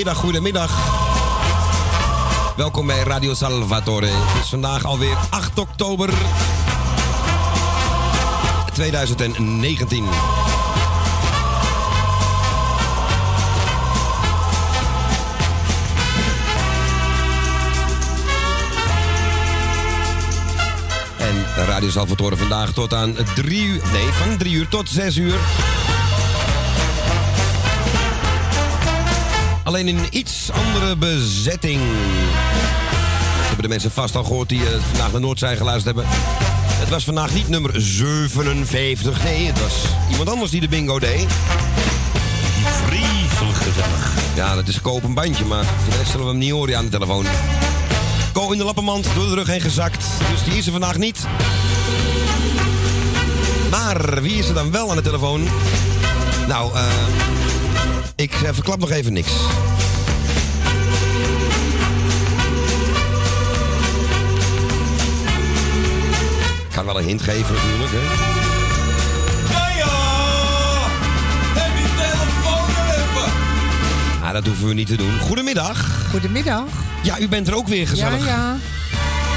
Goedemiddag, goedemiddag. Welkom bij Radio Salvatore. Het is vandaag alweer 8 oktober 2019. En Radio Salvatore vandaag tot aan 3 uur. Nee, van 3 uur tot 6 uur. Alleen in een iets andere bezetting. Dat hebben de mensen vast al gehoord die eh, vandaag naar Noord zijn geluisterd hebben. Het was vandaag niet nummer 57. Nee, het was iemand anders die de bingo deed. Vreselijk gezellig. Ja, dat is koop een bandje, maar voor de rest zullen we hem niet horen aan de telefoon. Ko in de lappenmand, door de rug heen gezakt. Dus die is er vandaag niet. Maar wie is er dan wel aan de telefoon? Nou, eh. Ik eh, verklap nog even niks. Ik kan wel een hint geven natuurlijk, hè. Heb je telefoon even? Ah, dat hoeven we niet te doen. Goedemiddag. Goedemiddag. Ja, u bent er ook weer gezellig. Ja, ja.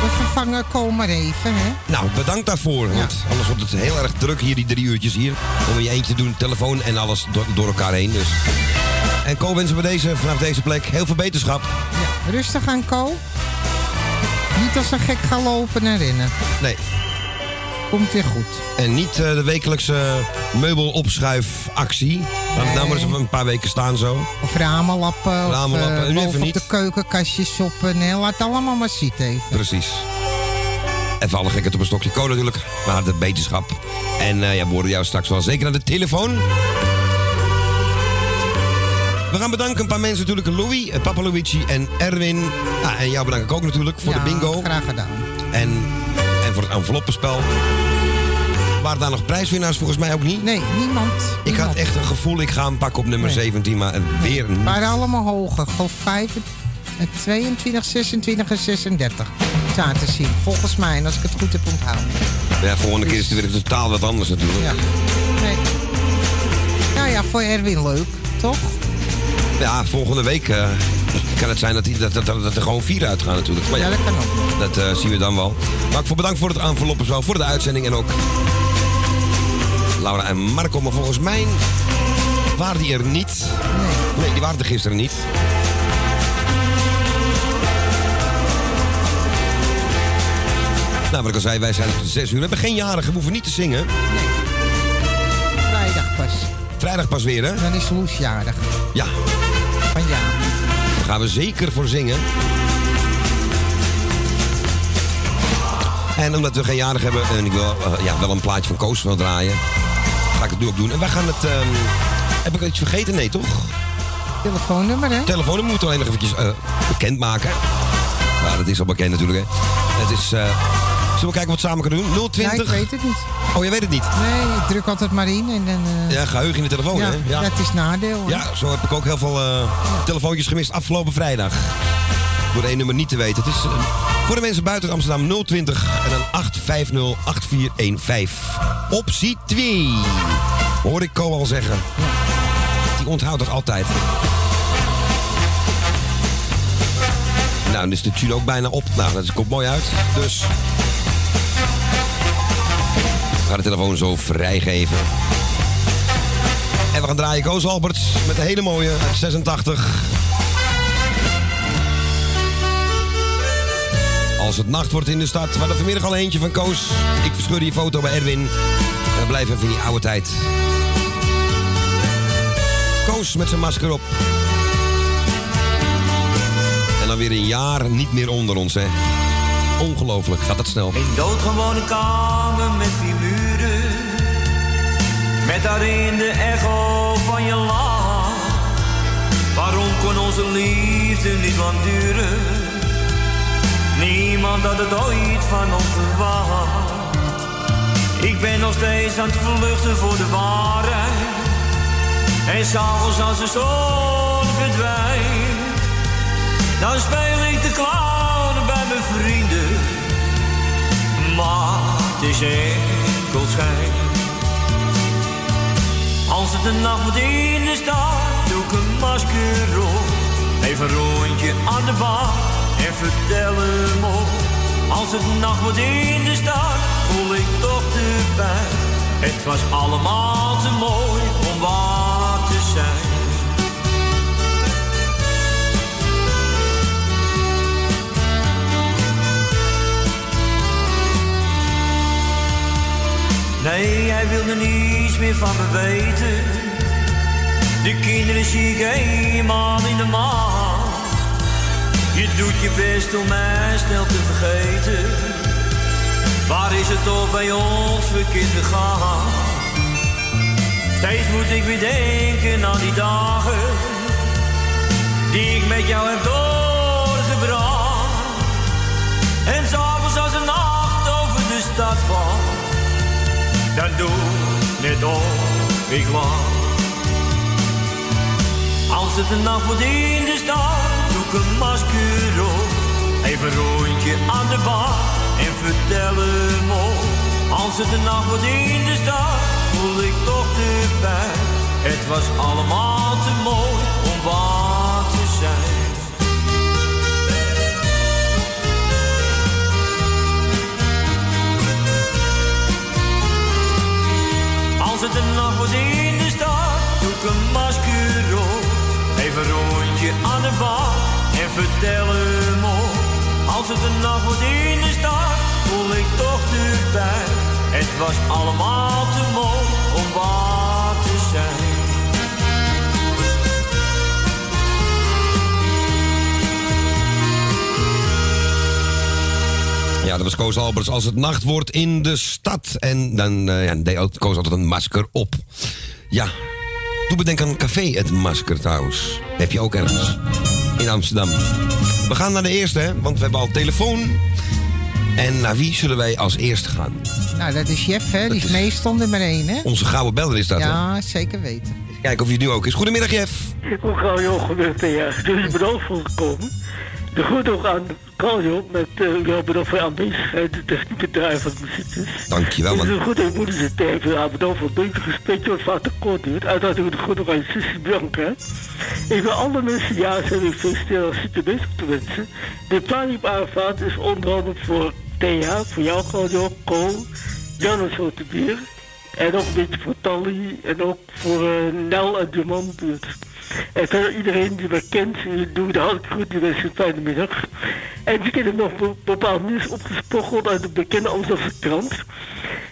We vervangen kom maar even, hè. Nou, bedankt daarvoor. Want anders wordt het heel erg druk hier, die drie uurtjes hier. Om in je eentje te doen, telefoon en alles door, door elkaar heen. Dus. En Co wensen we deze, vanaf deze plek heel veel beterschap. Ja, rustig aan, Co. Niet als een gek gaan lopen en rennen. Nee. Komt weer goed. En niet eh, de wekelijkse meubelopschuifactie. Laat het nou maar eens een paar weken staan zo. Of ramenlappen. Ramenlappen, Of, nu uh, even niet. de keukenkastjes op. Nee, laat het allemaal maar zitten even. Precies. Even alle gekheid op een stokje Co natuurlijk. Maar de beterschap. En eh, ja, we horen jou straks wel zeker aan de telefoon. We gaan bedanken een paar mensen natuurlijk. Louis, eh, Papa Luigi en Erwin. Ah, en jou bedank ik ook natuurlijk voor ja, de bingo. graag gedaan. En, en voor het enveloppenspel. Waren daar nog prijswinnaars? Volgens mij ook niet. Nee, niemand. Ik had echt een gevoel, ik ga hem pakken op nummer Nee. 17, maar weer niet. waren allemaal hoger. Gewoon 5, en 22, 26 en 36. Daar te zien. Volgens mij, en als ik het goed heb onthouden. Ja, volgende keer is het weer totaal wat anders natuurlijk. Ja. Nee. Nou ja, voor Erwin leuk, toch? Ja, volgende week eh, kan het zijn dat, die, dat, dat, dat er gewoon vier uitgaan natuurlijk. Maar ja, dat kan ook. dat eh, zien we dan wel. Maar ik voor bedankt voor het enveloppen zo, voor de uitzending en ook Laura en Marco. Maar volgens mij waren die er niet. Nee. Nee, die waren er gisteren niet. Nou, wat ik al zei, wij zijn tot zes uur. We hebben geen jarigen, we hoeven niet te zingen. Vrijdag pas. Vrijdag pas weer, hè? Dan is Loes jarig. Ja, Van ja. daar gaan we zeker voor zingen. En omdat we geen jarig hebben en ik wil eh, ja, wel een plaatje van Koos wil draaien, ga ik het nu ook doen. En wij gaan het. ehm, heb ik iets vergeten? Nee, toch? Telefoonnummer, hè? Telefoonnummer moeten we alleen nog eventjes eh, bekendmaken. Ja, dat is al bekend natuurlijk, hè. Het is. Zullen we kijken wat we samen kunnen doen? Ja, 020. ik weet het niet. Oh, jij weet het niet? Nee, ik druk altijd maar in en dan... eh, Ja, geheugen in de telefoon, ja, hè? Ja. dat is nadeel. Ja, zo heb ik ook heel veel eh, telefoontjes gemist afgelopen vrijdag. Door één nummer niet te weten. Het is eh, voor de mensen buiten Amsterdam 020 en dan 850 8415. Optie 2. Hoor ik Co al zeggen. Die onthoudt dat altijd. Nou, dan is de tune ook bijna op. Nou, dat komt mooi uit. Dus. Gaan de telefoon zo vrijgeven. En we gaan draaien Koos Alberts met een hele mooie uit 86. Als het nacht wordt in de stad, we hadden vanmiddag al eentje van Koos. Ik verscheur die foto bij Erwin. En we blijven even in die oude tijd. Koos met zijn masker op. En dan weer een jaar niet meer onder ons, hè. Ongelooflijk, gaat dat snel. Een doodgewone kamer met vier. Met daarin de echo van je lach. Waarom kon onze liefde niet lang duren? Niemand had het ooit van ons verwacht. Ik ben nog steeds aan het vluchten voor de waarheid. En s'avonds als de zon verdwijnt, dan speel ik de clown bij mijn vrienden. Maar het is enkel schijn. Als het een nacht wordt in de stad, doe ik een masker op. Even een rondje aan de bar en vertel hem op. Als het nacht wordt in de stad, voel ik toch de pijn. Het was allemaal te mooi Nee, hij wilde niets meer van me weten. De kinderen zie ik eenmaal in de maand. Je doet je best om mij snel te vergeten. Waar is het toch bij ons verkeerd gegaan? Steeds moet ik weer denken aan die dagen die ik met jou heb doorgebracht. En s'avonds als de nacht over de stad valt dan doe net of ik lach. Als het een nacht wordt in de stad, doe ik een masker op. Even een rondje aan de bar en vertel hem op. Als het een nacht wordt in de stad, voel ik toch de pijn. Het was allemaal te mooi het een nacht wordt in de stad, doe ik een masker op. Even rondje aan de bar en vertel hem op. Als het een nacht wordt in de stad, voel ik toch de pijn. Het was allemaal te mooi om waar te zijn. Ja, dat was Koos Alberts. Als het nacht wordt in de stad. En dan eh, ja, deed Koos altijd een masker op. Ja. Doe bedenk aan Café Het Masker trouwens. Heb je ook ergens. In Amsterdam. We gaan naar de eerste, hè, want we hebben al telefoon. En naar wie zullen wij als eerste gaan? Nou, dat is Jeff, hè? Die is is- meestal nummer 1, hè? Onze gouden beller is dat, hè? Ja, zeker weten. Kijken of hij het nu ook is. Goedemiddag, Jeff. Je ook gebeurd ja. Dus bedankt voor gekomen. De groet ook aan Carlo met uh, jou bedankt voor je aanwezigheid, de technieke draai van de muziekjes. Dankjewel, Dus man. de groet aan je moeder zit even aan bedankt voor het beetje gesprekje wat vaak te kort duurt. Uiteraard ook de groet ook aan je zusje Bianca. Ik wil alle mensen ja zijn ik feliciteren als zieke bezig te wensen. De planning op aanvaart is onder andere voor Thea, voor jou Carlo, Cole, Jan en zo te bier. En ook een beetje voor Tally en ook voor eh, Nel en de manbuurt. En verder iedereen die me kent, eh, doe de goed, die wens een fijne middag. En ik heb nog be- bepaald nieuws opgesprokkeld uit de bekende Amsterdamse krant.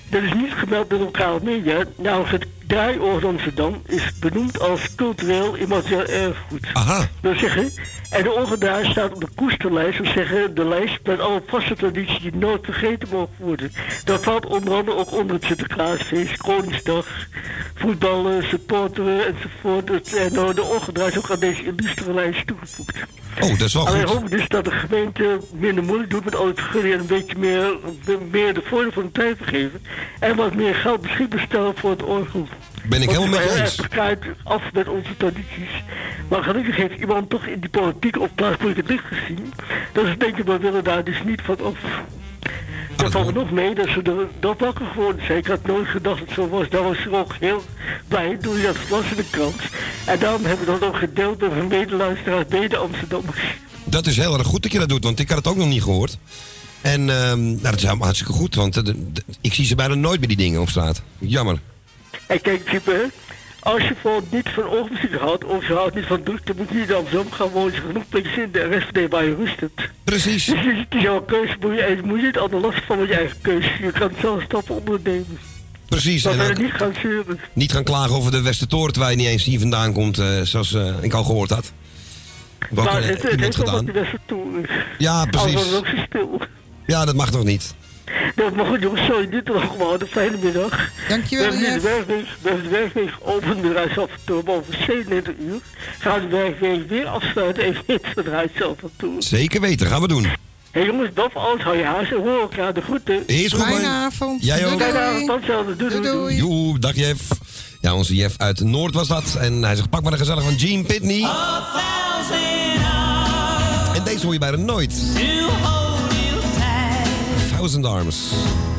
Dat is niet gemeld door lokale media. Namelijk het Draaioord Amsterdam is benoemd als cultureel immaterieel erfgoed. Aha. Dat wil zeggen, en de orgedraai staat op de koesterlijst, dat wil zeggen de lijst met alle vaste tradities die nooit vergeten mogen worden. Dat valt onder andere ook onder het Sinterklaasfeest, Koningsdag, voetballen, supporteren enzovoort. En uh, de orgedraai is ook aan deze illustere lijst toegevoegd. Oh, dat is wel Alleen goed. hoop dus dat de gemeente minder moeilijk doet met al het vergunningen en een beetje meer, meer de voordeel van de tijd geven. En wat meer geld beschikbaar stellen voor het orgel. Ben ik helemaal met je wij eens. af met onze tradities. Maar gelukkig heeft iemand toch in die politiek op plaatselijk licht gezien. Dat ze denken, we willen daar dus niet van af. Dat valt nog mee dat ze er dat wakker geworden zijn. Ik had nooit gedacht dat het zo was. Daar was ik ook heel blij toen je dat las in de krant. En daarom hebben we dat ook gedeeld met mijn medeluisteraars, mede-Amsterdammers. Dat is heel erg goed dat je dat doet, want ik had het ook nog niet gehoord. En ehm, nou, dat is helemaal hartstikke goed, want eh, ik zie ze bijna nooit bij die dingen op straat. Jammer. En kijk, type, als je voor niet van oogmuziek houdt, of je houdt niet van druk, dan moet je in Amsterdam gaan wonen. Je genoeg plekjes in de rest de waar je rust hebt. Precies. Dus het is jouw keuze, moet je, moet je het de last van met je eigen keuze. Je kan zelf stappen ondernemen. Precies. Verder ook niet gaan zeuren. niet gaan klagen over de Westertoren, terwijl je niet eens hier vandaan komt, eh, zoals eh, ik al gehoord had. Wat eh, het, het heeft wat gedaan. de toe. Ja, precies. Ook zo stil. Ja, dat mag nog niet. Nou, maar goed jongens, sorry, dit nog gewoon een fijne middag. Dankjewel, We hebben de werkweek, we hebben de werkweek geopend met Rijsselvertoren over 37 uur. Gaan we de werkweek weer afsluiten even met het Rijsselvertoren. Zeker weten, gaan we doen. Hé hey jongens, boven alles hou je haast en hoor elkaar de groeten. Is goed, Fijne avond. Jij ook. Fijne avond, tot. Doei, doei, Doei. Joe, dag Jeff. Ja, onze Jeff uit Noord was dat. En hij zegt, pak maar een gezellig van Gene Pitney. En deze hoor je bijna nooit. Thousand Arms.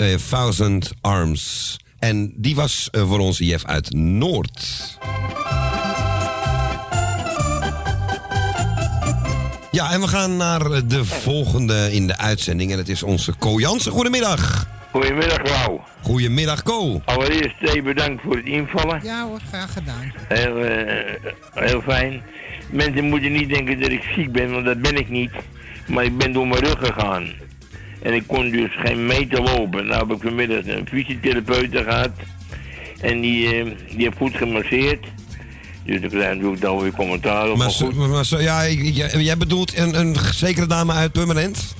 Eh, Thousand Arms. En die was eh, voor onze Jeff uit Noord. Ja, en we gaan naar de volgende in de uitzending. En het is onze Co Jansen. Goedemiddag. Goedemiddag, Lau. Goedemiddag, Co. Allereerst bedankt voor het invallen. Ja hoor, graag gedaan. Heel, eh, heel fijn. Mensen moeten niet denken dat ik ziek ben, want dat ben ik niet. Maar ik ben door mijn rug gegaan. En ik kon dus geen meter lopen. Nou heb ik vanmiddag een fysiotherapeut gehad. En die, eh, die heeft goed gemasseerd. Dus ik krijg natuurlijk dan weer commentaar op. Maar, Maar ja, jij bedoelt een, een zekere dame uit Purmerend?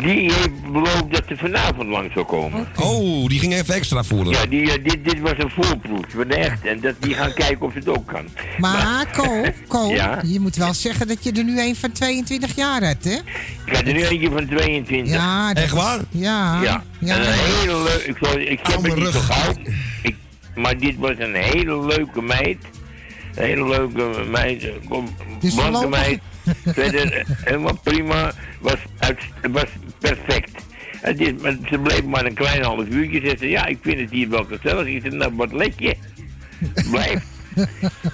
Die heeft beloofd dat ze vanavond langs zou komen. Oh, die ging even extra voelen. Ja, die, eh, dit, dit was een voorproef van echt. En dat, die gaan kijken of het ook kan. Maar, Ja? je moet wel zeggen dat je er nu een van 22 jaar hebt, hè? Ik had er nu eentje van 22. Ja, dat Echt is- waar? Ja. Ja, ja. en een hele leuke. Ik, zal- ik heb het niet zo gauw. Ik, maar dit was een hele leuke meid. Een hele leuke meid. kom, Dus blanke meid. Verder helemaal prima. Was, uit, was perfect. Het is, maar ze bleef maar een klein half uurtje. Ze zei, ja, ik vind het hier wel gezellig. Ik zei, nou, wat let je? Blijf.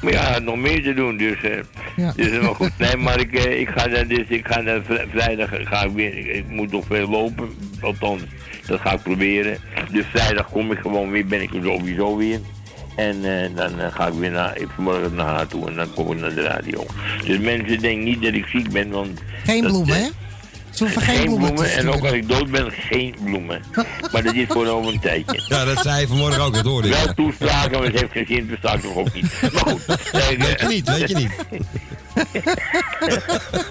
Maar ja, nog meer te doen, dus, eh Ja. dus helemaal goed. Nee, maar ik, eh, ik ga daar, dus, ik ga vri- vrijdag ga ik weer, ik, ik moet nog veel lopen, althans, dat ga ik proberen. Dus vrijdag kom ik gewoon weer, ben ik er sowieso weer. En eh, dan eh, ga ik weer naar, ik vanmorgen naar haar toe en dan kom ik naar de radio. Dus mensen denken niet dat ik ziek ben, want... Geen bloemen, eh, hè? Ze hoeven geen, bloemen, te en ook als ik dood ben, geen bloemen. maar dat is voor over een tijdje. Ja, dat zei hij vanmorgen ook, dat hoorde ik. Wel toespraken, maar het heeft geen zin, bestaat toch ook niet. Maar goed. nee, Weet je niet, weet je niet.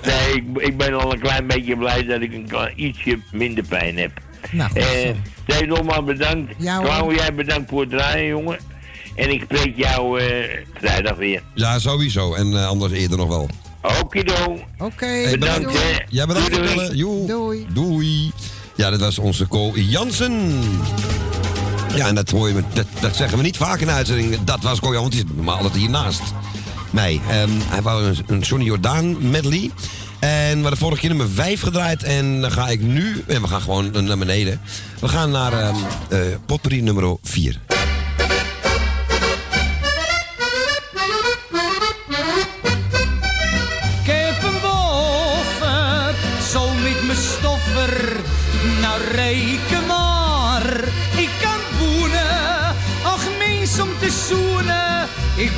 Nee, ik, ik ben al een klein beetje blij dat ik een klein- ietsje minder pijn heb. Nou, Eh. Steve, nogmaals bedankt. Ja. Klauw, jij bedankt voor het draaien, jongen. En ik spreek jou eh, vrijdag weer. Ja, sowieso. En eh, anders eerder nog wel. Okido. Oké, Hey, bedankt. Jij bedankt voor Doei, het doei. Doei. Doei. Ja, dat was onze Co Jansen. Ja, en dat, hoor je, dat, dat zeggen we niet vaak in de uitzending. Dat was Co Jansen, want die zit normaal altijd hiernaast mij. Ehm, hij wou een, een Johnny Jordaan medley. En we hadden vorige keer nummer 5 gedraaid. En dan ga ik nu... En we gaan gewoon naar beneden. We gaan naar ehm eh, potpourri nummer 4.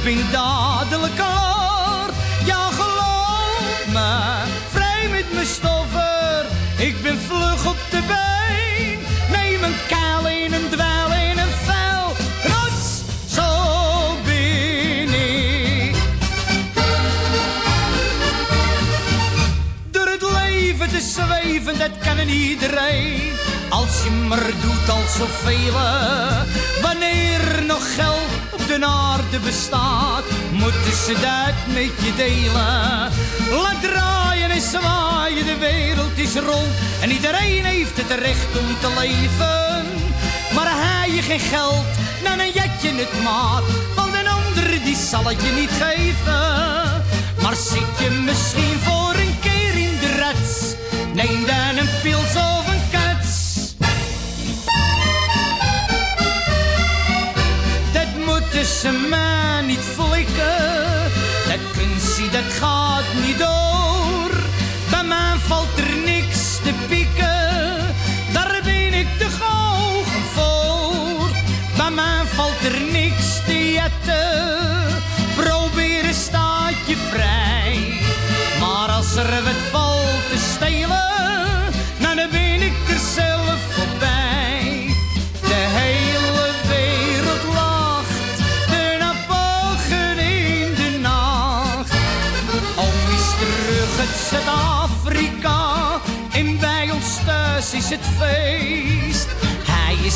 Ik ben dadelijk klaar. Ja geloof me, vrij met mijn stoffer. Ik ben vlug op de been, neem een kaal in een dweil in een vuil. Rots, zo ben ik. Door het leven te zweven, dat kan een iedereen. Als je maar doet als zoveel. Wanneer nog geld op de aarde bestaat, moeten ze dat met je delen. Laat draaien en zwaaien, de wereld is rond. En iedereen heeft het recht om te leven. Maar hij je geen geld, dan een jat je het maat. Want een ander die zal het je niet geven. Maar zit je misschien voor een keer in de rats? Neem dan een pils of ze maar niet flikken. Dat kunstje dat gaat niet door. Bij mij valt er niks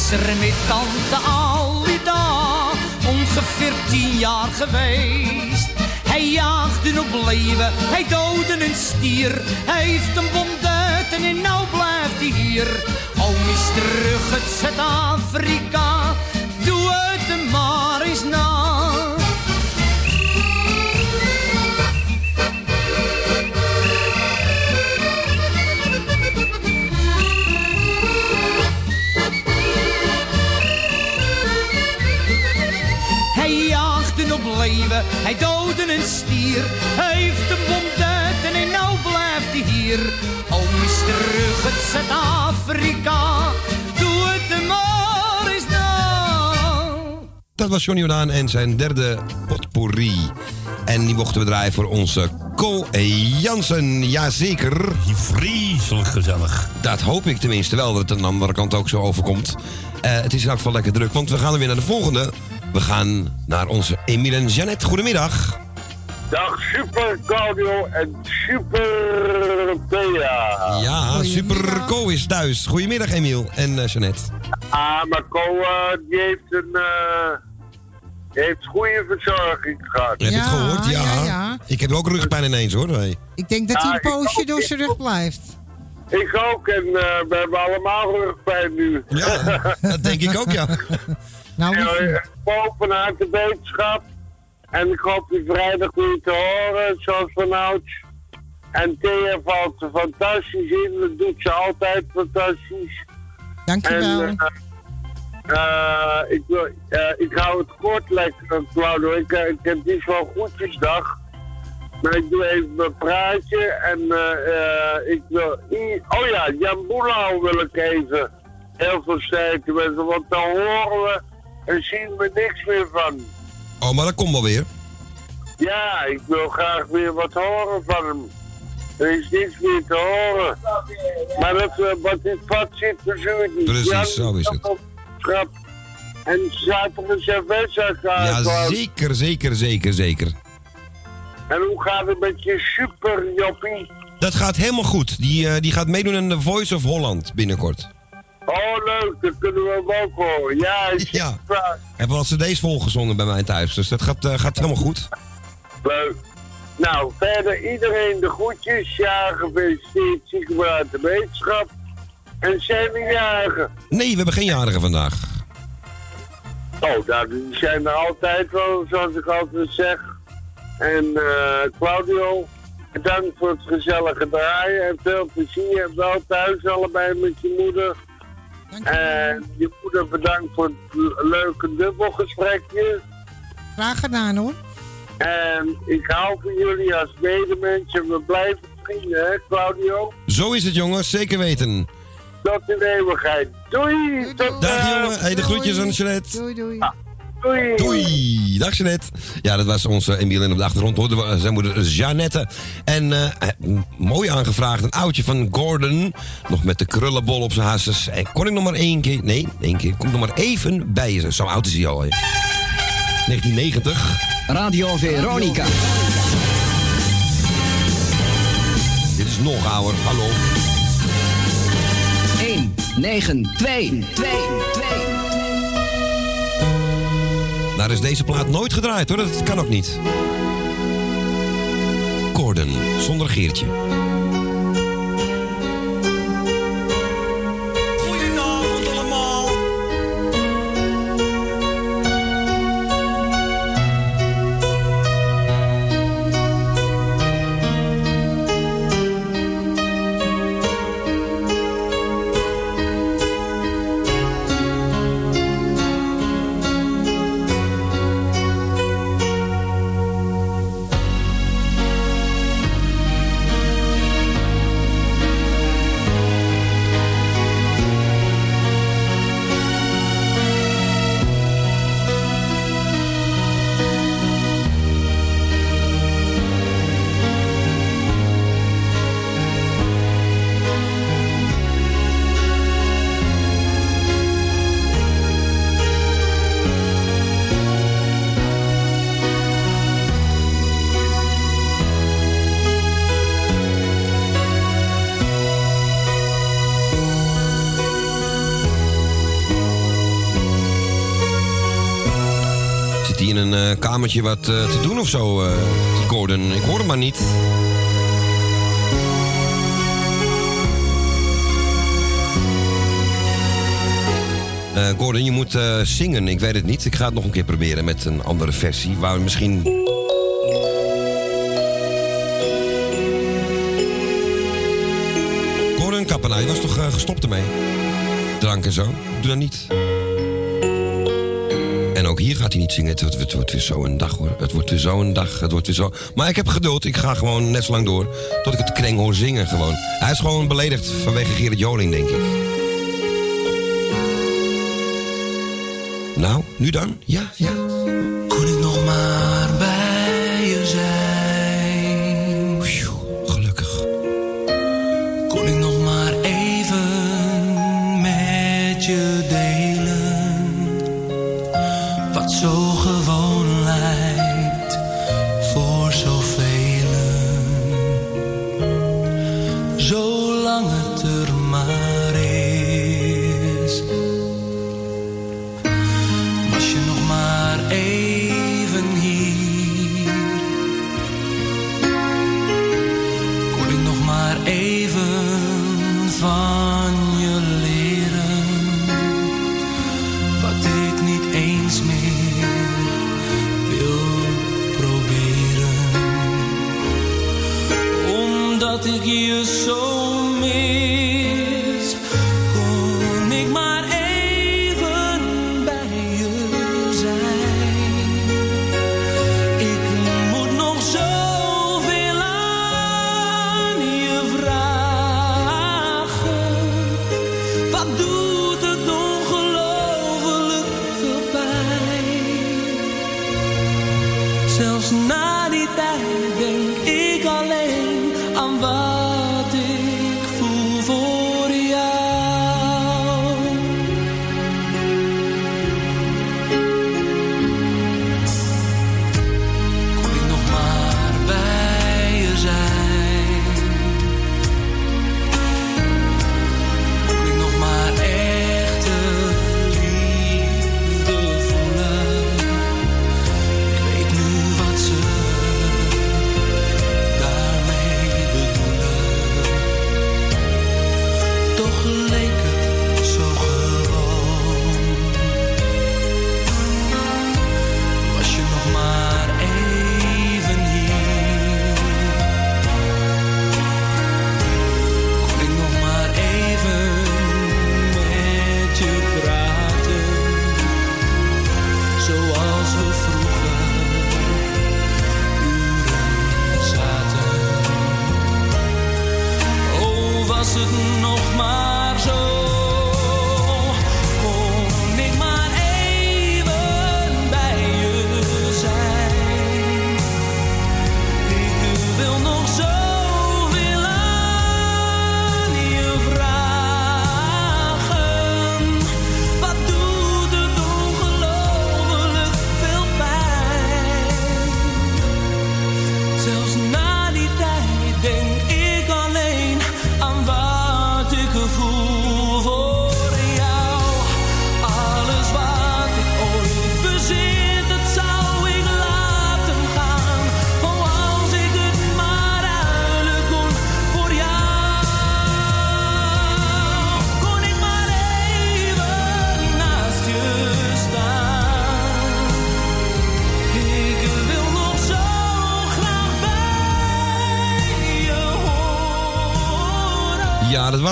is er met tante Alida, ongeveer tien jaar geweest. Hij jaagde op leven, hij doodde een stier. Hij heeft een duiten en nou blijft hij hier. Oom is terug uit Zuid-Afrika, doe het hem maar eens na. Hier. Hij heeft een bonduiten en nou blijft hij hier. Oom is terug uit Zuid-Afrika. Doe het hem maar eens nou. Dat was Johnny Jordaan en zijn derde potpourri. En die mochten we draaien voor onze Cole Jansen. Jazeker. Vreselijk gezellig. Dat hoop ik tenminste wel, dat het aan de andere kant ook zo overkomt. Eh, het is in elk geval lekker druk, want we gaan er weer naar de volgende. We gaan naar onze Emile en Jeannette. Goedemiddag. Dag Super Claudio en Super Thea. Ja, Super Co is thuis. Goedemiddag Emiel en Jeannette. Ah, maar Co eh, die heeft een... eh, die heeft goede verzorging gehad. Heb je het gehoord? Ja. ja, ja. Ik heb ook rugpijn ineens hoor. Hey. Ik denk dat hij Ja, een poosje ook. door zijn rug blijft. Ik ook en we hebben allemaal rugpijn nu. Ja, dat denk ik ook ja. Nou, Ja, liefie. eh, boven uit de wetenschap. En ik hoop je vrijdag weer te horen, zoals vanouds. En Thea valt er fantastisch in. Dat doet ze altijd fantastisch. Dankjewel. En, eh, eh, ik, wil, ik hou het kort lekker, Claudio. Ik, ik heb niet wel goedjesdag. Maar ik doe even mijn praatje. En ik wil... Oh ja, Jan Boelau wil ik even heel veel sterkte wensen. Want dan horen we en zien we niks meer van. Oh, maar dat komt wel weer. Ja, ik wil graag weer wat horen van hem. Er is niks meer te horen. Maar dat, eh, wat in het vat zit, verzuurt niet. Precies, Jan zo is het. Schrap. En zaterdag cerveza Ja, gaan. zeker, zeker, zeker, zeker. En hoe gaat het met je super joppie? Dat gaat helemaal goed. Die, eh, die gaat meedoen aan The Voice of Holland binnenkort. Oh, leuk, dat kunnen we hem ook horen. Ja, is Ja. Hebben wat cd's volgezongen bij mij thuis. Dus dat gaat, eh, gaat helemaal goed. Leuk. Nou, verder iedereen de groetjes. Ja, gefeliciteerd, ziekenhuis de wetenschap. En zijn we jagen? Nee, we hebben geen jarigen vandaag. Oh, nou, die zijn er altijd wel, zoals ik altijd zeg. En eh, Claudio, bedankt voor het gezellige draaien en veel plezier. En wel thuis allebei met je moeder. En je moeder bedankt voor het leuke dubbelgesprekje. Graag gedaan hoor. En ik hou van jullie als medemensen. We blijven vrienden, hè, Claudio? Zo is het, jongens. Zeker weten. Tot in de eeuwigheid. Doei! Tot Dag, jongen. Hey, de groetjes aan Jeanette. Doei, doei. Doei! Doei. Dag, Jeanette. Ja, dat was onze Emiel. En op de achtergrond hoorden we eh, zijn moeder Jeannette. En eh, eh, mooi aangevraagd. Een oudje van Gordon. Nog met de krullenbol op zijn hasses. En kon ik nog maar één keer... Nee, één keer. Kom nog maar even bij je. Zo oud is hij al. hè. 1990. Radio Veronica. Dit is nog ouder. Hallo. 1, 9, 2, 2, 2. Daar is deze plaat nooit gedraaid hoor. Dat kan ook niet. Gordon, zonder Geertje. Kamertje wat eh, te doen of zo, eh, die Gordon? Ik hoor hem maar niet. Eh, Gordon, je moet eh, zingen. Ik weet het niet. Ik ga het nog een keer proberen met een andere versie. Waar misschien. Gordon Kappenaar, je was toch eh, gestopt ermee? Drank en zo. Doe dat niet. Ook hier gaat hij niet zingen. Het wordt, het wordt weer zo'n dag hoor. Het wordt weer zo'n dag. Het wordt weer zo. Maar ik heb geduld. Ik ga gewoon net zo lang door. Tot ik het kreng hoor zingen gewoon. Hij is gewoon beledigd vanwege Gerrit Joling, denk ik. Nou, nu dan? Ja, ja.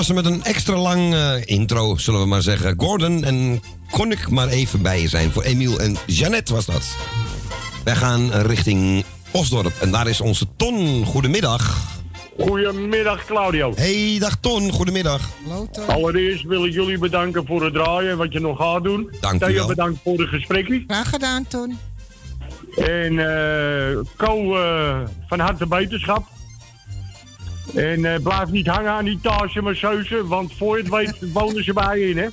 Er met een extra lang eh, intro, zullen we maar zeggen. Gordon en kon ik maar even bij je zijn. Voor Emiel en Jeannette was dat. Wij gaan richting Osdorp en daar is onze Ton. Goedemiddag. Goedemiddag Claudio. Hey, dag Ton. Goedemiddag. Allereerst wil ik jullie bedanken voor het draaien, wat je nog gaat doen. Dank u wel. bedankt voor de gesprekken. Graag gedaan, Ton. En eh Co, eh, van harte beterschap. En eh, blijf niet hangen aan die tage masseuze, want voor je het weet wonen ze bij je in, hè?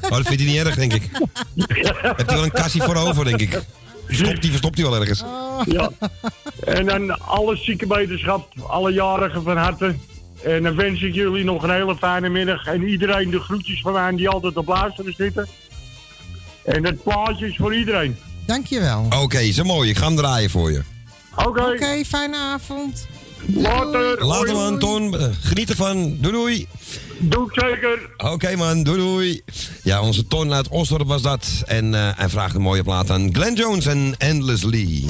Oh, dat vindt hij niet erg, denk ik. Hebt hij wel een kassie voor over, denk ik. Verstopt die, verstopt hij wel ergens. Ja. En dan alle zieke beterschap, alle jarigen van harte. En dan wens ik jullie nog een hele fijne middag. En iedereen de groetjes van mij die altijd op luisteren zitten. En het plaatje is voor iedereen. Dankjewel. Oké, zo mooi. Ik ga hem draaien voor je. Oké. Oké, fijne avond. Later. Later man, Ton. Geniet ervan. Doei doei. Doe ik zeker. Oké man, doei doei. Ja, onze Ton uit Osdorp was dat. En eh, hij vraagt een mooie plaat aan Glenn Jones en Endless Lee.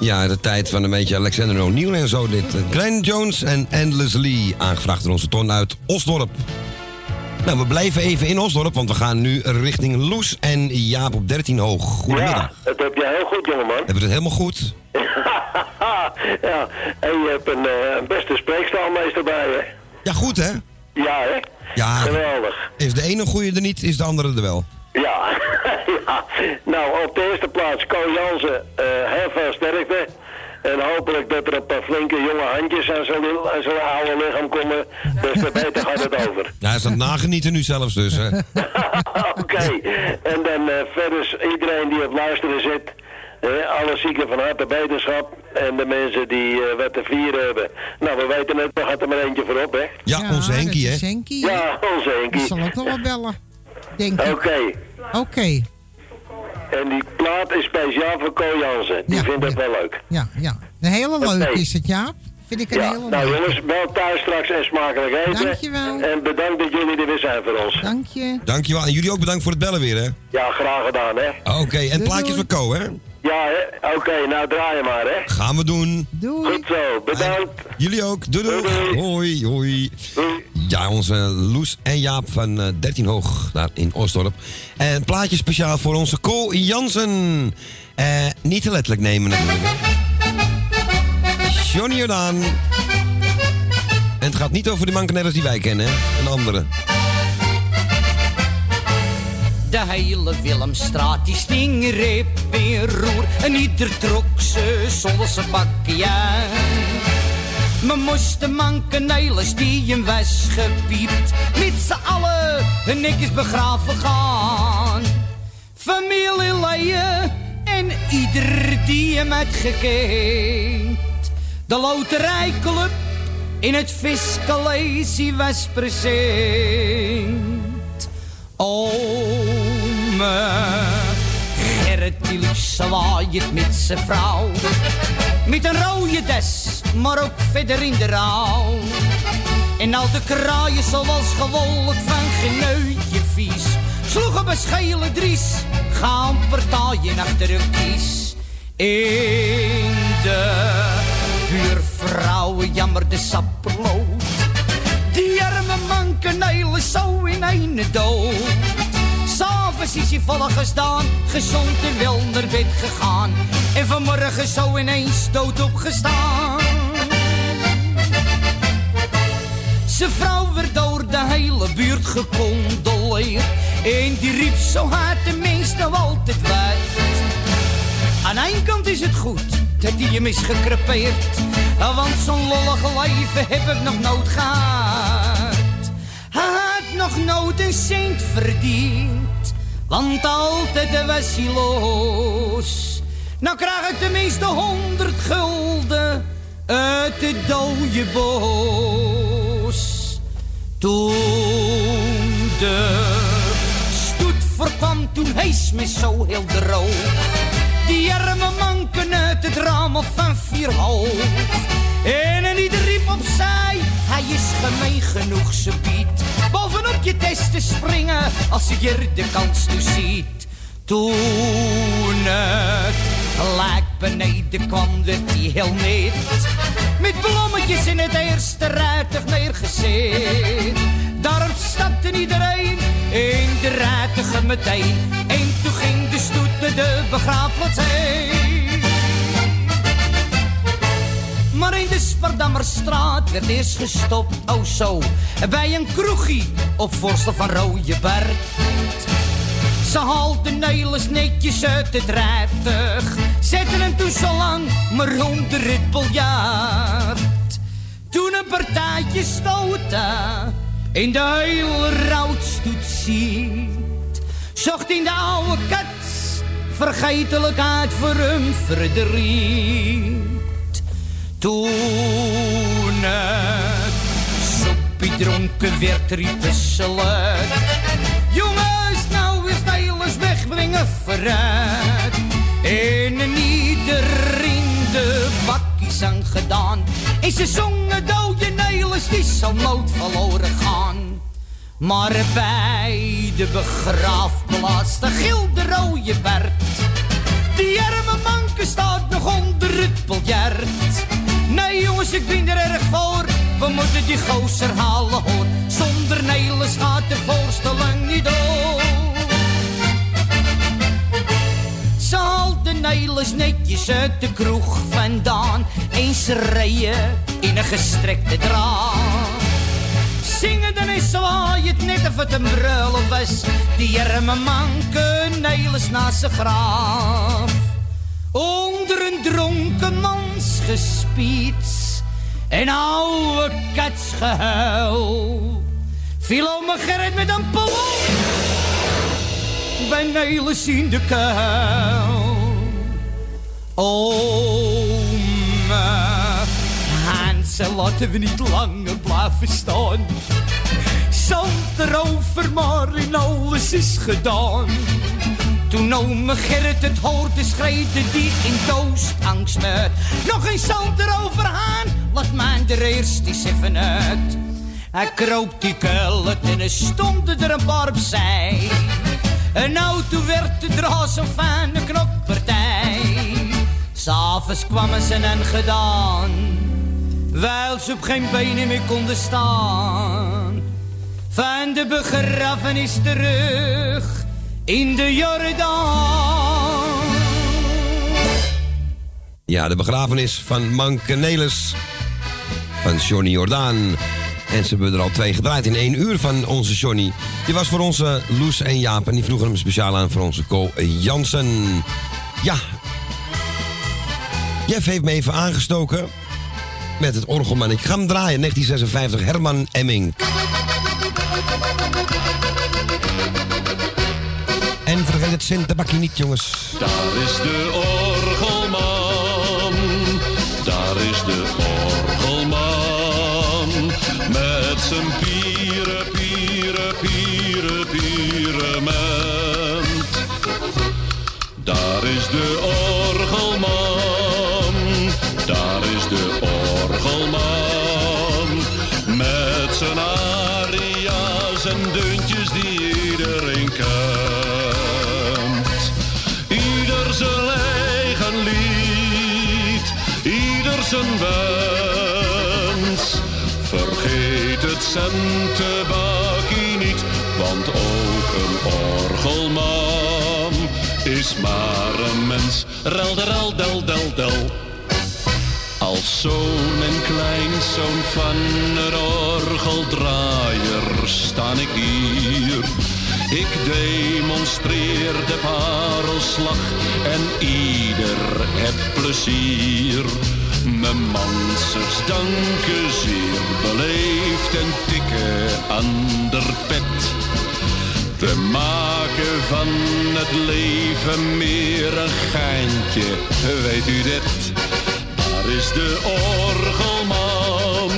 Ja, de tijd van een beetje Alexander O'Neill en zo dit. Glenn Jones en Endless Lee, aangevraagd door onze ton uit Osdorp. Nou, we blijven even in Osdorp, want we gaan nu richting Loes en Jaap op 13 hoog. Goedemiddag. Ja, dat heb je heel goed, jongeman. Hebben we het helemaal goed? ja, en je hebt een, eh, een beste spreekstaalmeester bij je. Ja, goed hè? Ja, hè? Ja. Geweldig. Is de ene goede er niet, is de andere er wel. Ja. ja. Nou, op de eerste plaats, Ko Jansen, eh, heel veel sterkte. En hopelijk dat er een paar flinke jonge handjes aan zijn, aan zijn oude lichaam komen. Dus te beter gaat het over. Ja, hij is aan het nagenieten nu zelfs dus. Hè. Oké. En dan eh, verder is iedereen die op luisteren zit. eh, alle zieken van harte beterschap. En de mensen die eh, wat te vieren hebben. Nou, we weten net, er gaat er maar eentje voorop, hè? Ja, onze Henkie, hè? Henkie? Ja, onze Henkie. zal ook nog wel bellen. Denk ik. Oké. Oké. En die plaat is speciaal voor Ko Jansen. Die vindt het wel leuk. Ja, ja. Een hele leuke Oké. is het, ja? Vind ik een Ja, hele nou leuke. jongens, wel thuis straks en smakelijk eten. Dankjewel. En bedankt dat jullie er weer zijn voor ons. Dank je. Dankjewel. En jullie ook bedankt voor het bellen weer, hè? Ja, graag gedaan, hè. Oké, en plaatjes voor Co, hè? Ja, hè. Oké, nou draai je maar, hè. Gaan we doen. Doei. Goed zo, bedankt. Jullie ook. Doei doei. Hoi, hoi. Ja, onze Loes en Jaap van eh, 13 Hoog daar in Oostdorp. En een plaatje speciaal voor onze Co Jansen. Eh, niet te letterlijk nemen natuurlijk. Johnny Jordaan. En het gaat niet over de mankenetters die wij kennen, hè? Een andere. De hele Willemstraat die sting reep roer. En ieder trok ze zonder zijn bakje. Me moesten mankenelers die hem was gepiept. Met z'n allen hun nekjes begraven gaan. Familieleden en ieder die hem had gekend. De loterijclub in het Fiscalesie was present. Ome Gerrit die zwaaiend met zijn vrouw. Met een rode des, maar ook verder in de rouw. En al de kraaien zoals gewolk van geneutje vies. Sloegen schele dries, gaan partijen achter een kies. In de buurvrouwen jammerde sapperlood. Die arme mankenelen zo in een dood. Hij volle gestaan, gezond en wel naar bed gegaan. En vanmorgen zo ineens dood opgestaan. Zijn vrouw werd door de hele buurt gecondoleerd. En die riep zo hard de meeste altijd wat. Aan één kant is het goed dat hij hem is gekrepeerd. Want zo'n lollige leven heb ik nog nooit gehad. Hij had nog nooit een cent verdiend. Want altijd was hij los. Nou krijg ik tenminste honderd gulden uit het dode bos. Toen de stoet voorkwam, toen hees me zo heel droog. Die arme manken uit het raam van vier hoog. En een ieder riep opzij, hij is gemeen genoeg, ze biedt. Bovenop je test te springen, als je er de kans toe ziet. Toen het gelijk beneden kwam, werd hij heel net. Met blommetjes in het eerste rijtuig neergezet. Daarop stapte iedereen in de rijtuigen meteen. En toen ging de stoet naar de begraafplaats heen. Maar in de Spardammerstraat werd eerst gestopt, oh zo, bij een kroegie op voorstel van Rode Bert. Ze haalden Nelis netjes uit het rijtuig, zetten hem toen zo lang maar onder het biljart. Toen een partijtje stoten in de hele routstoet ziet, zocht in de oude kat vergetelijkheid voor hem verdriet. Toen het soepie dronken werd, luid. Jongens, nou is Nederlands wegbrengen vooruit. En een ieder in de bakkies aan gedaan. En ze zongen dode Nederlands, die zal nooit verloren gaan. Maar bij de begraafplaats, de gilde rode Bert. Die arme manke staat nog onder het biljart. Nee jongens, ik ben er erg voor. We moeten die gozer halen hoor. Zonder Nelis gaat de voorstelling niet door. Ze haalden Nelis netjes uit de kroeg vandaan. En ze reden in een gestrekte draad. Zingen dan is zwaai het net of het een brullen was. Die arme manke Nelis naast zijn graaf. Onder een dronken mans gespiets en oude katsgehuil. Viel oma Gerrit met een pol bij Nelis in de kuil. Oma, Hansel, laten we niet langer blijven staan. Zand erover, maar in alles is gedaan. Toen ome Gerrit het hoorde, schreeuwde die in doostangst uit. Nog een zand erover aan, laat mij er even uit. Hij kroop die kuil en er stonden er een paar opzij. En nou toen werd de draas een fijne knokpartij. S'avonds kwamen ze en gedaan, wijl ze op geen benen meer konden staan. Van de begrafenis terug in de Jordaan. Ja, de begrafenis van Manke Nelis van Johnny Jordaan. En ze hebben er al twee gedraaid in één uur van onze Johnny. Die was voor onze Loes en Jaap en die vroegen hem speciaal aan voor onze Co Jansen. Ja, Jeff heeft me even aangestoken met het orgelman. Ik ga hem draaien, 1956, Herman Emming. En vergeet het Sinterbakje niet, jongens. Daar is de orgelman, daar is de orgelman. Pieren, pieren, pieren, pierement. Daar is de Vergeet het centenbakkie niet, want ook een orgelman is maar een mens. Rel, de rel, del, del, del. Als zoon en kleinzoon van een orgeldraaier staan ik hier. Ik demonstreer de parelslag en ieder heb plezier. Mijn mansers danken zeer beleefd en tikken aan de pet. We maken van het leven meer een geintje, weet u dit? Daar is de orgelman,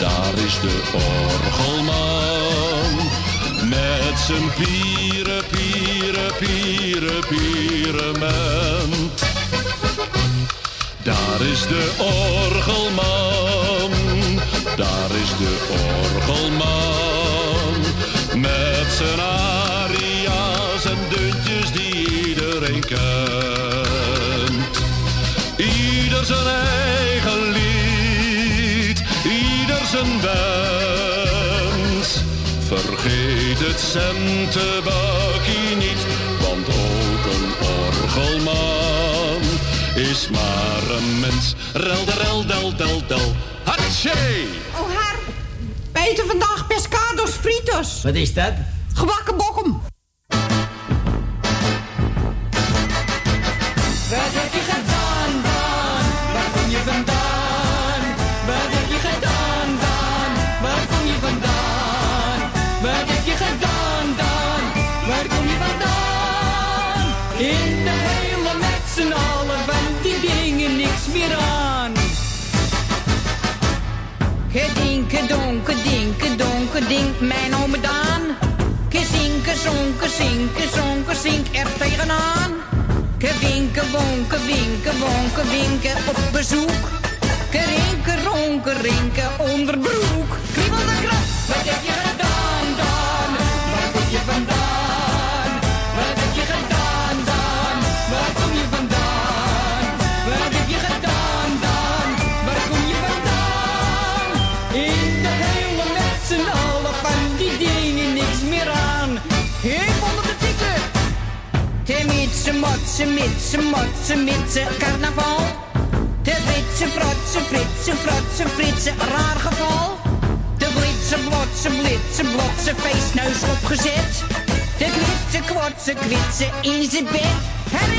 daar is de orgelman. Met zijn pieren, pieren, pieren, pierement. Daar is de orgelman, daar is de orgelman. Met zijn aria's en deuntjes die iedereen kent. Ieder zijn eigen lied, ieder zijn wens. Vergeet het centenbakkie niet, is maar een mens. Rel, de rel, del, del, del. Hatsje! Oh, haar. Wij eten vandaag pescados fritos. Wat is dat? Gebakken bokkem. Wat dinke donke dink mijn ome Daan. Gezinke zonke zinke zonke zink er tegenaan. Gewinke wonke winke wonke winken op bezoek. Kerinke ronke rinke onderbroek. Kriebel de krap. Wat heb je gedaan dan? Waar kom je vandaan? Te mitse, motse, mitse, motse, mitse, carnaval. Te britse, frotse, fritse, frotse, fritse, raar geval. De blitse, blotse, blitse, blotse, feestneus opgezet. De kwitse, kwotse, kwitse, in zijn bed.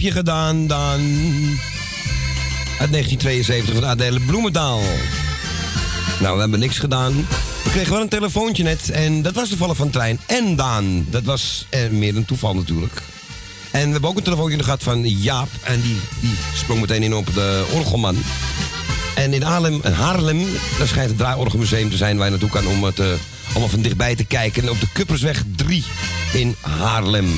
Je gedaan dan? Uit 1972 van Adele Bloemendaal. Nou, we hebben niks gedaan. We kregen wel een telefoontje net en dat was toevallig van Trein en Daan. Dat was eh, meer een toeval natuurlijk. En we hebben ook een telefoontje gehad van Jaap en die, die sprong meteen in op de orgelman. En in Haarlem, in Haarlem, daar schijnt het Draaiorgelmuseum te zijn waar je naartoe kan om het eh, allemaal van dichtbij te kijken. Op de Kuppersweg 3 in Haarlem.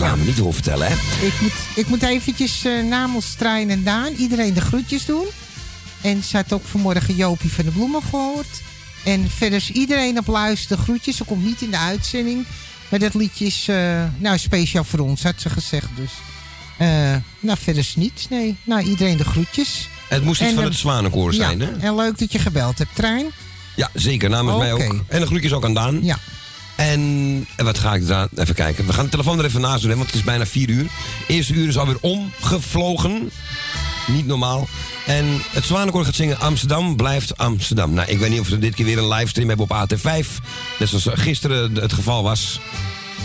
Reclame, niet doorvertellen, hè? Ik moet, ik moet eventjes eh, namens Trein en Daan iedereen de groetjes doen. En ze had ook vanmorgen Jopie van de Bloemen gehoord. En verder is iedereen op luister groetjes. Ze komt niet in de uitzending. Maar dat liedje is eh, nou, speciaal voor ons, had ze gezegd. Dus. Eh, nou, verder is niets. Nee. Nou, iedereen de groetjes. Het moest iets En, van het Zwanenkoor zijn, ja, hè? En leuk dat je gebeld hebt, Trein. Ja, zeker. Namens mij Oké. ook. En de groetjes ook aan Daan. Ja. En, wat ga ik daar even kijken? We gaan de telefoon er even naast doen, want het is bijna vier uur. Eerste uur is alweer omgevlogen. Niet normaal. En het Zwanenkoor gaat zingen Amsterdam blijft Amsterdam. Nou, ik weet niet of we dit keer weer een livestream hebben op AT5. Net zoals gisteren het geval was.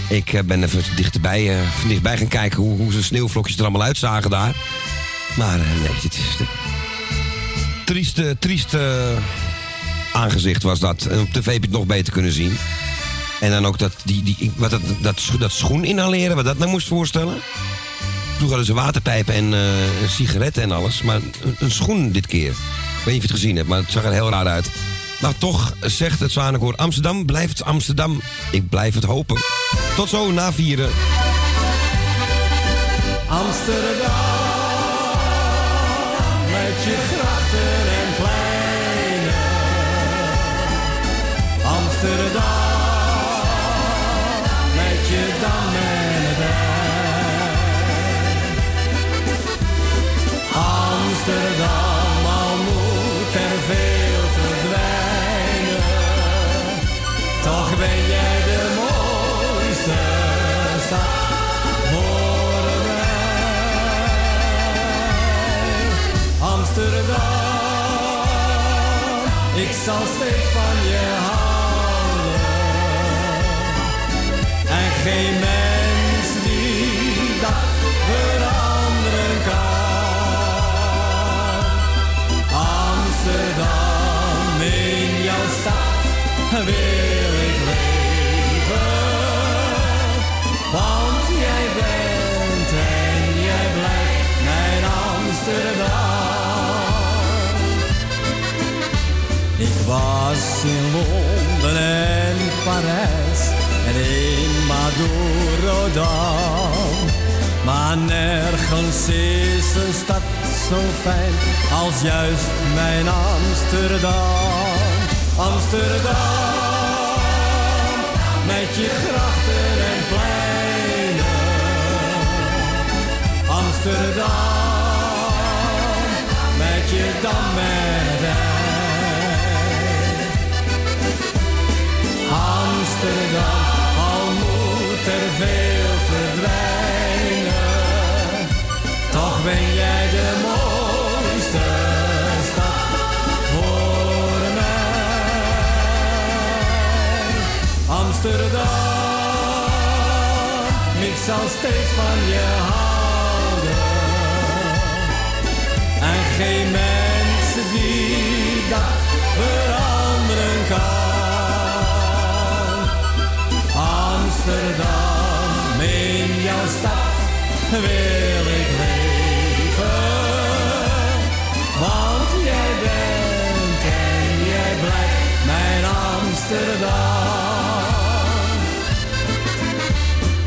Ik eh, ben even dichterbij, eh, van dichtbij gaan kijken hoe, hoe ze sneeuwvlokjes er allemaal uitzagen daar. Maar eh, nee, dit is de trieste, trieste aangezicht was dat. En op tv heb je het nog beter kunnen zien. En dan ook dat, die, die, wat dat, dat, scho- dat schoen inhaleren, wat dat nou moest voorstellen. Vroeger hadden ze waterpijpen en eh, sigaretten en alles. Maar een, een schoen dit keer. Ik weet niet of je het gezien hebt, maar het zag er heel raar uit. Maar toch zegt het Zwanenkoor... Amsterdam blijft Amsterdam. Ik blijf het hopen. Tot zo na vieren. Amsterdam, met je grachten Amsterdam, ik zal steeds van je houden. En geen mens die dat veranderen kan. Amsterdam, in jouw stad wil was in Londen en Parijs en in Madurodam. Maar nergens is een stad zo fijn als juist mijn Amsterdam. Amsterdam, met je grachten en pleinen. Amsterdam, met je dam en Amsterdam, al moet er veel verdwijnen. Toch ben jij de mooiste stad voor mij. Amsterdam, ik zal steeds van je houden. En geen mens die dat veranderen kan. Amsterdam, in jouw stad wil ik leven. Want jij bent en jij blijft mijn Amsterdam.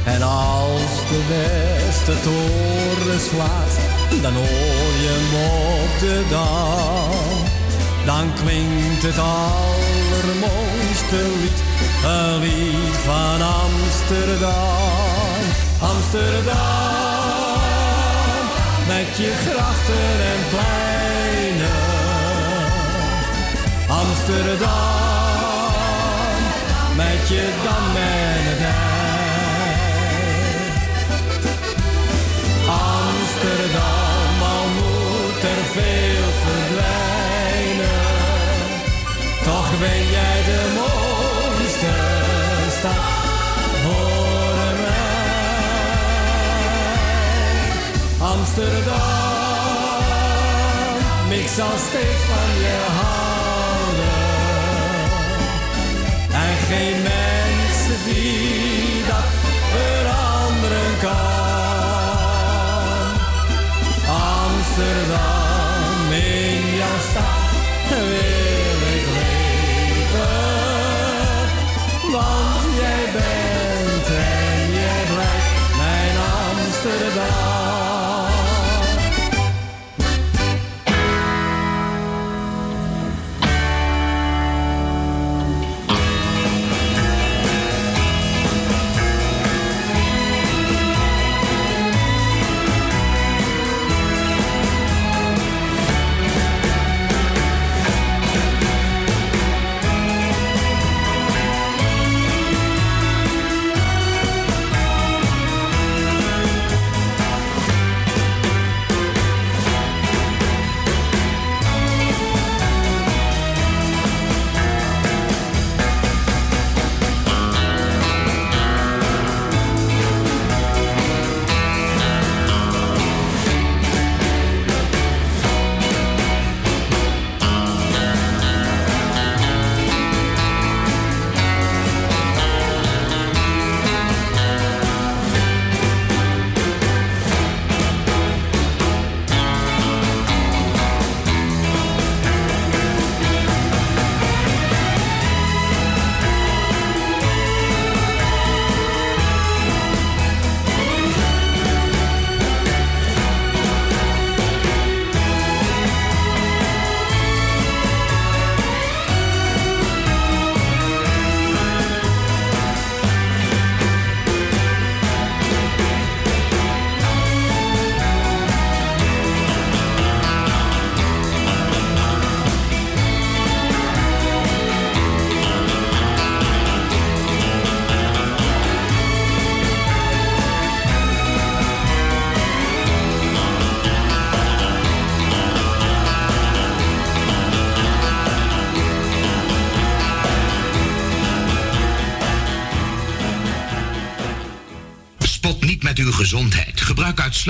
En als de Westertoren slaat, dan hoor je hem op de dam. Dan klinkt het allermooiste lied, een lied van Amsterdam. Amsterdam, met je grachten en pleinen. Amsterdam, met je dam en het. Amsterdam, al moet er veel verdwijnen. Toch ben jij de mooiste stad voor mij. Amsterdam, ik zal steeds van je houden. En geen mens die dat veranderen kan. Amsterdam, in jouw stad Want jij bent en jij blijft mijn Amsterdam.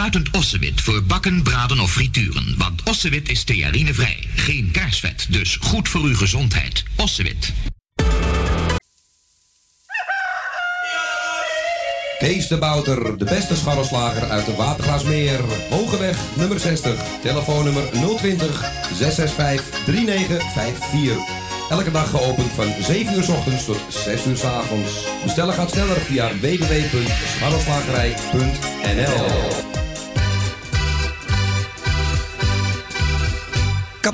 Uitsluitend ossewit voor bakken, braden of frituren. Want ossewit is stearinevrij. Geen kaarsvet, dus goed voor uw gezondheid. Ossewit. Kees de Bouter, de beste scharrelslager uit de Watergraasmeer. Hogeweg, nummer 60. Telefoonnummer 020 665 3954. Elke dag geopend van 7 uur s ochtends tot 6 uur s avonds. Bestellen gaat sneller via www.scharrelslagerij.nl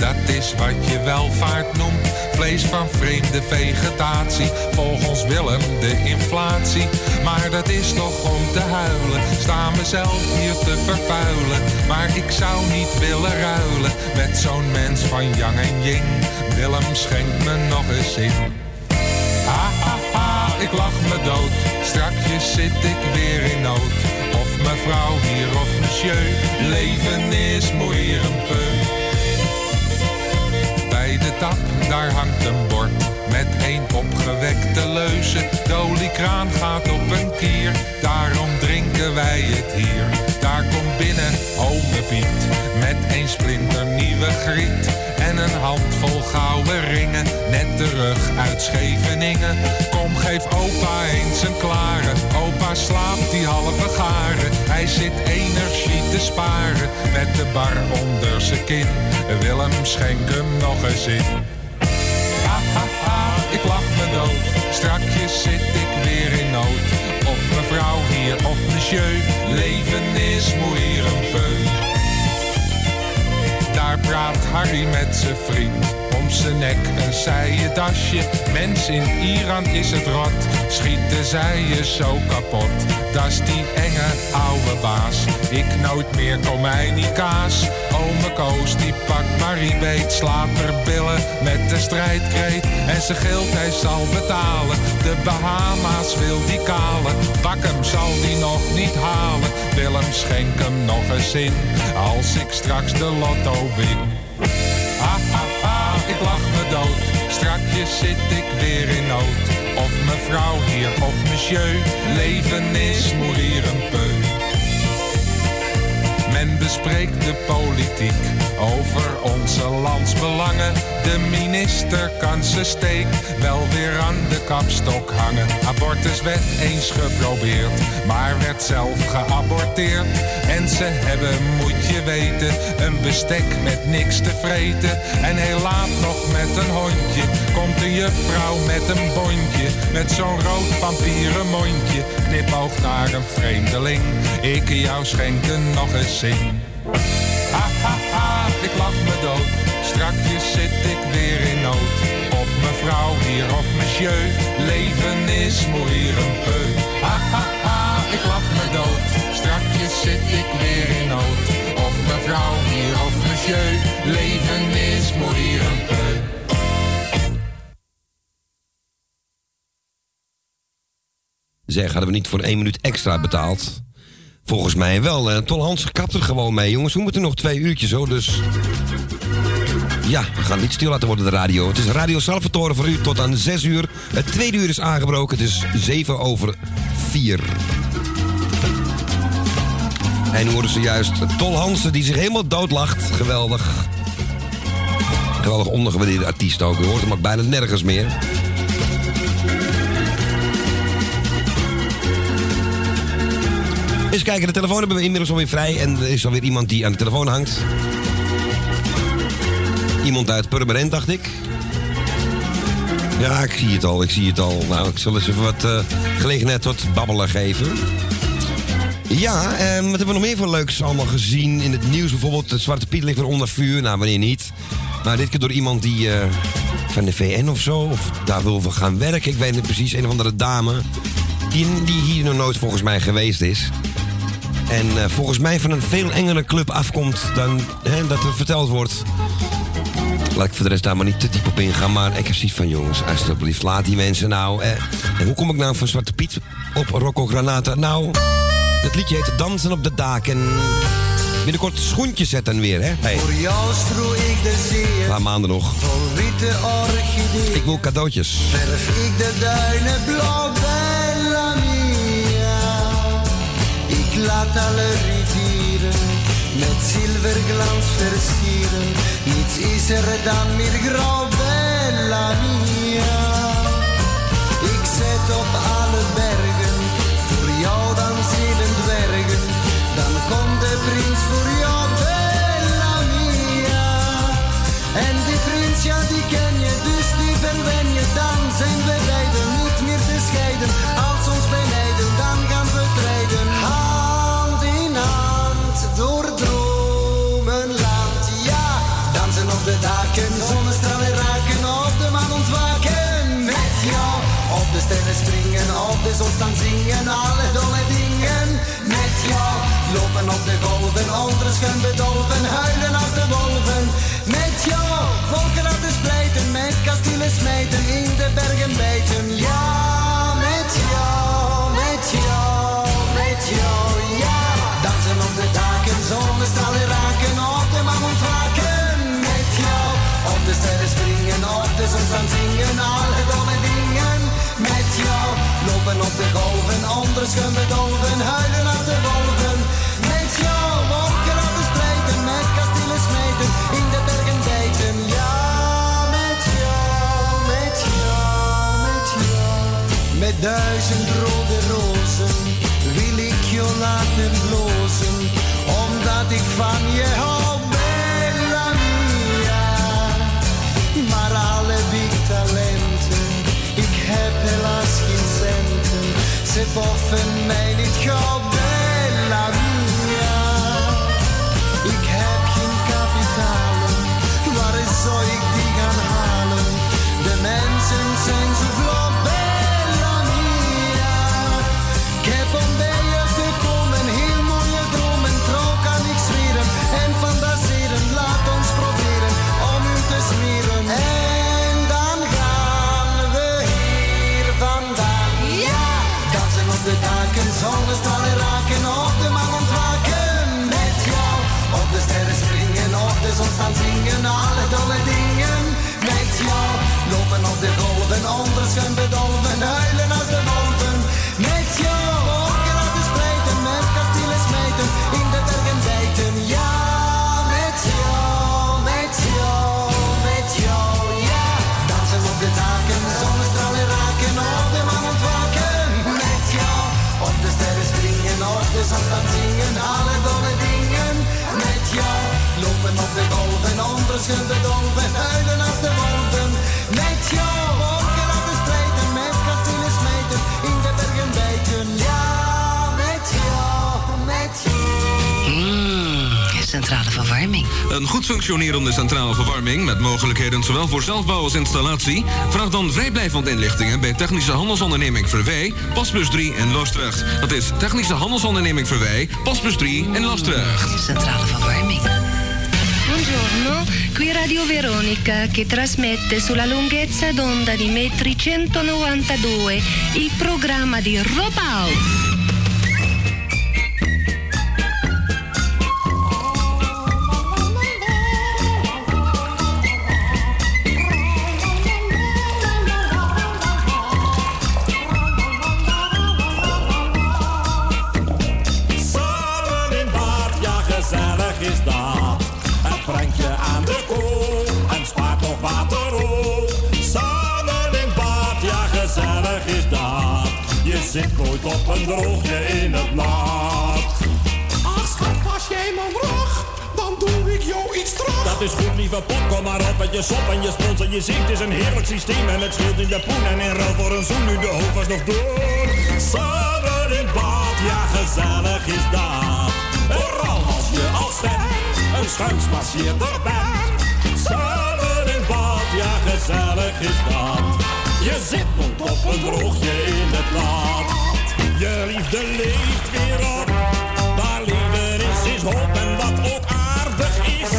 Dat is wat je welvaart noemt. Vlees van vreemde vegetatie, volgens Willem de inflatie. Maar dat is toch om te huilen, sta mezelf hier te vervuilen. Maar ik zou niet willen ruilen met zo'n mens van Yang en Ying. Willem schenkt me nog eens in. Ha, ha, ha, ik lach me dood. Strakjes zit ik weer in nood. Mevrouw hier of monsieur, leven is moeier een peu. Bij de tap, daar hangt een bord met één opgewekte leuze. De oliekraan gaat op een kier, daarom drinken wij het hier. Daar komt binnen ome Piet met een splinternieuwe griet. En een handvol gouden ringen, net terug uit Scheveningen. Kom, geef opa eens een klare. Opa slaapt die halve garen. Hij zit energie te sparen, met de bar onder zijn kin. Willem schenk hem nog eens in. Ha, ha, ha, ik lach me dood. Strakjes zit ik weer in nood. Of mevrouw hier of monsieur, leven is moeier een peu. Daar praat Harry met zijn vriend. Om zijn nek een zijen dasje. Mens in Iran is het rot. Schieten zij je zo kapot. Dat is die enge oude baas. Ik nooit meer kaas. Ome Koos die pakt Marie beet. Slaat er billen met de strijdkreet. En ze gilt hij zal betalen. De Bahama's wil die kalen. Pak hem zal die nog niet halen. Willem schenk hem nog eens in. Als ik straks de lotto win. Ik lach me dood. Strakjes zit ik weer in nood. Of mevrouw hier of monsieur, leven is mourir een peu. Men bespreekt de politiek over onze landsbelangen. De minister kan zijn steek wel weer aan de kapstok hangen. Abortuswet eens geprobeerd, maar werd zelf geaborteerd. En ze hebben, moet je weten, een bestek met niks te vreten. En heel laat nog met een hondje komt een juffrouw met een bondje. Met zo'n rood papieren mondje, naar een vreemdeling. Ik jou schenken nog eens in. Ha, ha, ha, ik lach me dood. Strakjes zit ik weer in nood. Of mevrouw hier of monsieur, leven is mourir een peu. Ha, ha, ha, ik lach me dood. Strakjes zit ik weer in nood. Of mevrouw hier of monsieur, leven is mourir een peu. Zeg, hadden we niet voor één minuut extra betaald? Volgens mij wel. Tol Hans kapt er gewoon mee, jongens. We moeten nog twee uurtjes, hoor. Dus ja, we gaan niet stil laten worden, de radio. Het is Radio Salvatore voor u tot aan 6 uur. Het tweede uur is aangebroken. Het is 7 over 4. En nu hoorden ze juist Tol Hansen die zich helemaal doodlacht. Geweldig. Geweldig ondergewaardeerde artiest ook. U hoort hem ook bijna nergens meer. Eens kijken, de telefoon hebben we inmiddels alweer vrij. En er is alweer iemand die aan de telefoon hangt. Iemand uit Purmerend, dacht ik. Ja, ik zie het al, ik zie het al. Nou, ik zal eens even wat eh, gelegenheid tot babbelen geven. Ja, eh, wat hebben we nog meer voor leuks allemaal gezien in het nieuws? Bijvoorbeeld, de Zwarte Piet ligt weer onder vuur. Nou, wanneer niet? Maar dit keer door iemand die eh, van de VN of zo, of daar wil voor gaan werken. Ik weet niet precies, een of andere dame. Die, die hier nog nooit volgens mij geweest is. En eh, volgens mij van een veel engere club afkomt dan hè, dat er verteld wordt. Laat ik voor de rest daar maar niet te diep op ingaan. Maar ik heb zoiets van, jongens, alsjeblieft, laat die mensen nou. Eh. En hoe kom ik nou van Zwarte Piet op Rocco Granata? Nou, dat liedje heet Dansen op de daken. Binnenkort schoentjes zetten weer, hè? Hey. Voor jou strooi ik de zee. Een paar maanden nog. Witte. Ik wil cadeautjes. Verf ik de duinen blauw, laat alle rivieren met zilverglans versieren. Niets is er dan meer grauw, bella mia. Ik zet op alle bergen, voor jou dan zeven dwergen. Dan komt de prins voor jou, bella mia. En die prins, ja die ken je, dus die verwen je. Dan zijn we beiden niet meer te scheiden. Sterren springen, zon staan zingen. Alle dolle dingen, met jou. Lopen op de golven, onder schuim bedolven, huilen als de wolven. Met jou, wolken laten splijten, met kastelen smijten, in de bergen bijten. Ja, met jou, met jou, met jou, ja. Dansen op de daken, zonnestralen raken, op de maan ontwaken. Met jou, op de sterren springen, op de zon staan zingen, op de golven, onder schuim bedolven, huilen ze boffen op de. Met jou, lopen op de golven, onder schuim bedolven, huilen als de wolven. Met jou, wolken laten splijten, met kastelen smijten, in de bergen bijten. Ja, met jou, met jou, met jou, ja. Dansen op de daken, zonnestralen raken, op de maan ontwaken. Met jou, op de sterren springen, op de zand staan op de golven, schuim bedolven, huilen als de wolven. Met jou, wolken splijten, met kastelen smijten, in de bergen bijten. Ja, met jou, met jou. Mm, centrale verwarming. Een goed functionerende centrale verwarming met mogelijkheden zowel voor zelfbouw als installatie. Vraag dan vrijblijvend inlichtingen bij Technische Handelsonderneming Verwij, Pasbus 3 in Loosdrecht. Dat is Technische Handelsonderneming Verwij, Pasbus 3 in Loosdrecht. Centrale verwarming. Qui Radio Veronica che trasmette sulla lunghezza d'onda di metri 192 il programma di Rob op een droogje in het nat. Ach schat, als jij me vraagt, dan doe ik jou iets terug. Dat is goed, lieve pop, kom maar op met je sop en je spons en je zingt. is een heerlijk systeem en het scheelt in de poen. En in ruil voor een zoen nu de hoofd nog door. Samen in bad, ja gezellig is dat. Vooral als je als vent een schuimsmasseerder bent. Samen in bad, ja gezellig is dat. Je zit nooit op een droogje in het nat. Je liefde leeft weer op. Waar leven is, is hoop en wat ook aardig is.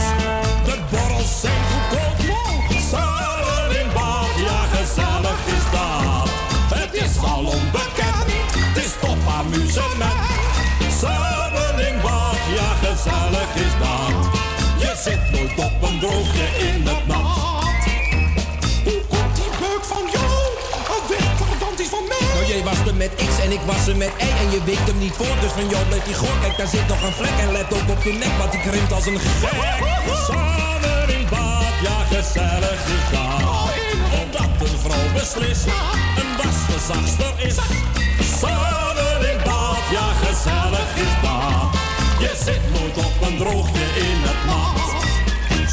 De borrels zijn goedkoop. Samen in bad, ja gezellig is dat. Het is al onbekend, het is top amusement. Samen in bad, ja gezellig is dat. Je zit nooit op een droogje in het met X en ik was er met Y en je weekt hem niet voor. Dus van jou bleef die goor. Kijk, daar zit nog een vlek en let ook op je nek, want die krimpt als een gek. Samen in bad, ja gezellig is dat. Omdat een vrouw beslist een wasverzachster is. Samen in bad, ja gezellig is dat. Je zit nooit op een droogje in het nat.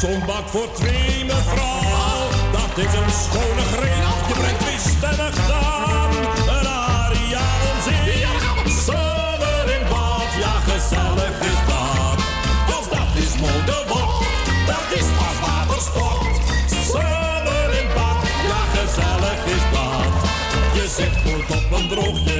Zo'n bak voor twee mevrouw, dat is een schone greep. Je brengt wisstemmig dan een nooit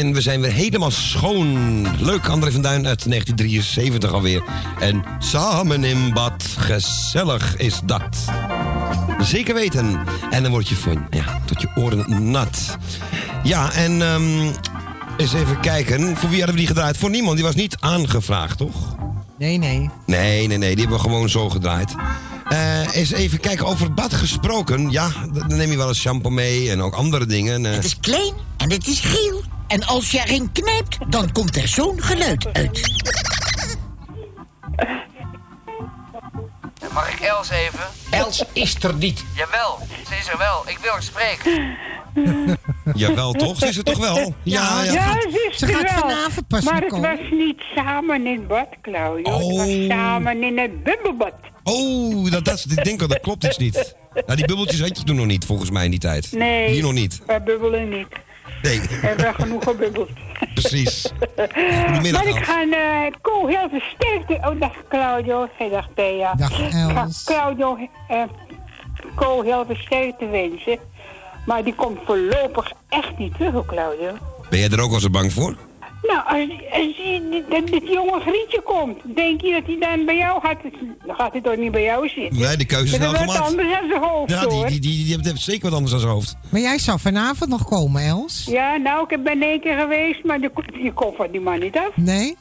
En we zijn weer helemaal schoon. Leuk, André van Duin uit 1973 alweer. En samen in bad, gezellig is dat. Zeker weten. En dan word je van, ja, tot je oren nat. Ja, en ehm eens even kijken. Voor wie hadden we die gedraaid? Voor niemand, die was niet aangevraagd, toch? Nee, nee. Nee, nee, nee, die hebben we gewoon zo gedraaid. Eh eens even kijken, over het bad gesproken. Ja, dan neem je wel eens shampoo mee en ook andere dingen. eh. Het is klein en het is geel. En als je erin knijpt, dan komt er zo'n geluid uit. Mag ik Els even? Els is er niet. Jawel, ze is er wel. Ik wil haar spreken. Jawel, toch? Ze is het toch wel? Ja, ja. Ja, ze is Ze er gaat wel. vanavond pas Maar het komen. was niet samen in bad, Claudio. Het was samen in het bubbelbad. Oh, dat, dat, ik denk al, dat klopt iets niet. Nou, die bubbeltjes had je toen nog niet, volgens mij in die tijd. Nee. Hier nog niet. Wij bubbelen niet. Nee, We hebben genoeg gebubbeld. precies. Goedemiddag, maar ik Els. ga uh, Ko heel veel sterkte... Oh, dag Claudio. Hey, dag Thea. Dag, Ik ga Els. Claudio uh, Ko heel veel sterkte wensen. Maar die komt voorlopig echt niet terug, Claudio. Ben jij er ook al zo bang voor? Nou, als, als die- dat dit jonge Grietje komt, denk je dat hij dan bij jou gaat? Dan gaat hij toch niet bij jou zitten? Nee, de keuze is Dat wat gemaakt. anders aan zijn hoofd, Ja, die, hoor. die, die, die heeft zeker wat anders aan zijn hoofd. Maar jij zou vanavond nog komen, Els? Ja, nou, ik ben één keer geweest, maar je, je komt van die man niet af. Nee?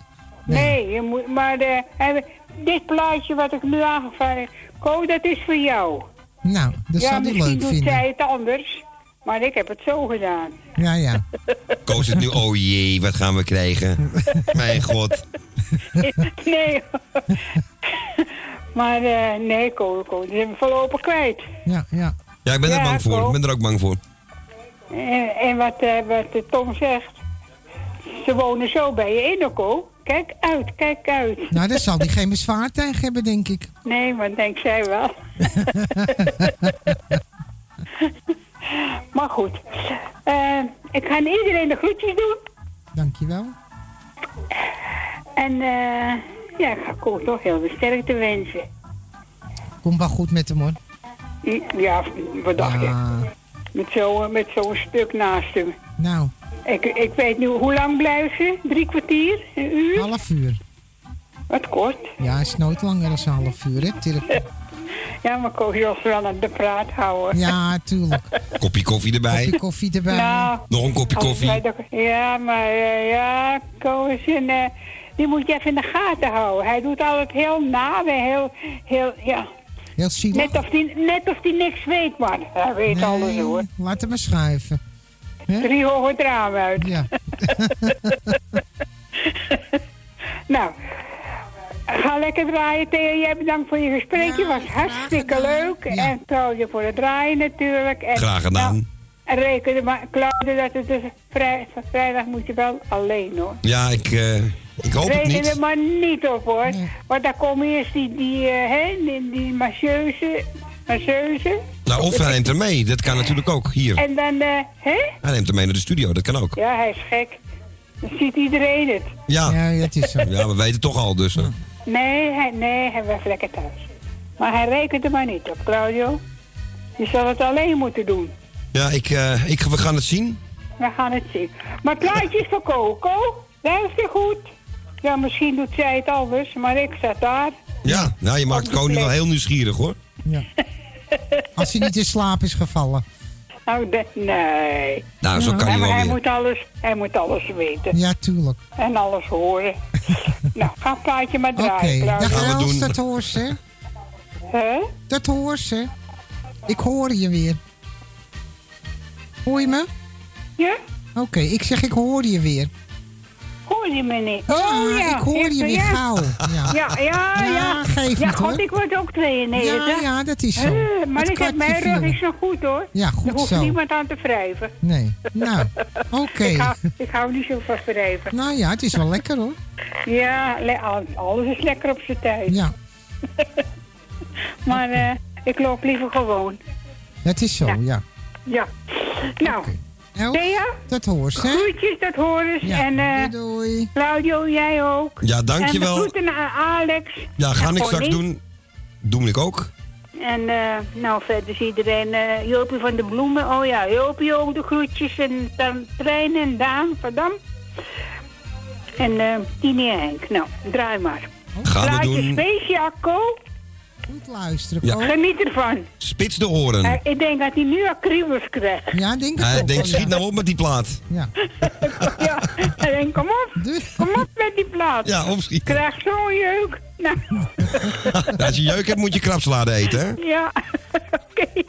Nee, je moet, maar de, hij- dit plaatje wat ik nu aangevraagd Ko, dat is voor jou. Nou, dat ja, zal hij misschien leuk doet vinden. zij het anders, maar ik heb het zo gedaan. Ja, ja. Koos het nu, oh jee, wat gaan we krijgen? Mijn god. nee, maar eh, nee, Ko, Ko, die zijn we voorlopig kwijt. Ja, ja. Ja, ik ben er Ja, bang voor. Ko. Ik ben er ook bang voor. En, en wat, wat eh, Tom zegt, ze wonen zo bij je in, Ko. Kijk uit, kijk uit. Nou, daar zal hij geen bezwaar tegen hebben, denk ik. Nee, maar denkt zij wel. Maar goed. Eh, ik ga iedereen de groetjes doen. Dankjewel. En eh, ja, ik ga Ko toch heel veel sterkte wensen. Komt wel goed met hem, hoor. Ja, wat dacht je? Met zo'n met zo'n stuk naast hem. nou, Ik, ik weet nu, hoe lang blijven ze? Drie kwartier? Een uur? half uur. Wat kort? Ja, is nooit langer dan een half uur, hè? Ja, maar wil ze wel aan de praat houden. Ja, tuurlijk. Kopje koffie erbij. Kopje koffie erbij. Nou, Nog een kopje koffie. Ja, maar eh, ja, Koos, en, eh, die moet je even in de gaten houden. Hij doet altijd heel na en heel, heel, ja. Heel zielig. Net of die, net of die niks weet, man. Hij weet alles hoor. Laat hem maar schuiven. Drie hoge het raam uit. Ja. nou, ga lekker draaien, Theo. Jij bedankt voor je gesprekje. was hartstikke leuk. En Claudia voor het draaien natuurlijk. En, Graag gedaan. Nou, en reken er maar, Claudia, dat het dus vrij, vrijdag moet je wel alleen hoor. Ja, ik, eh, ik hoop het Reken niet. er maar niet op hoor. Want daar komen eerst die, die, eh, hè, die, die. Nou, of hij neemt er mee. Dat kan natuurlijk ook. Hier. En dan, eh, hè? Hij neemt er mee naar de studio. Dat kan ook. Ja, hij is gek. Dan ziet iedereen het. Ja. Ja, dat is zo. Ja, we weten het toch al dus. hè. Nee, hij, nee, hij was lekker thuis. Maar hij rekent er maar niet op, Claudio. Je zal het alleen moeten doen. Ja, ik, eh, ik, we gaan het zien. We gaan het zien. Maar het plaatje is voor Coco. Luister goed. Ja, misschien doet zij het anders, maar ik zat daar. Ja, nou, je maakt Koning wel heel nieuwsgierig hoor. Als hij niet in slaap is gevallen. Nou, de- nee. Nou, zo kan hij, hij wel hij weer. moet alles, hij moet alles weten. Ja, tuurlijk. En alles horen. nou, ga het plaatje maar Oké, draaien, Claudio. dag Els, dat hoort ze. Hè? Dat hoort ze. Ik hoor je weer. Hoor je me? Ja? Oké, ik zeg ik hoor je weer. Hoor je me niet? Oh ja. ik hoor je weer ja. gauw. Ja. Ja, ja, ja. Geef ja, niet, God, ik word ook 92. Ja, ja, dat is zo. Maar ik heb mijn rug is nog goed hoor. Ja, goed Er hoeft zo. niemand aan te wrijven. Nee. Nou, oké. Ik, hou, niet zo van wrijven. Nou ja, het is wel lekker hoor. Ja, le- al- alles is lekker op zijn tijd. Ja, Maar eh, ik loop liever gewoon. het is zo, ja. Ja. Nou, Els, Thea, dat hoort ze. hè? groetjes, dat horen ze. Ja, En eh, doei, Claudio, jij ook. Ja, dankjewel. En de groeten aan Alex. Ja, ga ik straks doen. Doe ik ook. En eh, nou, verder is iedereen, eh Jopie van de Bloemen. Oh ja, Jopie ook de groetjes. En dan Trein en Daan van Dam. En eh Tini en Henk. Nou, draai maar. Gaan we Plaatje doen. speciaal, Ko. Goed luisteren, Ja. Geniet ervan. Spits de oren. Eh, ik denk dat hij nu al kriebels krijgt. Ja, denk ik Hij ook denkt, schiet ja. nou op met die plaat. Ja. ja, hij denkt, kom op. Kom op met die plaat. Ja, opschieten. Krijg zo'n jeuk. Nou, als je jeuk hebt, moet je krapsalade eten, hè? ja. Oké.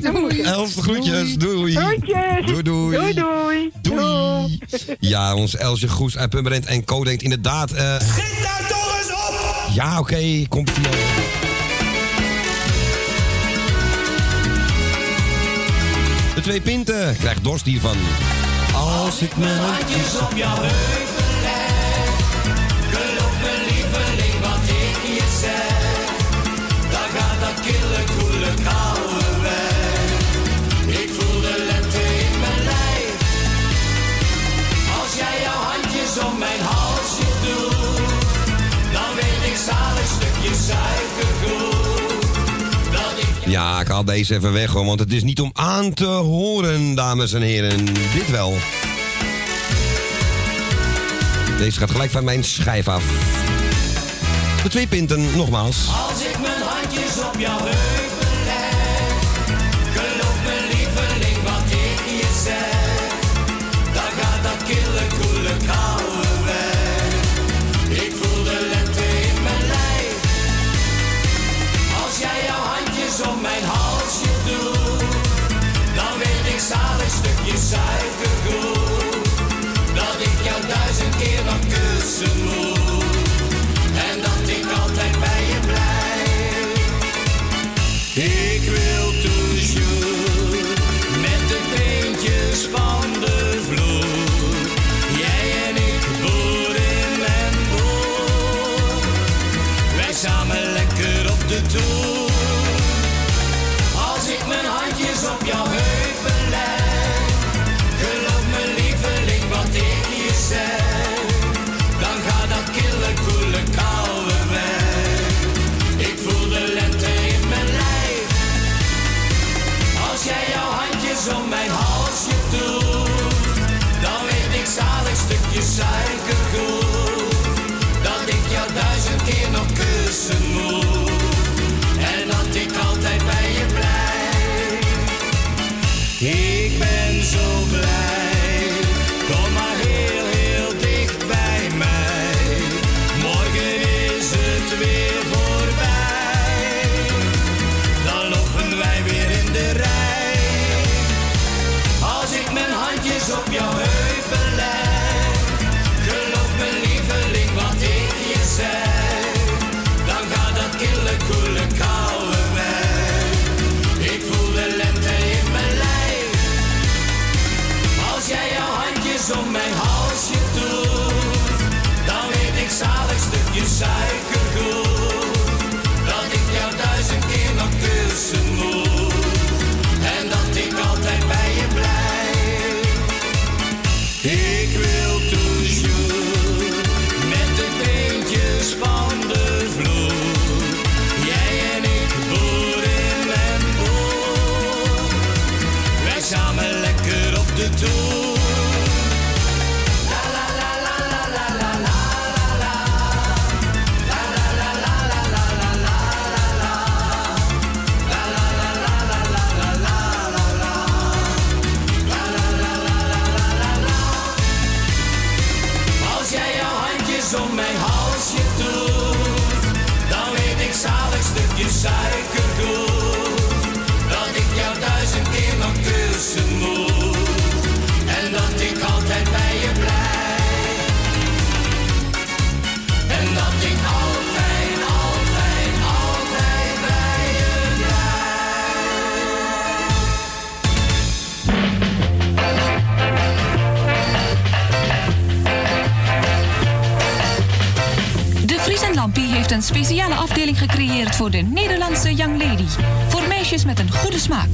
Doei. Els, de groetjes. Doei. Groetjes. Doei, doei. Doei, doei. Doei. Ja, ons Elsje Goes uit Pummerend en Co denkt inderdaad... eh Schiet daar toch eens op! ja, oké, komt ie De twee pinten krijgt dorst hiervan. Als ik mijn handjes op jouw heupen leg. Geloof me lieveling wat ik je zeg. Dan gaat dat kille koele koude Ja, ik haal deze even weg hoor, want het is niet om aan te horen, dames en heren. Dit wel. Deze gaat gelijk van mijn schijf af. De twee pinten, nogmaals. Als ik mijn handjes op heupen stukje speciale afdeling gecreëerd voor de Nederlandse Young Lady. Voor meisjes met een goede smaak.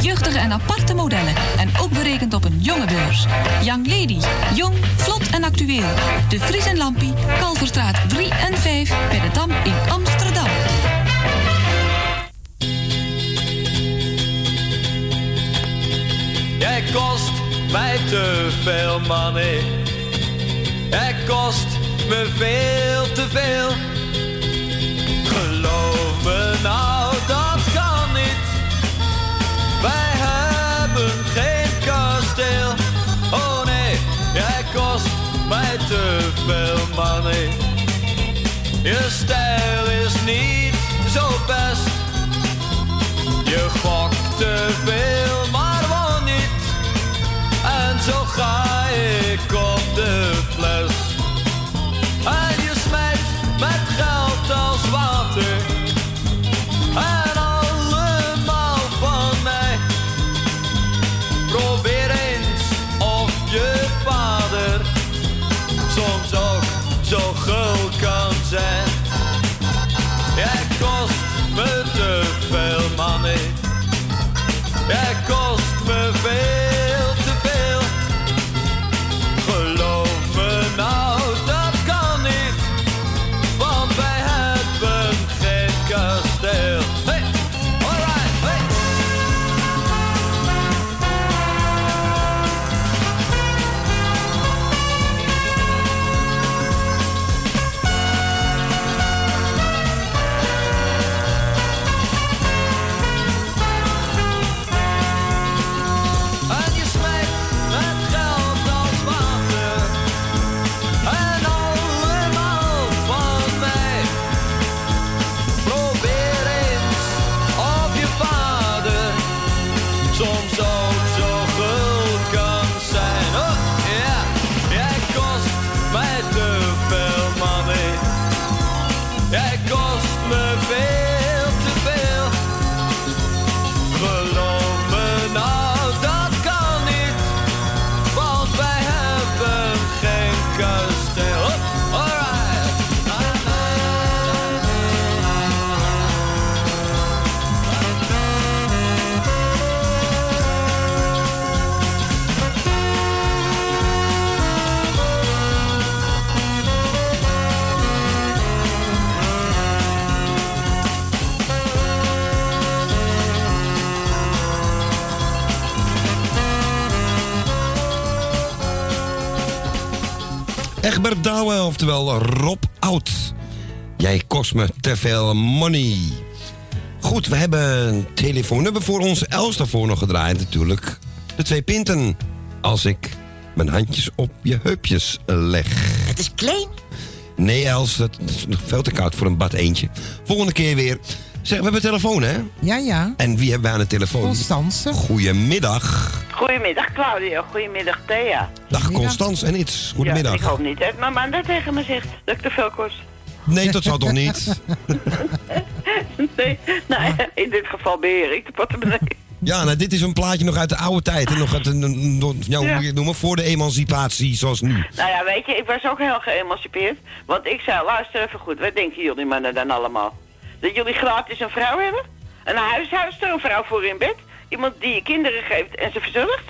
Jeugdige en aparte modellen. En ook berekend op een jonge beurs. Young Lady. Jong, vlot en actueel. De Fries en Lampie, Kalverstraat 3 en 5 bij de Dam in Amsterdam. Jij kost mij te veel money. Jij kost me veel te veel. Nou, dat kan niet. Wij hebben geen kasteel. Oh nee, jij kost mij te veel money. Je stijl is niet zo best. Je gokt te veel, maar won niet. En zo ga ik sunshine. Douwe, oftewel Rob Oud. Jij kost me te veel money. Goed, we hebben een telefoonnummer voor ons. Els daarvoor nog gedraaid natuurlijk. De twee pinten. Als ik mijn handjes op je heupjes leg. Het is klein. Nee, Els, dat is nog veel te koud voor een bad eentje. Volgende keer weer. Zeg, we hebben telefoon, hè? Ja, ja. En wie hebben we aan de telefoon? Constance. Goedemiddag. Goedemiddag Claudia, goedemiddag Thea. Dag Constance en iets. Goedemiddag. Ja, ik hoop niet dat mijn man dat tegen me zegt, dat ik te veel kost. Nee, dat zou toch niet? nee, nou, in dit geval beheer ik de portemonnee. Ja, nou, dit is een plaatje nog uit de oude tijd. En nog uit een, ja, hoe je het noemen? Voor de emancipatie zoals nu. Nou ja, weet je, ik was ook heel geëmancipeerd. Want ik zei, luister even goed, wat denken jullie mannen dan allemaal? Dat jullie gratis een vrouw hebben? Een huishoudster, een vrouw voor in bed? Iemand die je kinderen geeft en ze verzorgt?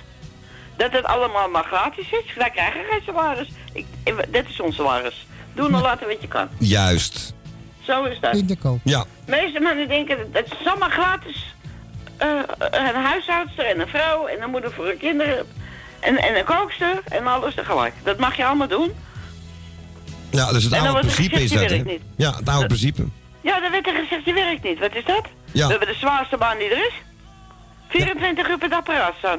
Dat het allemaal maar gratis is? Wij krijgen geen salaris. Ik, dit is ons salaris. Doe en laten wat je kan. Juist. Zo is dat. Kinderkoop. Ja. De meeste mannen denken, dat het is allemaal gratis. Eh, een huishoudster en een vrouw en een moeder voor hun kinderen. En, en een kookster en alles tegelijk. Dat mag je allemaal doen. Ja, dus het En dan oude wordt principe is dat, hè? niet. Ja, het oude principe. Ja, dan werd er gezegd, je werkt niet. Wat is dat? Ja. We hebben de zwaarste baan die er is. 24 uur per dag paraat staan.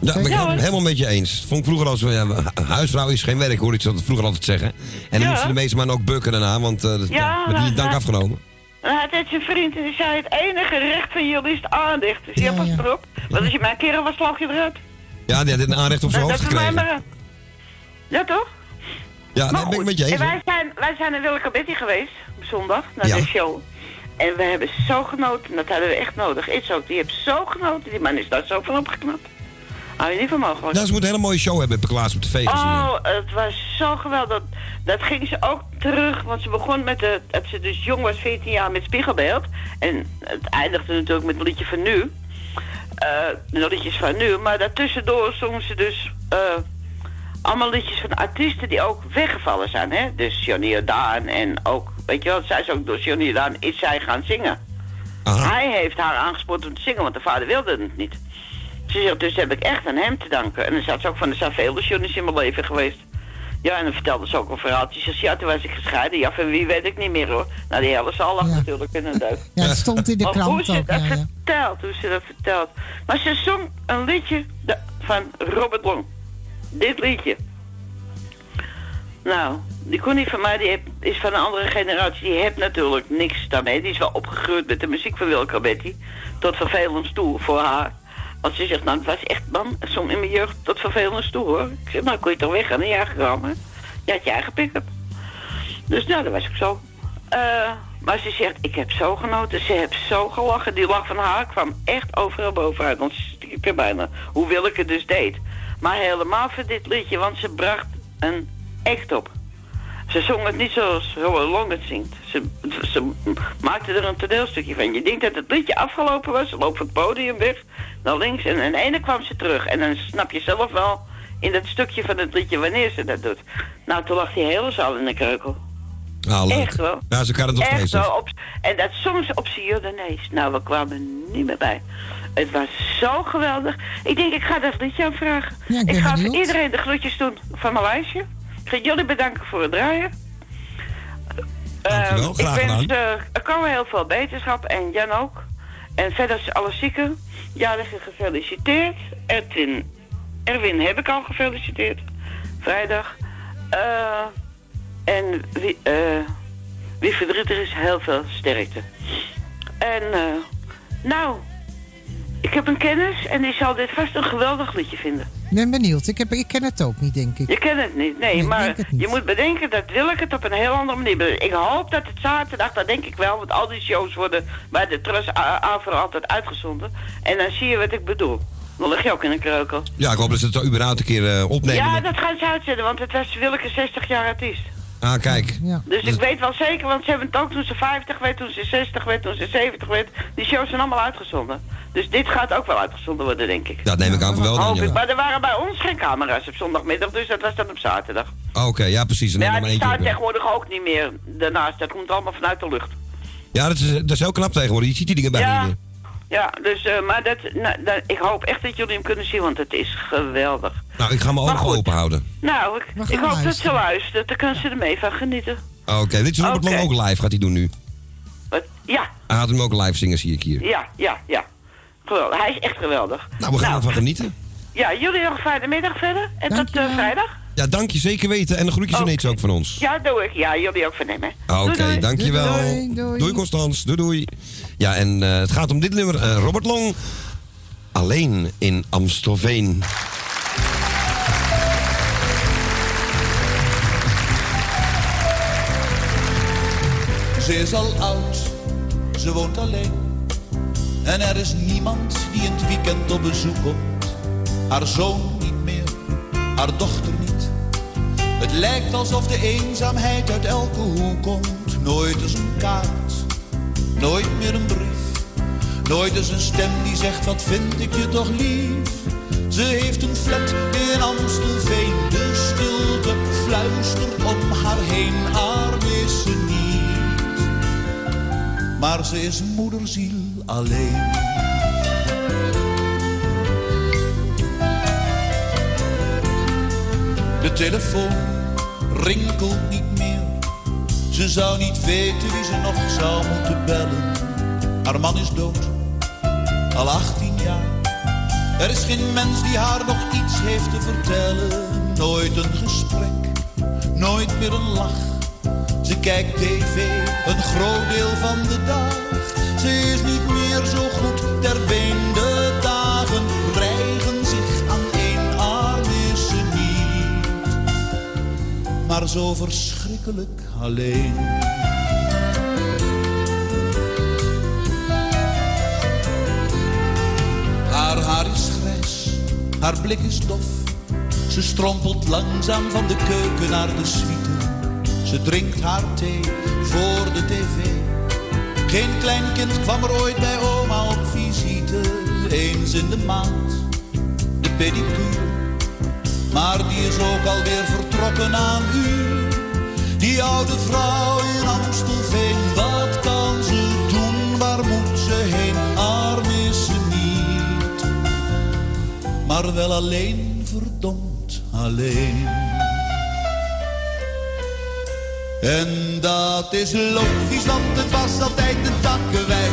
Ja, ben ik Ja, helemaal- hoor. met je eens. Vond ik vroeger als ja, hu- huisvrouw is geen werk, hoorde ik dat vroeger altijd zeggen. En dan Ja. moesten de meeste mannen ook bukken daarna, want dat Ja, werd niet maar- dank afgenomen. Had net zijn vriend en die zei, het enige recht van jullie is het aandicht. Dus ja, pas erop. Want als je mijn kerel was, slag je eruit. Ja, die had een aanrecht op zijn hoofd dat gekregen. maar. Ja, toch? Ja, nee, ben ik met je eens. En hoor. wij zijn, wij zijn in Willeke Betty geweest, op zondag, naar de show. En we hebben zo genoten, en dat hadden we echt nodig. Is ook, die heeft zo genoten, die man is daar zo van opgeknapt. Hou je niet van mogelijk. Ja, ze moeten een hele mooie show hebben, heb ik laatst op de feest gezien. Oh, het was zo geweldig. Dat, dat ging ze ook terug, want ze begon met de, dat ze dus jong was, 14 jaar, met spiegelbeeld. En het eindigde natuurlijk met een liedje van nu. De liedjes van nu, maar daartussendoor zong ze dus eh, allemaal liedjes van artiesten die ook weggevallen zijn. Hè? Dus Johnny Jordaan en ook, weet je wel, zij is ook door Johnny Jordaan is zij gaan zingen. Hij heeft haar aangespoord om te zingen, want de vader wilde het niet. Ze zegt, dus heb ik echt aan hem te danken. En dan zat ze ook van, er zijn vele Johnny's in mijn leven geweest. Ja, en dan vertelde ze ook een verhaaltje. Ze zegt, ja, toen was ik gescheiden. Ja, van wie weet ik niet meer hoor. Nou, die hele zaal lag natuurlijk in een duik. Ja, het stond in de Maar hoe krant ze ook. dat Ja, ja. vertelt, hoe ze dat vertelt. Maar ze zong een liedje van Robert Long. Dit liedje. Nou, die kon niet van mij, die is van een andere generatie. Die heeft natuurlijk niks daarmee. Die is wel opgegroeid met de muziek van Wilco Betty. Tot vervelend toe voor haar. Want ze zegt, nou, het was echt, man, zong in mijn jeugd tot vervelend toe, hoor. Ik zeg, nou, kon je toch weg gaan? Ja, gekomen. Je had je eigen pick-up. Dus nou, dat was ik zo. Eh, maar ze zegt, ik heb zo genoten. Ze heeft zo gelachen. Die lach van haar kwam echt overal bovenuit. Want ze stiek er bijna. Hoewel ik het dus deed. Maar helemaal voor dit liedje. Want ze bracht een act op. Ze zong het niet zoals Robert Long het zingt. Ze, ze maakte er een toneelstukje van. Je denkt dat het liedje afgelopen was. Ze loopt het podium weg naar links. En aan de ene kwam ze terug. En dan snap je zelf wel in dat stukje van het liedje wanneer ze dat doet. Nou, toen lag die hele zaal in de kreukel. Ah, leuk. Echt wel. Ja, ze kan het nog Echt steeds. wel. Op, en dat zong ze op zijn Jordanees. Nou, we kwamen niet meer bij. Het was zo geweldig. Ik denk, ik ga dat liedje aanvragen. Ja, ik ga voor iedereen de groetjes doen van mijn lijstje. Ik ga jullie bedanken voor het draaien. Dankjewel, Eh, graag ik wens komen heel veel beterschap en Jan ook. En verder is alle zieken. Jarigen gefeliciteerd. Erwin, Erwin heb ik al gefeliciteerd. Vrijdag. Eh, en wie, eh, wie verdrietig is, heel veel sterkte. En nou, ik heb een kennis en die zal dit vast een geweldig liedje vinden. Ik ben benieuwd. Ik, heb, ik ken het ook niet, denk ik. Je kent het niet, nee, maar niet. je moet bedenken dat wil ik het op een heel andere manier. Ik hoop dat het zaterdag, dat denk ik wel, want al die shows worden bij de Trust Avro altijd uitgezonden. En dan zie je wat ik bedoel. Dan lig je ook in een kreukel. Ja, ik hoop dat ze het überhaupt een keer eh, opnemen. Ja, dat gaan ze uitzetten, want het was Willeke 60 jaar artiest. Ah, kijk. Dus ik weet wel zeker, want ze hebben het ook toen ze 50 werd, toen ze 60 werd, toen ze 70 werd. Die shows zijn allemaal uitgezonden. Dus dit gaat ook wel uitgezonden worden, denk ik. Dat neem ik aan van wel dan, ik. Maar er waren bij ons geen camera's op zondagmiddag, dus dat was dan op zaterdag. Oké, ja precies. Neem ja, die tegenwoordig ook niet meer daarnaast. Dat komt allemaal vanuit de lucht. Ja, dat is, dat is heel knap tegenwoordig. Je ziet die dingen bij Ja. niet meer. Ja, dus, eh, maar dat, nou, dat, ik hoop echt dat jullie hem kunnen zien, want het is geweldig. Nou, ik ga mijn ogen open houden. Nou, ik, hoop dat ze luisteren. luistert. Dan kunnen ze er mee van genieten. Oké, dit is Robert. Long ook live, gaat hij doen nu. Wat? Ja, Hij gaat hem ook live zingen, zie ik hier. ja, ja, ja. Geweldig. Hij is echt geweldig. Nou, we gaan ervan genieten. Ja, jullie nog een fijne middag verder. En tot eh, vrijdag. Ja, dank je zeker weten. En de groetjes ineens ook van ons. Ja, doe ik. Ja, jullie ook van hem, hè. Oké, dankjewel. Doei, doei. Doei, Constans. Doei, doei. Ja, en eh, het gaat om dit nummer. eh, Robert Long. Alleen in Amstelveen. Ze is al oud, ze woont alleen. En er is niemand die in het weekend op bezoek komt. Haar zoon niet meer, haar dochter niet. Het lijkt alsof de eenzaamheid uit elke hoek komt. Nooit eens een kaart, nooit meer een brief. Nooit eens een stem die zegt, wat vind ik je toch lief. Ze heeft een flat in Amstelveen. De stilte fluistert om haar heen, arm is ze niet. Maar ze is moederziel alleen. De telefoon rinkelt niet meer. Ze zou niet weten wie ze nog zou moeten bellen. Haar man is dood, al 18 jaar. Er is geen mens die haar nog iets heeft te vertellen. Nooit een gesprek, nooit meer een lach. Ze kijkt tv een groot deel van de dag. Ze is niet meer zo goed ter been. De dagen rijgen zich aan één arm is ze niet. Maar zo verschrikkelijk alleen. Haar haar is grijs, haar blik is dof. Ze strompelt langzaam van de keuken naar de suite. Ze drinkt haar thee voor de tv. Geen kleinkind kwam er ooit bij oma op visite. Eens in de maand, de pedicure. Maar die is ook alweer vertrokken aan u. Die oude vrouw in Amstelveen, wat kan ze doen? Waar moet ze heen? Arm is ze niet. Maar wel alleen, verdomd alleen. En dat is logisch, want het was altijd een takkenwijf.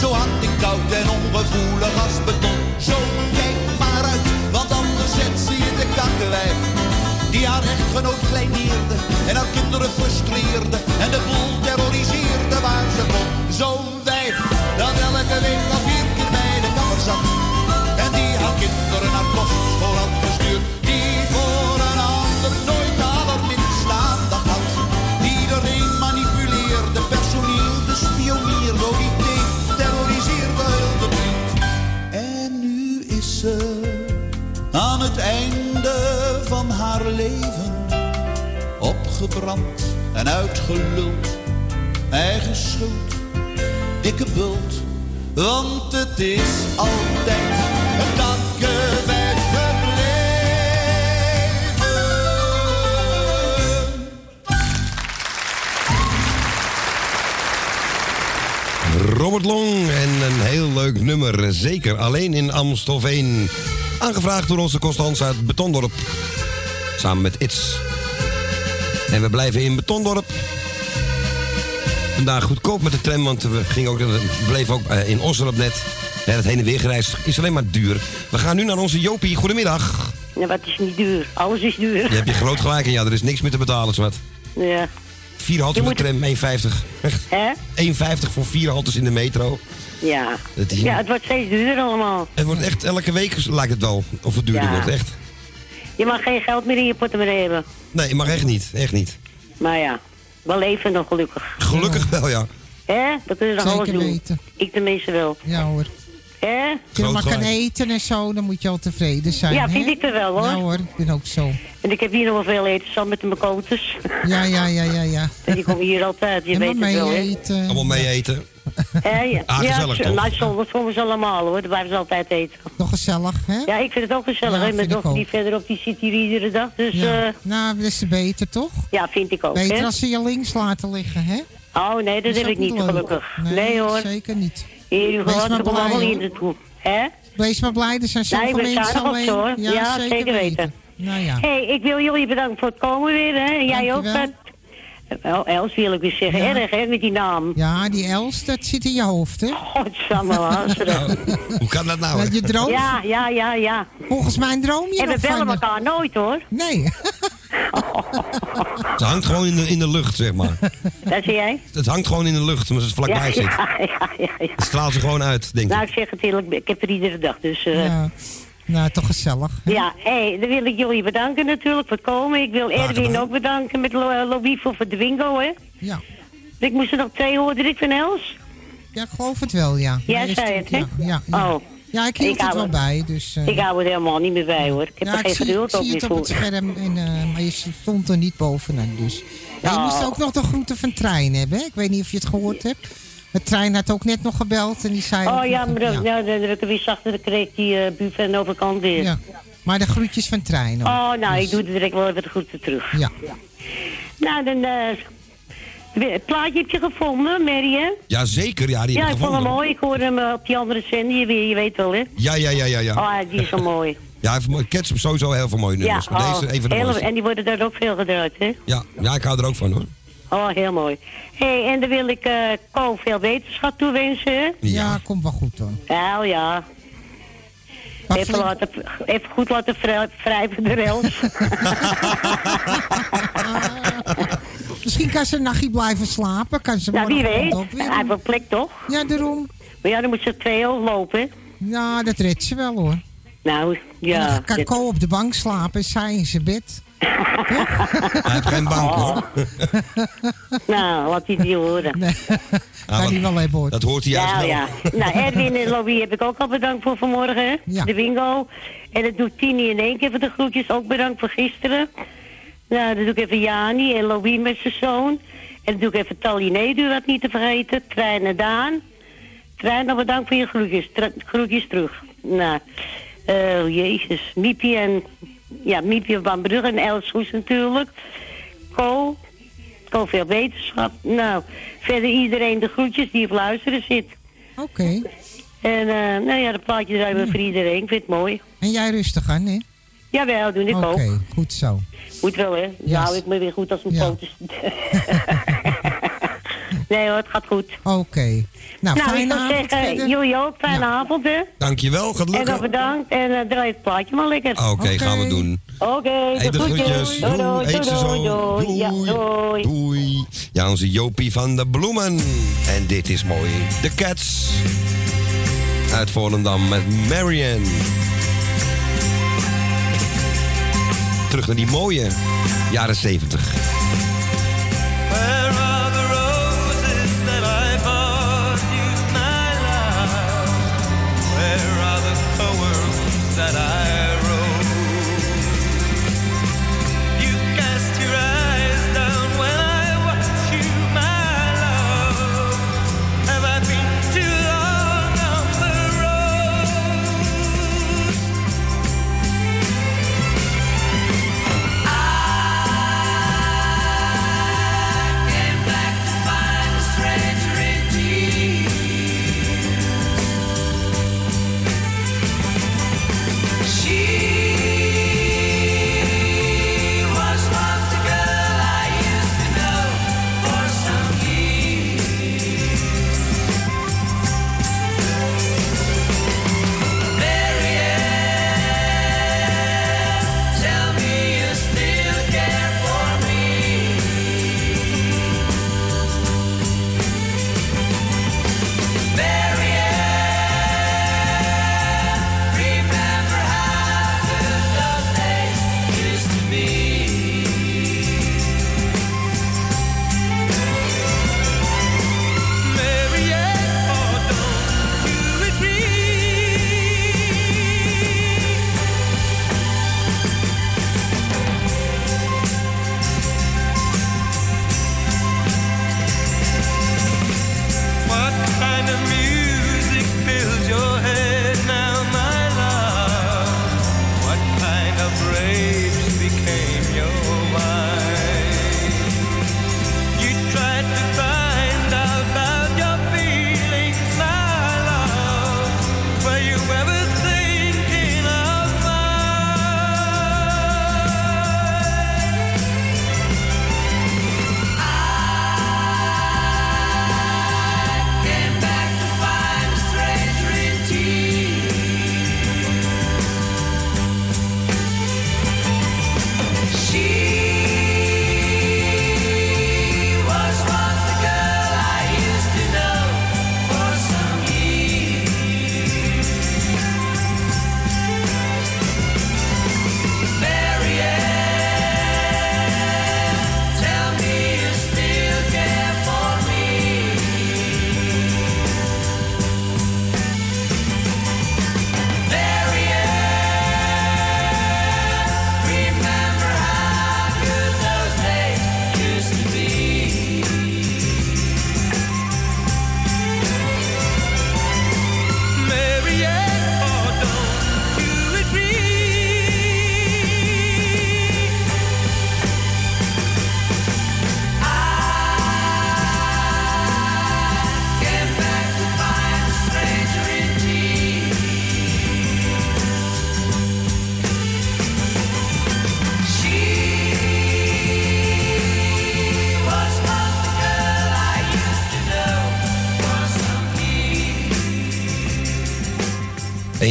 Zo hard en koud en ongevoelig als beton. Zo kijk maar uit, want anders zet ze je de kakkenwijf. Die haar echtgenoot kleineerde en haar kinderen frustreerde. En de boel terroriseerde waar ze kon. Zo'n wijf, dat elke week al vier keer bij de kapper zat. En die haar kinderen naar kostschool had gestuurd. Die voor een ander nooit de allerminste aandacht had. Iedereen manipuleerde, personeel bespioneerde, ook idee terroriseerde heel de buurt. En nu is ze aan het haar opgebrand en uitgeluld. Eigen schuld, dikke bult, want het is altijd een takkenwijf gebleven. Robert Long en een heel leuk nummer. Zeker alleen in Amstelveen. Aangevraagd door onze Constance uit Betondorp. Samen metIts. En we blijven in Betondorp. Vandaag goedkoop met de tram, want we gingen ook, we bleven ook eh, in Osdorp net. Ja, het heen en weer gereisd is alleen maar duur. We gaan nu naar onze Jopie. Goedemiddag. Ja, wat is niet duur? Alles is duur. Je hebt je groot gelijk en ja, er is niks meer te betalen, zwart. Ja. Vier haltes met de tram, 1,50. Echt. Hè? 1,50 voor vier haltes in de metro. Ja. Is- Ja, het wordt steeds duurder allemaal. Het wordt echt elke week lijkt het wel. Of het duurder Ja. wordt, echt. Je mag geen geld meer in je portemonnee hebben. Nee, maar echt niet. Echt niet. Maar ja, wel leven nog gelukkig. Gelukkig wel, ja. Hè? Dat kunnen nog Zeker alles doen. weten. Ik tenminste wel. Ja hoor. Hè? Als je maar kan eten en zo, dan moet je al tevreden zijn. Ja, hè? vind ik er wel hoor. Ja hoor, ik ben ook zo. En ik heb hier nog wel veel eten, samen met mijn koters. Ja, ja, ja, ja, ja. En die komen hier altijd, je En weet het wel, hè? mee eten. Allemaal mee eten. Hè, ja, Ah, gezellig ja? Nou, soms komen ze allemaal hoor, dan blijven ze altijd eten. Nog gezellig, hè? Ja, ik vind het ook gezellig. Ja, hè? Mijn dochter die ook. verderop, die zit hier iedere dag. Dus Ja. ja, Nou, dat is beter, toch? ja vind ik ook. Beter hè? als ze je links laten liggen, hè? Oh nee, dat heb ook ik niet leuk. gelukkig. Nee, Nee, hoor. zeker niet. Hier, u Wees gewoon, maar ze komen blij, allemaal hier naartoe. Hè? Wees maar blij, er zijn Nee, zoveel ben mensen alleen. hoor. Ja, Ja, zeker, zeker weten. Nou ja. hey, ik wil jullie bedanken voor het komen weer, hè? En jij ook, Dankjewel. Fred. Oh, Els wil ik weer zeggen. Ja. Erg, hè, met die naam. Ja, die Els, dat zit in je hoofd, hè? Godsamme, luisteren. Hoe kan dat nou? Dat je droomt. Ja, ja, ja, ja. Volgens mij droom je En we bellen van... elkaar nooit, hoor. Nee. Het hangt gewoon in de, in de lucht, zeg maar. Dat zie jij? Het hangt gewoon in de lucht, omdat het vlakbij ja, zit. ja, ja, ja, ja. Het straalt ze gewoon uit, denk Nou, ik. ik zeg het eerlijk, ik heb er iedere dag, dus... eh, Ja. Nou, toch gezellig. Ja, hé, dan wil ik jullie bedanken natuurlijk voor het komen. Ik wil Erwin ook bedanken met Lo- eh, voor Dwingo, hè. Ja. Ik moest er nog twee horen, ik van Els. Ja, ik geloof het wel, ja. Jij Ja, zei het, hè? Ja, ja, ja. Oh. Ja, ik hield Ik het wel het. bij, dus... eh, Ik hou het helemaal niet meer bij, hoor. Ik heb ja, er ik geen geduld ik ook zie het op het scherm, en, eh, maar je stond er niet bovenaan, dus... Ja, je Oh. moest ook nog de groeten van Trein hebben, hè? Ik weet niet of je het gehoord hebt. De trein had ook net nog gebeld en die zei... Oh ja, maar dan, ja. dan heb ik er weer zachter, dan kreeg die uh, buur van de overkant weer. Ja. Maar de groetjes van Trein ook. Oh, nou, Dus- ik doe er direct wel even de groeten terug. Ja. Nou, dan... eh, het plaatje heb je gevonden, Mary, hè? Ja, zeker. Ja, die Ja, heb ik ik vond hem gevonden. mooi. Ik hoorde hem eh, op die andere zender, je, weet- je weet wel, hè? Ja, ja, ja, ja, ja. Oh, die is zo mooi. Ja, Cats heeft sowieso heel veel mooie nummers. oh, deze een van de heel-. En die worden daar ook veel gedraaid, hè? Ja, ja, ik hou er ook van hoor. Oh, heel mooi. hey, en dan wil ik eh Ko veel wetenschap toewensen. hè? Ja, komt wel goed hoor. Ja, oh ja. Even, flink- laten, even goed laten vrij- wrijven de rails. Misschien kan ze een nachtje blijven slapen. Kan ze nou, wie weet. Hij heeft een plek toch? Ja, daarom. Maar ja, dan moet ze twee lopen. hè? Ja, dat redt ze wel hoor. Nou, ja. Dan kan Ko op de bank slapen en zij in zijn bed. Hij heeft geen bank hoor. Nou, laat hij het niet horen. Wat- hij wel hebben hoor. Dat hoort hij juist Nou wel. ja. Nou, Erwin en Louis heb ik ook al bedankt voor vanmorgen. hè? Ja. De bingo. En dat doet Tini in één keer voor de groetjes. Ook bedankt voor gisteren. Nou, dan doe ik even Jani en Louis met zijn zoon. En dan doe ik even Taliné, doe dat niet te vergeten. Trein en Daan. Trein, nog bedankt voor je groetjes. Tra- groetjes terug. Nou, eh jezus. Miepie en... Ja, Miepie van Brugge en Els Soes natuurlijk. Ko. Ko veel wetenschap. Nou, verder iedereen de groetjes die op luisteren zit. Oké. En eh, nou ja, de plaatjes we voor iedereen. Ik vind het mooi. En jij rustig aan, hè? Jawel, doe ik Oké, ook. goed zo. Moet wel, hè? Yes. hou ik me weer goed als een Ja. nee hoor, het gaat goed. Oké. Nou, nou, ik fijne zou avond zeggen, verder. jullie ook, fijne avond, hè? Dankjewel, gaat En dan lukken. bedankt en eh, draai het plaatje maar lekker. Oké, gaan we doen. Oké, Hey, de groetjes. Doei, doei, Doei, zo. doei, doei. Ja, doei. Doei. Ja, onze Jopie van de Bloemen. En dit is mooi. De Cats. Uit Volendam met Marian. Terug naar die mooie jaren 70.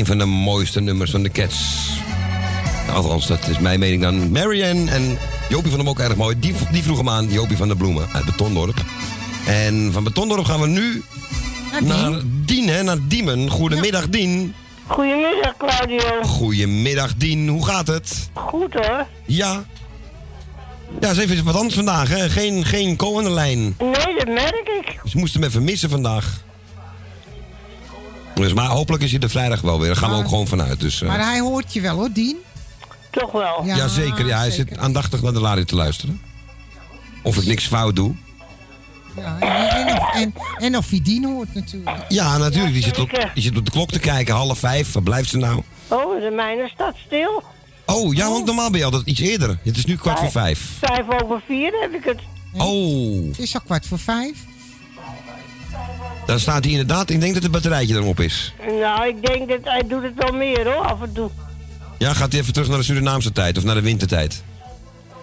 Een van de mooiste nummers van de Cats. Althans, dat is mijn mening dan. Marianne en Jopie vond hem ook erg mooi. Die, die vroeg hem aan, Jopie van de Bloemen uit Betondorp. En van Betondorp gaan we nu naar Dien, hè, naar Diemen. Goedemiddag, Dien. Goedemiddag, Claudio. Goedemiddag, Dien. Hoe gaat het? Goed hoor. Ja. Ja, is even wat anders vandaag, hè? Geen, geen Co aan de lijn. Nee, dat merk ik. Dus je moest hem even missen vandaag. Maar hopelijk is hij er vrijdag wel weer. Daar gaan we ook gewoon vanuit. Dus, eh, Maar hij hoort je wel hoor, Dien. Toch wel. ja, zeker. Ja, hij zit aandachtig naar de radio te luisteren. Of ik niks fout doe. Ja, en, en, of, en, en of hij Dien hoort natuurlijk. Ja, natuurlijk. Die zit, op, die zit op de klok te kijken. Half vijf. Waar blijft ze nou? Oh, de mijne staat stil. Oh, ja, want normaal ben je altijd iets eerder. Het is nu kwart voor vijf. Vijf over vier heb ik het. Oh, Het is al kwart voor vijf. Dan staat hij inderdaad. Ik denk dat het batterijtje erop is. Nou, ik denk dat hij doet het wel meer hoor, af en toe. Ja, gaat hij even terug naar de Surinaamse tijd of naar de wintertijd?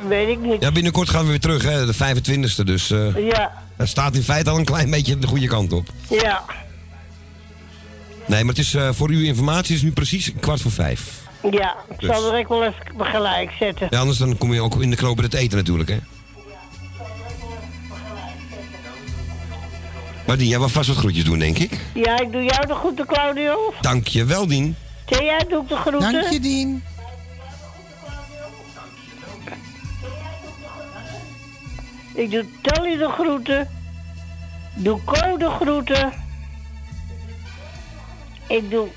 Weet ik niet. Ja, binnenkort gaan we weer terug, hè, de 25e. Dus eh Ja, hij staat in feite al een klein beetje de goede kant op. ja, Nee, maar het is, eh, voor uw informatie is het nu precies kwart voor vijf. ja. Ik Dus. zal er ook wel even gelijk zetten. Ja, anders dan kom je ook in de knoop met het eten natuurlijk, hè. Maar Dien, jij wil vast wat groetjes doen, denk ik. Ja, ik doe jou de groeten, Claudio. Dank je wel, Dien. Ken jij doe ik de groeten? Dank je, Dien. Ik doe Tolly de groeten. Doe Co de groeten. Ik doe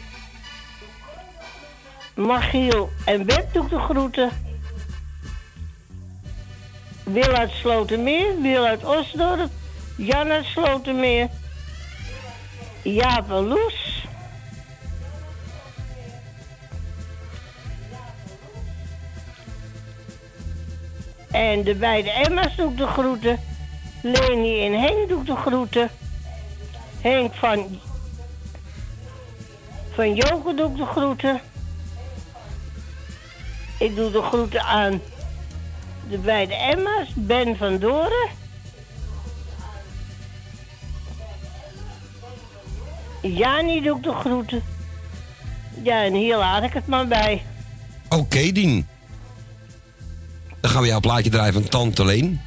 Machiel en Beb doe ik de groeten. Wil uit Slotermeer, Wil uit Osdorp, Jan uit Slotermeer, Jaap Loes. En de beide Emma's doe ik de groeten. Leni en Henk doe ik de groeten. Henk van... Van Joke doe ik de groeten. Ik doe de groeten aan de beide Emma's. Ben van Doren. Jani doe ik de groeten. Ja, en hier laat ik het maar bij. Oké, Dien. Dan gaan we jouw plaatje draaien van Tante Leen.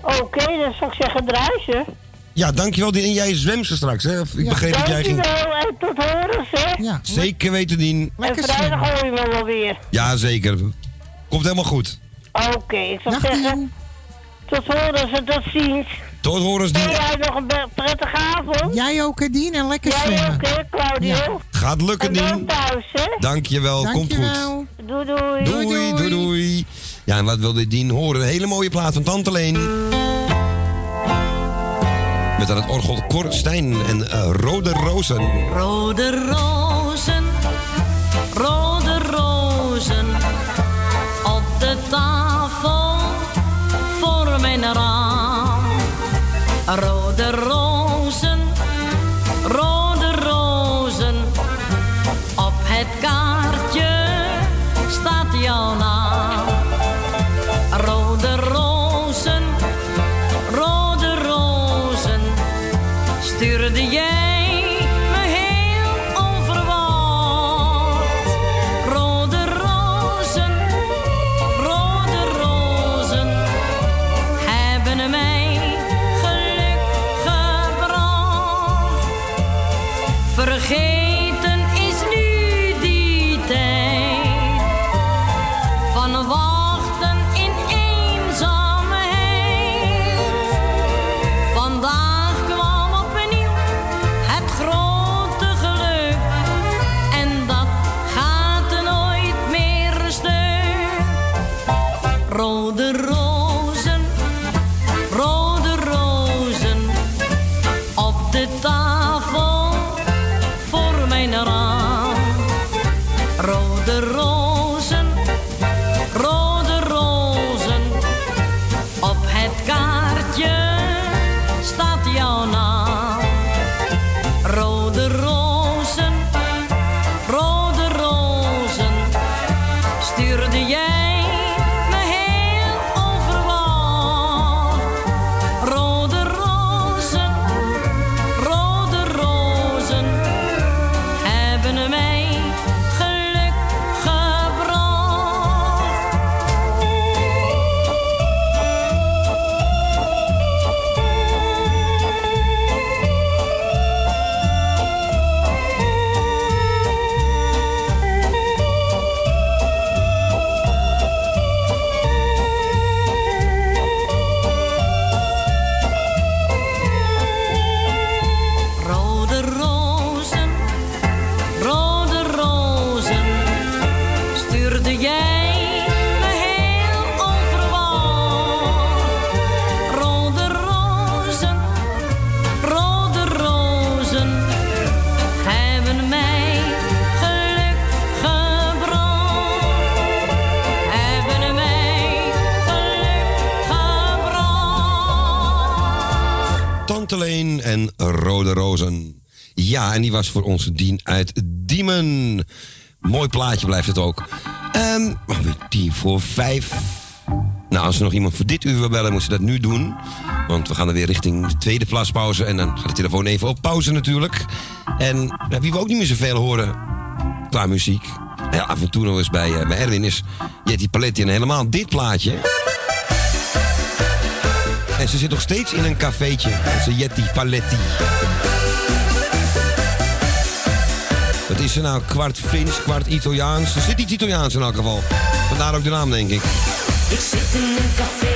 Oké, dan zou ik zeggen druisen. Ja, dankjewel, Dien. En jij zwemt ze straks, hè? Ik begreep dat jij ging... Dankjewel en tot horens, hè. Ja. Zeker weten, Dien. En vrijdag hoor je me wel weer. Ja, zeker. Komt helemaal goed. Oké, ik zou zeggen... Tot horens en tot ziens. Tot horens, Dien. En jij nog een prettige avond. Jij ook, Dien, en lekker Jij zwemmen. ook, hè, Claudio. Gaat lukken, Dien. thuis, hè. Dankjewel, komt goed. Doei, doei. Doei, doei, doei. Ja, en wat wilde Dien horen? Een hele mooie plaat van Tante Leen. Met aan het orgel Cor Stijn en eh, Rode Rozen. Rode rozen, rode Rode was voor ons Dien uit Diemen. Mooi plaatje blijft het ook. Ehm alweer tien voor vijf. Nou, als er nog iemand voor dit uur wil bellen, moet ze dat nu doen. Want we gaan er weer richting de tweede plaspauze. En dan gaat de telefoon even op pauze natuurlijk. En ja, wie we ook niet meer zoveel horen qua muziek. Ja, af en toe nog eens bij, eh, bij Erwin is Jetty Paletti en helemaal dit plaatje. En ze zit nog steeds in een cafeetje. Onze Jetty Paletti. Is ze nou? Kwart Fins, kwart Italiaans. Er zit iets Italiaans in elk geval. Vandaar ook de naam, denk ik. Ik zit in een cafeetje,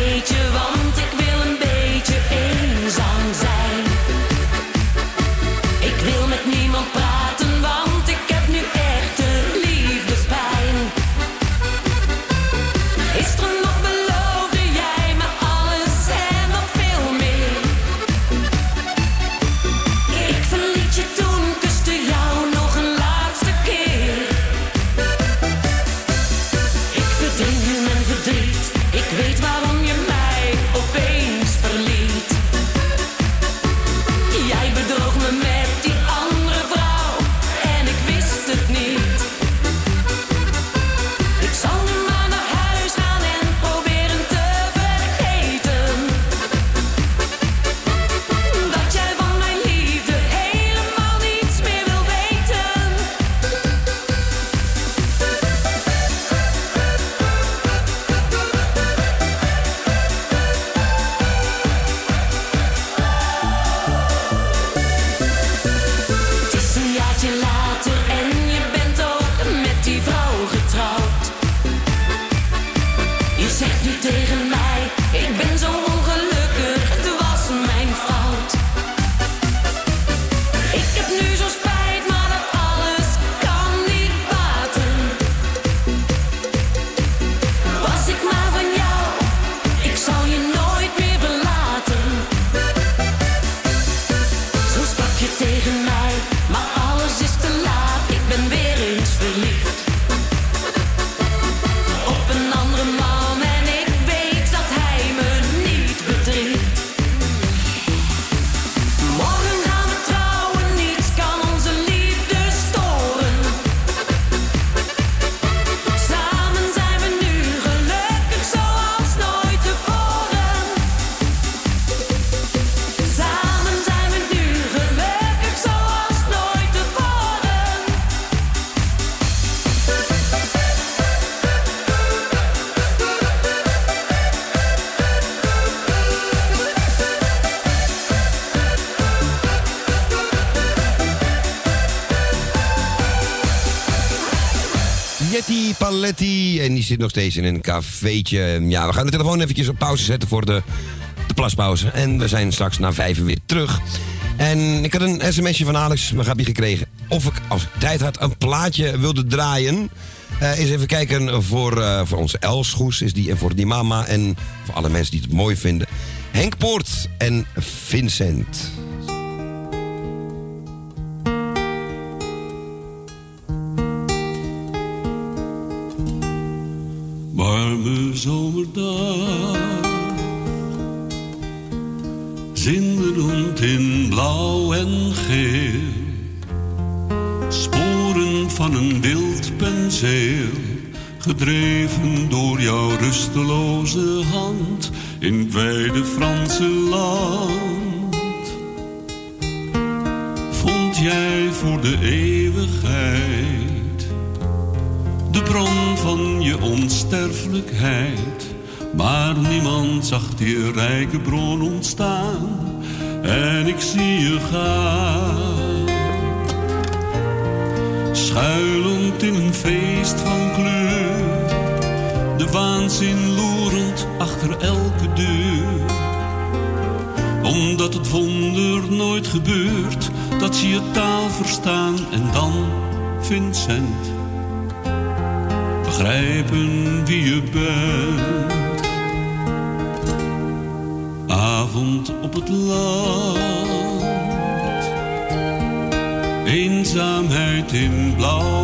En die zit nog steeds in een cafeetje. Ja, we gaan de telefoon eventjes op pauze zetten voor de, de plaspauze. En we zijn straks na vijf weer terug. En ik had een sms'je van Alex, mijn grapje gekregen. Of ik, als ik tijd had, een plaatje wilde draaien. Eh eens even kijken voor, eh, voor onze Elsgoes is die, en voor die mama. En voor alle mensen die het mooi vinden. Henk Poort en Vincent. Gedreven door jouw rusteloze hand. In wijde Franse Waanzin loerend achter elke deur. Omdat het wonder nooit gebeurt. Dat ze je taal verstaan en dan, Vincent begrijpen wie je bent. Avond op het land, eenzaamheid in blauw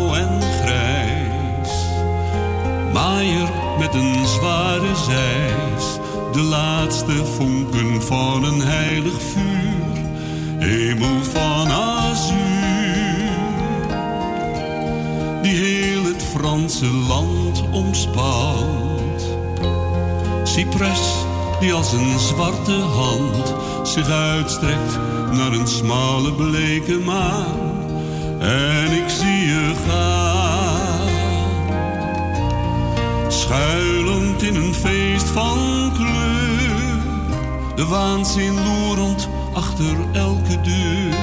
een zware zeis, de laatste vonken van een heilig vuur. hemel van azuur, die heel het Franse land omspant. Cyprus die als een zwarte hand zich uitstrekt naar een smale bleke maan. En ik zie je gaan, schuilend in een feest van kleur. De waanzin loerend achter elke deur.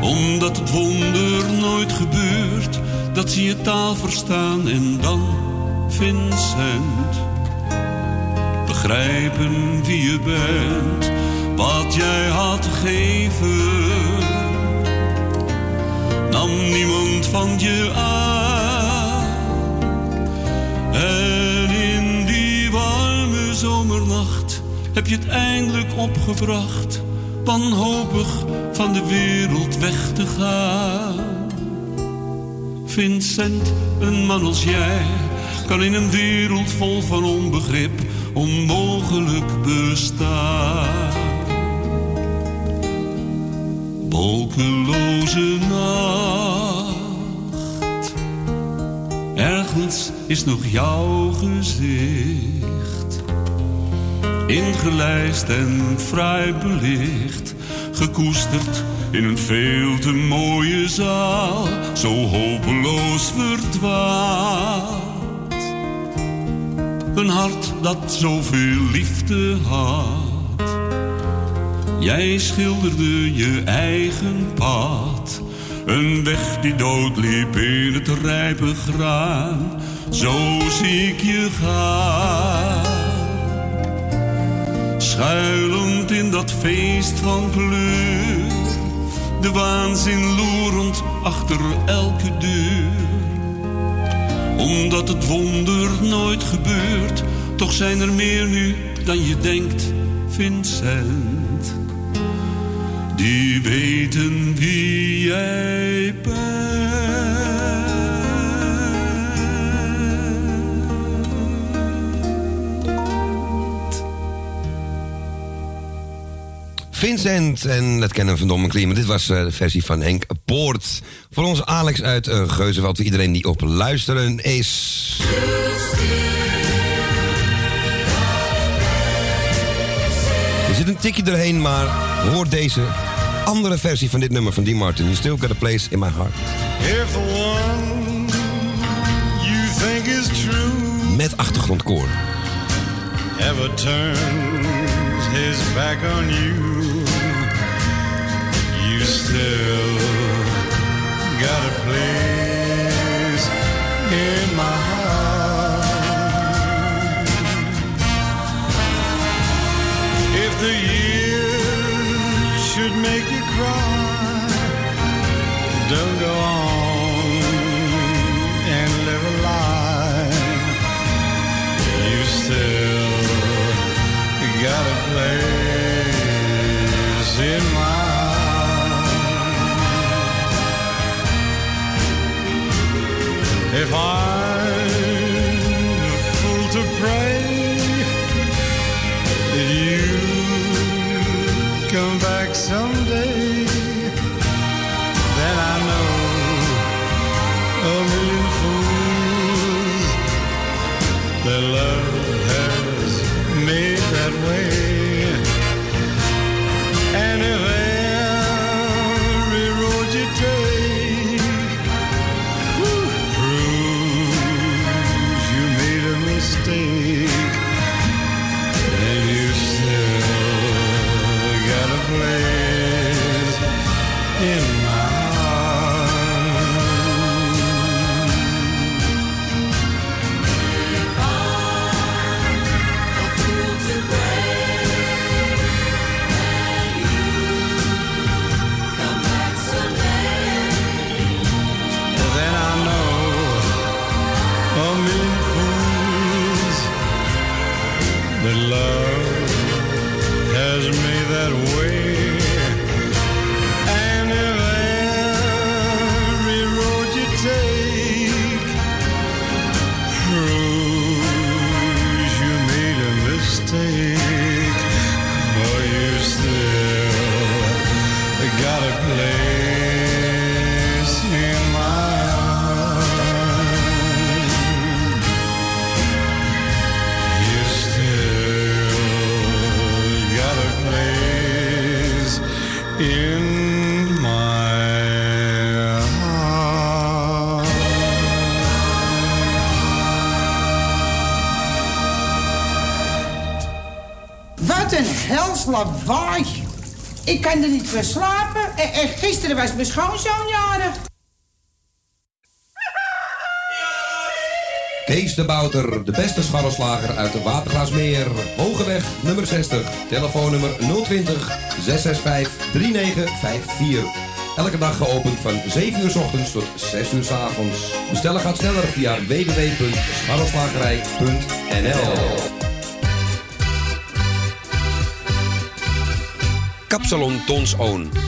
Omdat het wonder nooit gebeurt, dat ze je taal verstaan en dan, Vincent, begrijpen wie je bent, wat jij had gegeven. Nam niemand van je aan. Heb je het eindelijk opgebracht, wanhopig van de wereld weg te gaan. Vincent, een man als jij, kan in een wereld vol van onbegrip onmogelijk bestaan. Wolkeloze nacht, ergens is nog jouw gezicht. Ingelijst en fraai belicht, gekoesterd in een veel te mooie zaal, zo hopeloos verdwaald. Een hart dat zoveel liefde had. Jij schilderde je eigen pad. Een weg die doodliep in het rijpe graan. Zo zie ik je gaan. Schuilend in dat feest van kleur. De waanzin loerend achter elke deur omdat het wonder nooit gebeurt, toch zijn er meer nu dan je denkt, Vincent. Die weten wie jij Vincent, en dat kennen we van Dom en Clean, maar dit was eh, de versie van Henk Poort. Voor ons Alex uit uh, Geuzenveld, voor iedereen die op luisteren is. Er zit een tikje erheen, maar hoor deze andere versie van dit nummer van Dean Martin. You still got a place in my heart. If the one you think is true Met achtergrondkoor. ever turns his back on you still got a place in my heart. If the years should make you cry, don't go on and live a lie. You still got a place If I'm a fool to pray that you come back someday, then I know a million fools that love has made that way. Ik kan er niet voor slapen. En, en gisteren was mijn schoonzoon jarig. Kees de Bouter, de beste scharrelslager uit de Watergraasmeer. Hogeweg nummer 60, telefoonnummer 020 665 3954. Elke dag geopend van 7 uur s ochtends tot 6 uur s avonds. Bestellen gaat sneller via www.scharrelslagerij.nl Kapsalon Tons Oon.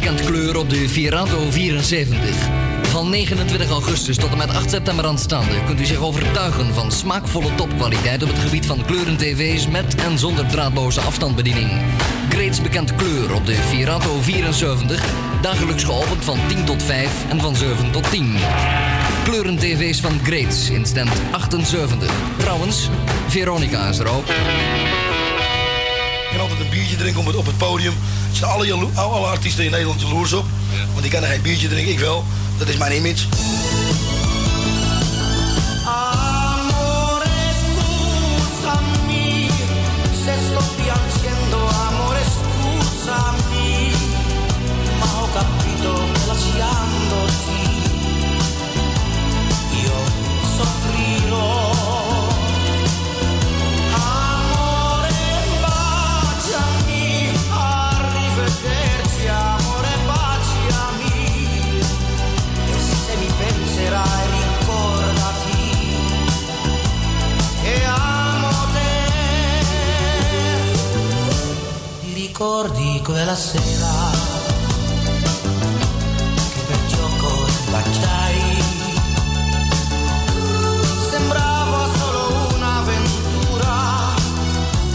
Bekend kleur op de Virato 74. Van 29 augustus tot en met 8 september aanstaande kunt u zich overtuigen van smaakvolle topkwaliteit op het gebied van kleuren-tv's met en zonder draadloze afstandsbediening. Greets bekend kleur op de Virato 74, dagelijks geopend van 10 tot 5 en van 7 tot 10. Kleuren-tv's van Greets in stand 78. Trouwens, Veronica is er ook. Biertje drinken op het, op het podium. Er zijn alle, artiesten in Nederland jaloers op. Want die kunnen geen biertje drinken, ik wel. Dat is mijn image. Ricordi quella sera Che per gioco ti baciai. Sembrava solo un'avventura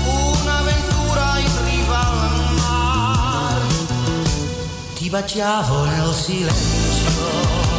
Un'avventura in riva al mar. Ti baciavo nel silenzio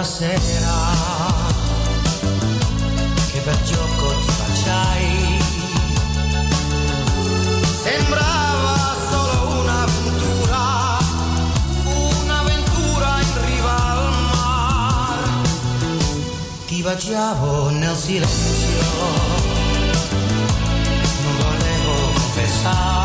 quella sera che per gioco ti baciai? Sembrava solo un'avventura, un'avventura in riva al mar. Ti baciavo nel silenzio, non volevo confessare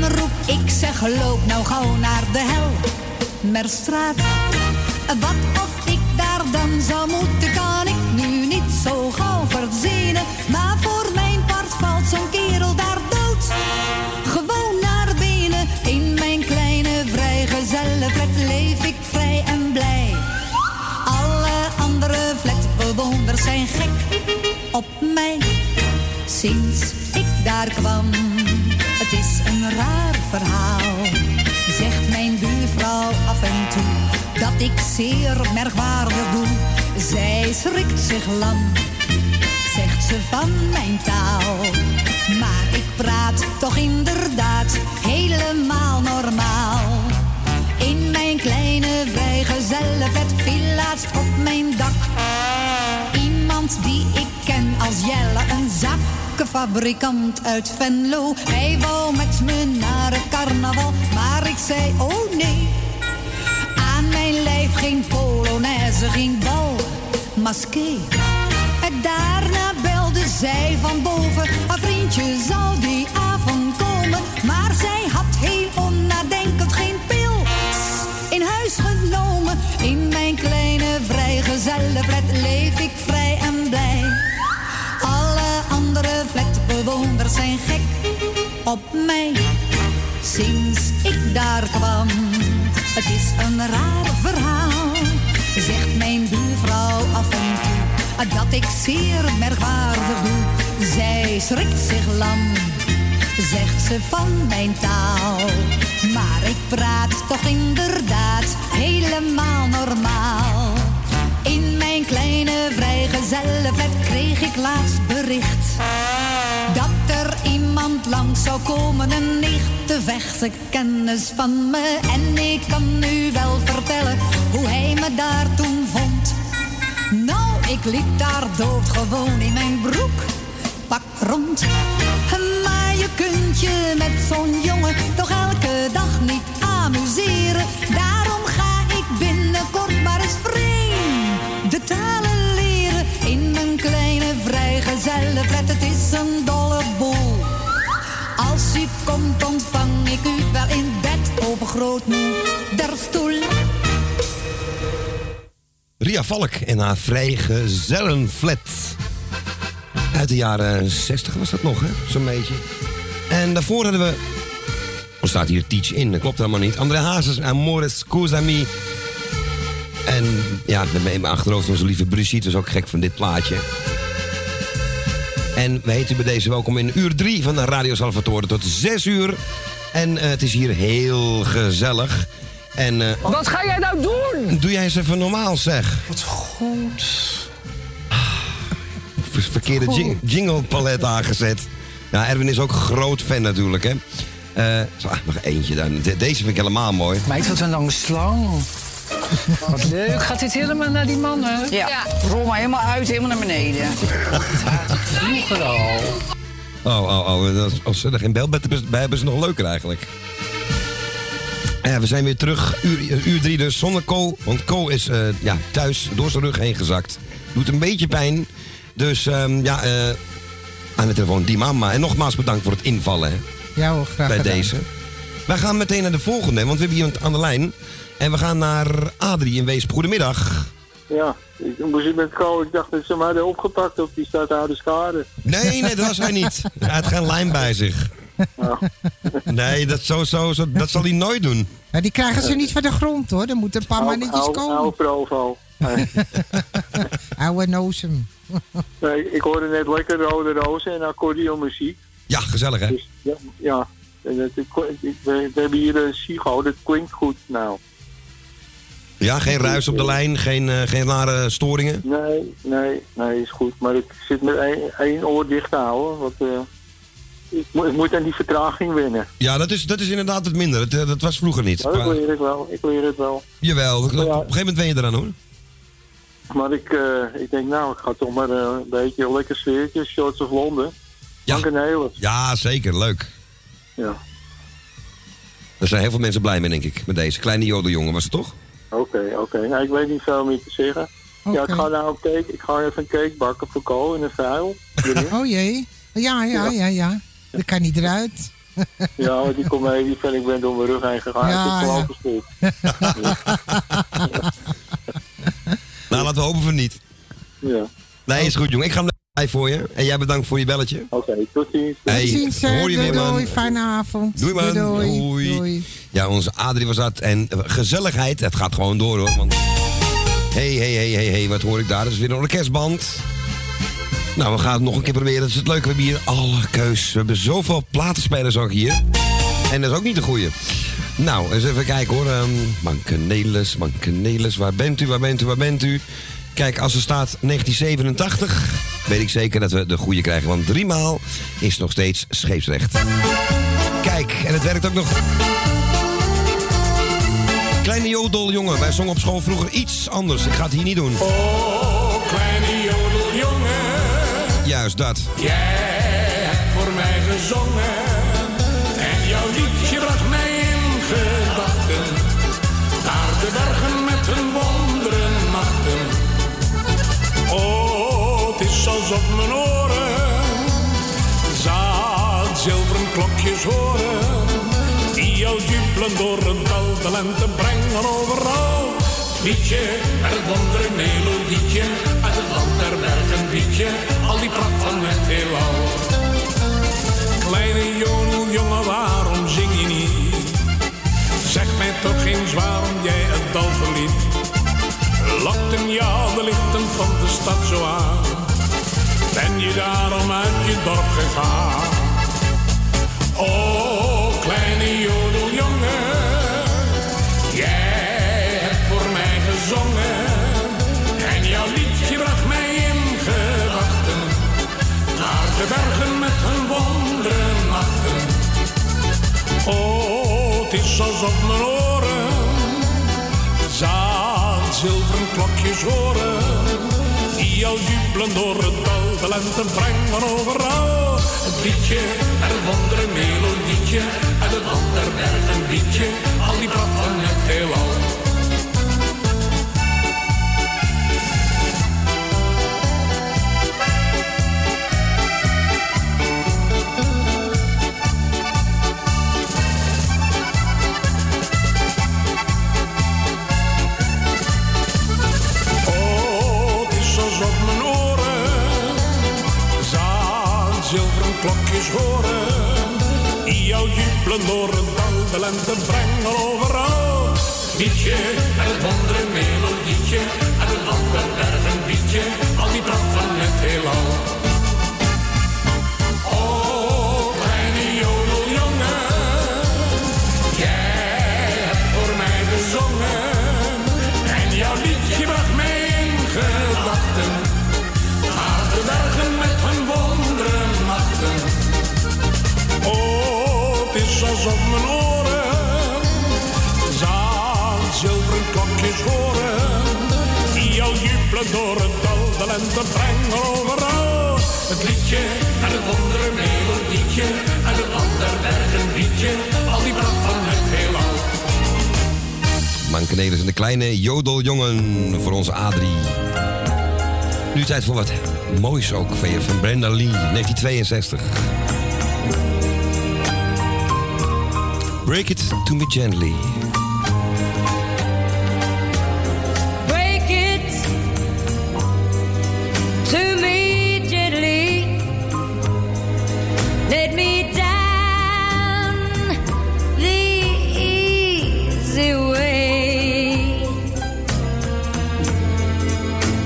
Dan roep ik zeg loop nou gauw naar de hel, Merstraat. Wat of ik daar dan zou moeten, kan ik nu niet zo gauw verzinnen. Maar voor mijn part valt zo'n kerel daar dood. Gewoon naar binnen, in mijn kleine vrijgezellenflat leef ik vrij en blij. Alle andere flatbewoners zijn gek op mij. Sinds ik daar kwam, het is een raar verhaal. Zegt mijn buurvrouw af en toe dat ik zeer merkwaardig doe. Zij schrikt zich lam, zegt ze van mijn taal. Maar ik praat toch inderdaad helemaal normaal. In mijn kleine vrijgezellenvet viel laatst op mijn dak. Zakkenfabrikant uit Venlo. Hij wou met me naar het carnaval, maar ik zei oh nee. Aan mijn lijf geen polonaise, geen bal, maské. En daarna belde zij van boven, haar vriendje zal die flatbewoners zijn gek op mij. Sinds ik daar kwam, het is een raar verhaal. Zegt mijn buurvrouw af en toe, dat ik zeer merkwaardig doe. Zij schrikt zich lam zegt ze van mijn taal. Maar ik praat toch inderdaad helemaal normaal. In mijn kleine vrijgezellenflat kreeg ik laatst bericht. Langs zou komen, een nichte vechtse kennis van me. En ik kan nu wel vertellen hoe hij me daar toen vond. Nou, ik liep daar doodgewoon in mijn broek, pak rond. Maar je kunt je met zo'n jongen toch elke dag niet amuseren. Daarom ga ik binnenkort maar eens vreemd de talen leren. In mijn kleine vrijgezellenflat, het is een dolle boel. U komt ontvang ik u wel in bed op grootmoederstoel. Ria Valk en haar vrijgezellenflat. Uit de jaren 60 was dat nog, hè? Zo'n beetje. En daarvoor hadden we... Er staat hier Teach In, dat klopt helemaal niet. André Hazes, Amore Scusami. En ja, in mijn achterhoofd onze lieve Brigitte was ook gek van dit plaatje. En we heten bij deze welkom in uur 3 van de Radio Salvatore tot 6 uur. En eh, het is hier heel gezellig. En, eh, Wat ga jij nou doen? Doe jij eens even normaal, zeg. Wat goed. Ver- Verkeerde jing jingle palet aangezet. Ja, Erwin is ook groot fan natuurlijk, hè. Eh, zo, ah, nog eentje dan. De- deze vind ik helemaal mooi. Meid, wat een lange slang. Wat leuk. Gaat dit helemaal naar die mannen? Ja. Rol maar helemaal uit, helemaal naar beneden. Vroeger al. Oh, oh, oh. dat is- Als ze er geen bel bij hebben, ze nog leuker eigenlijk. Ja, we zijn weer terug. Uur, uur drie dus, zonder Co. Want Co is eh, ja, thuis door zijn rug heen gezakt. Doet een beetje pijn. Dus ehm, ja, eh, aan de telefoon die mama. En nogmaals bedankt voor het invallen hè, Ja hoor, graag bij gedaan. deze. Wij gaan meteen naar de volgende, want we hebben iemand aan de lijn. En we gaan naar Adrie in Weesp. Goedemiddag. Ja, ik moest met kou. Ik dacht dat ze mij hadden opgepakt op die stad Oude Schade. Nee, nee, dat was hij niet. Hij had geen lijm bij zich. Nee, dat, zo, zo, zo, dat zal hij nooit doen. Maar die krijgen ze niet van de grond hoor. Dan moet een paar mannetjes Oude komen. Provo. Nee, Oude nozem. nee, ik hoorde net lekker rode rozen en accordeonmuziek. Ja, gezellig hè? Dus, ja, ja. Het, ik, ik- we, we hebben hier een Sigo, dat klinkt goed nou. Ja, geen ruis op de lijn, geen, eh, geen rare storingen. Nee, nee, nee, is goed. Maar ik zit met één, oor dicht te houden. Want, eh, ik, moet- ik moet aan die vertraging winnen. Ja, dat is, dat is inderdaad het minder. Dat, eh, dat was vroeger niet. Maar Maar- leer ik wel, ik leer het wel. jawel, op een gegeven moment ben je eraan hoor. Maar ik, ik denk, nou, ik ga toch maar een beetje een lekker sfeertje, Shorts of Londen. Ja. Een hele. Ja, zeker, leuk. Ja. Er zijn heel veel mensen blij mee, denk ik, met deze. Kleine jodeljongen was het toch? Oké, oké. Nou, ik weet niet veel meer te zeggen. Ja, ik ga nou een cake, ik ga even een cake bakken voor kool in een vuil. Oh jee. Ja, ja, ja, ja. Dat kan niet eruit. Ja, die comedie van ik ben door mijn rug heen gegaan. Ja, ik heb gestopt. Nou, laten we hopen van niet. Ja. Nee, is goed, jongen. Ik ga hem blij voor je. En jij bedankt voor je belletje. Oké, tot ziens. Hey, Tot ziens, hoor je doei, weer, man. doei. Fijne avond. Doei, man. Doei. Doei. doei. Ja, onze Adrie was dat. En eh, gezelligheid, het gaat gewoon door hoor. Want... Hey, hey, hey, hey, hey, wat hoor ik daar? Dat is weer een orkestband. Nou, we gaan het nog een keer proberen. Dat is het leuke. We hebben hier alle keus. We hebben zoveel platenspelers ook hier. En dat is ook niet de goeie. Nou, eens even kijken hoor. Um, Mankenelis, Mankenelis, waar bent u, waar bent u, waar bent u? Kijk, als er staat 1987, weet ik zeker dat we de goede krijgen. Want driemaal is nog steeds scheepsrecht. Kijk, en het werkt ook nog. Kleine jodeljongen, wij zongen op school vroeger iets anders. Ik ga het hier niet doen. Oh, kleine jodeljongen, Juist dat. jij hebt voor mij gezongen. Alsof mijn oren zaad zilveren klokjes horen. Die jou jubelen door het dal, de lente brengen overal. Liedje, het wondere melodietje, uit het land der bergen liedje, al die pracht van het heelal. Kleine jongen, waarom zing je niet? Zeg mij toch eens waarom jij het dal verliet. Lokten jou de lichten van de stad zo aan? Ben je daarom uit je dorp gegaan? Oh, kleine jodeljongen, jij hebt voor mij gezongen. En jouw liedje bracht mij in gedachten. Naar de bergen met hun wonderen nachten. Oh, het is alsof mijn oren zaad zilveren klokjes horen. Jou jubelen door het dal, de lente brengen overal. Het liedje, het wondere melodietje, uit het land der bergen liedje, al die pracht van het heelal. Klokjes horen. Die jou jubelen door het dal, lente brengen overal. Liedje, en het wondere melodietje, en het land bergen liedje, al die pracht van het heelal. Door het dal, de lente brengen overal. Het liedje en het wondere melodietje. En het land der bergen liedje. Al die pracht van het heelal. Mankenelis en de kleine jodeljongen voor onze Adrie. Nu tijd voor wat moois ook van je, van Brenda Lee, 1962. Break it to me gently.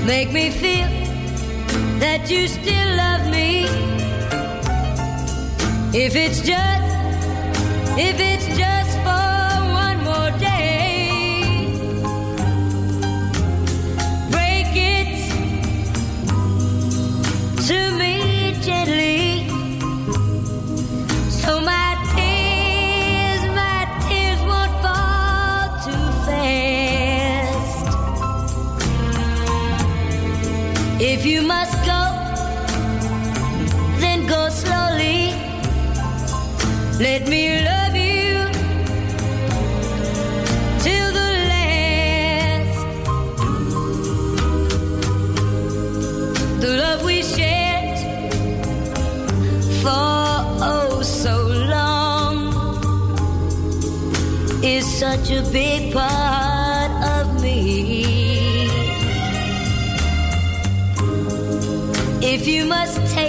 Make me feel that you still love me. If it's just, if it's such a big part of me. If you must take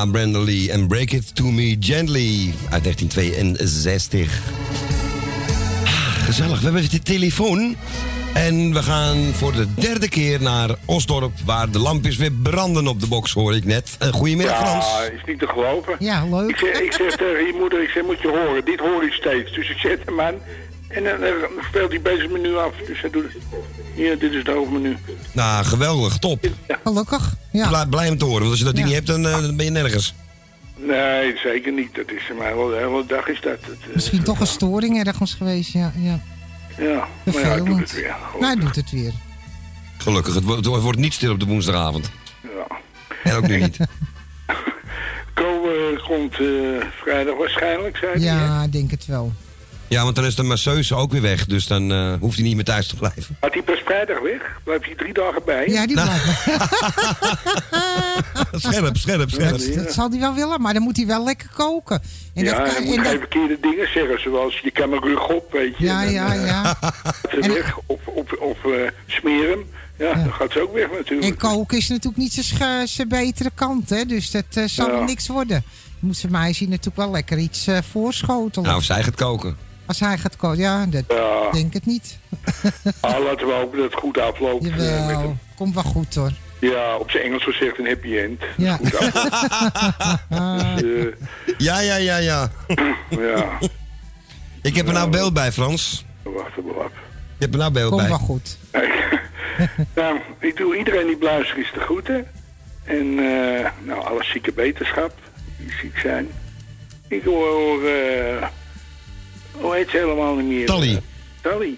Ja, Brandon Lee en Break It To Me Gently uit 1962. Ah, gezellig, we hebben de telefoon. En we gaan voor de derde keer naar Osdorp, waar de lampjes weer branden op de box, hoor ik net. Uh, goedemiddag, Frans. Ja, is niet te geloven. Ja, leuk. Ik zeg, ik zeg tegen je moeder, ik zeg, moet je horen, dit hoor ik steeds. Dus ik zet hem aan en dan, dan speelt hij bezig menu af. Dus hij doet het. Hier, dit is het hoofdmenu. Nou, geweldig, top. Gelukkig. Ja. Blij, blij om te horen, want als je dat ding niet hebt, dan, eh, dan ben je nergens. Nee, zeker niet. Dat is maar wel de hele dag is dat. Het, eh, Misschien toch een storing ergens geweest, ja. ja. ja, maar ja, hij doet het weer. Nou, hij doet het weer. Gelukkig, het, wo- het wordt niet stil op de woensdagavond. Ja. En ook nu niet. Ko eh, komt eh, vrijdag waarschijnlijk, zei? Ja, ik denk het wel. Ja, want dan is de masseuse ook weer weg, dus dan eh, hoeft hij niet meer thuis te blijven. Had hij pas vrijdag weg? Blijf je drie dagen bij? Ja, die blijft. scherp, scherp, scherp. Dat, dat zal hij wel willen, maar dan moet hij wel lekker koken. En ja, dat hij kan, moet en dat- geen verkeerde dingen zeggen, zoals je kan mijn rug op, weet je. Ja, en, ja, eh, ja. ze weg, of, of, of eh, smeer hem. Ja, dan gaat ze ook weg natuurlijk. En koken is natuurlijk niet zijn betere kant, hè? Dus dat zal Ja. niks worden. Moet zijn meisje natuurlijk wel lekker iets eh, voorschotelen. Nou, of zij gaat koken. Als hij gaat koken, ja, dat Ja. denk ik niet. Ah, laten we hopen dat het goed afloopt. eh, met Jawel, hem. komt wel goed hoor. Ja, op zijn Engels gezegd een happy end. Ja. Goed. Dus, eh, Ja, ja, ja, ja. ja, Ik heb er nou beeld bij, Frans. wacht even af. Je hebt er nou beeld Komt bij. wel goed. nou, ik doe iedereen die beluistert is de groeten. En eh, nou, alle zieke beterschap die ziek zijn. Ik hoor, eh, hoe heet ze helemaal niet meer? Tally. Tally.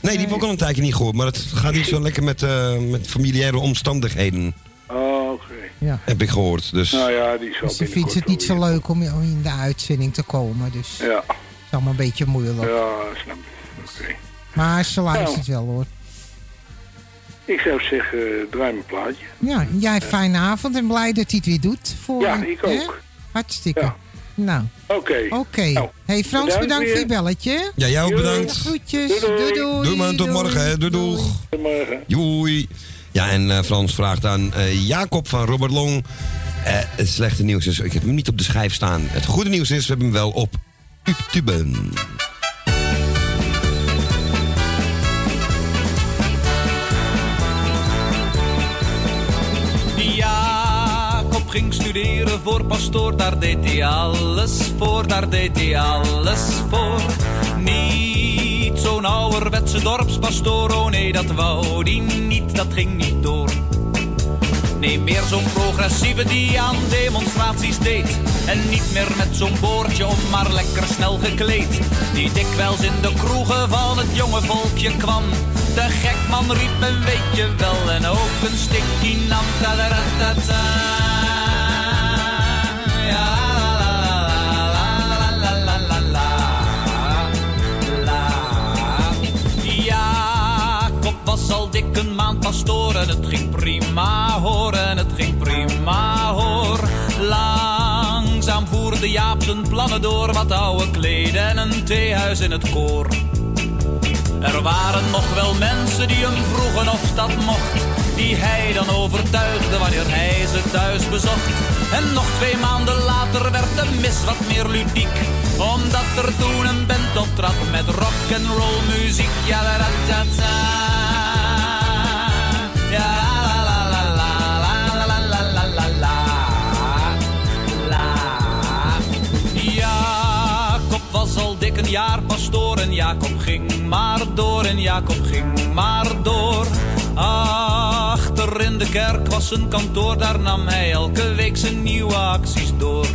Nee, die heb ik ook al een tijdje niet gehoord, maar het gaat niet zo lekker met, eh, met familiaire omstandigheden, Oh, oké. Ja. heb ik gehoord. Dus Nou ja, die zal Ze vindt het niet zo leuk om in de uitzending te komen, dus Ja, het is allemaal een beetje moeilijk. ja, snap ik. Oké. Maar ze luistert Nou. wel hoor. Ik zou zeggen, draai mijn plaatje. Ja, jij fijne avond en blij dat hij het weer doet. Voor, Ja, ik hè? ook. Hartstikke. Nou, Oké. oké. Nou, hey Frans, bedankt bedankt voor je belletje. Ja, jij ook Doei. bedankt. Groetjes. Doei, doei. Doei doei. Doei man, tot morgen. Hè. Doei, doeg. Tot morgen. Joei. Ja, en eh, Frans vraagt aan eh, Jacob van Robert Long. Eh, het slechte nieuws is, ik heb hem niet op de schijf staan. Het goede nieuws is, we hebben hem wel op Tuben. Ging studeren voor pastoor, daar deed hij alles voor, daar deed hij alles voor. Niet zo'n ouderwetse dorpspastoor, oh nee, dat wou die niet, dat ging niet door. Nee, meer zo'n progressieve die aan demonstraties deed. En niet meer met zo'n boordje om, maar lekker snel gekleed. Die dikwijls in de kroegen van het jonge volkje kwam. De gekman riep en weet je wel, en ook een stikkie nam. Ja, la, la, en het ging prima hoor, en het ging prima hoor. Langzaam voerde Jaap zijn plannen door, wat oude kleden en een theehuis in het koor. Er waren nog wel mensen die hem vroegen of dat mocht. Die hij dan overtuigde wanneer hij ze thuis bezocht. En nog twee maanden later werd de mis wat meer ludiek. Omdat er toen een band optrad met rock and roll muziek. Ja, la, la, la, la. Ja, la, la, la, la, la, la, la, la, la, la, la. Jacob was al dik een jaar pastoor en Jacob ging maar door en Jacob ging maar door. Achter in de kerk was zijn kantoor, daar nam hij elke week zijn nieuwe acties door.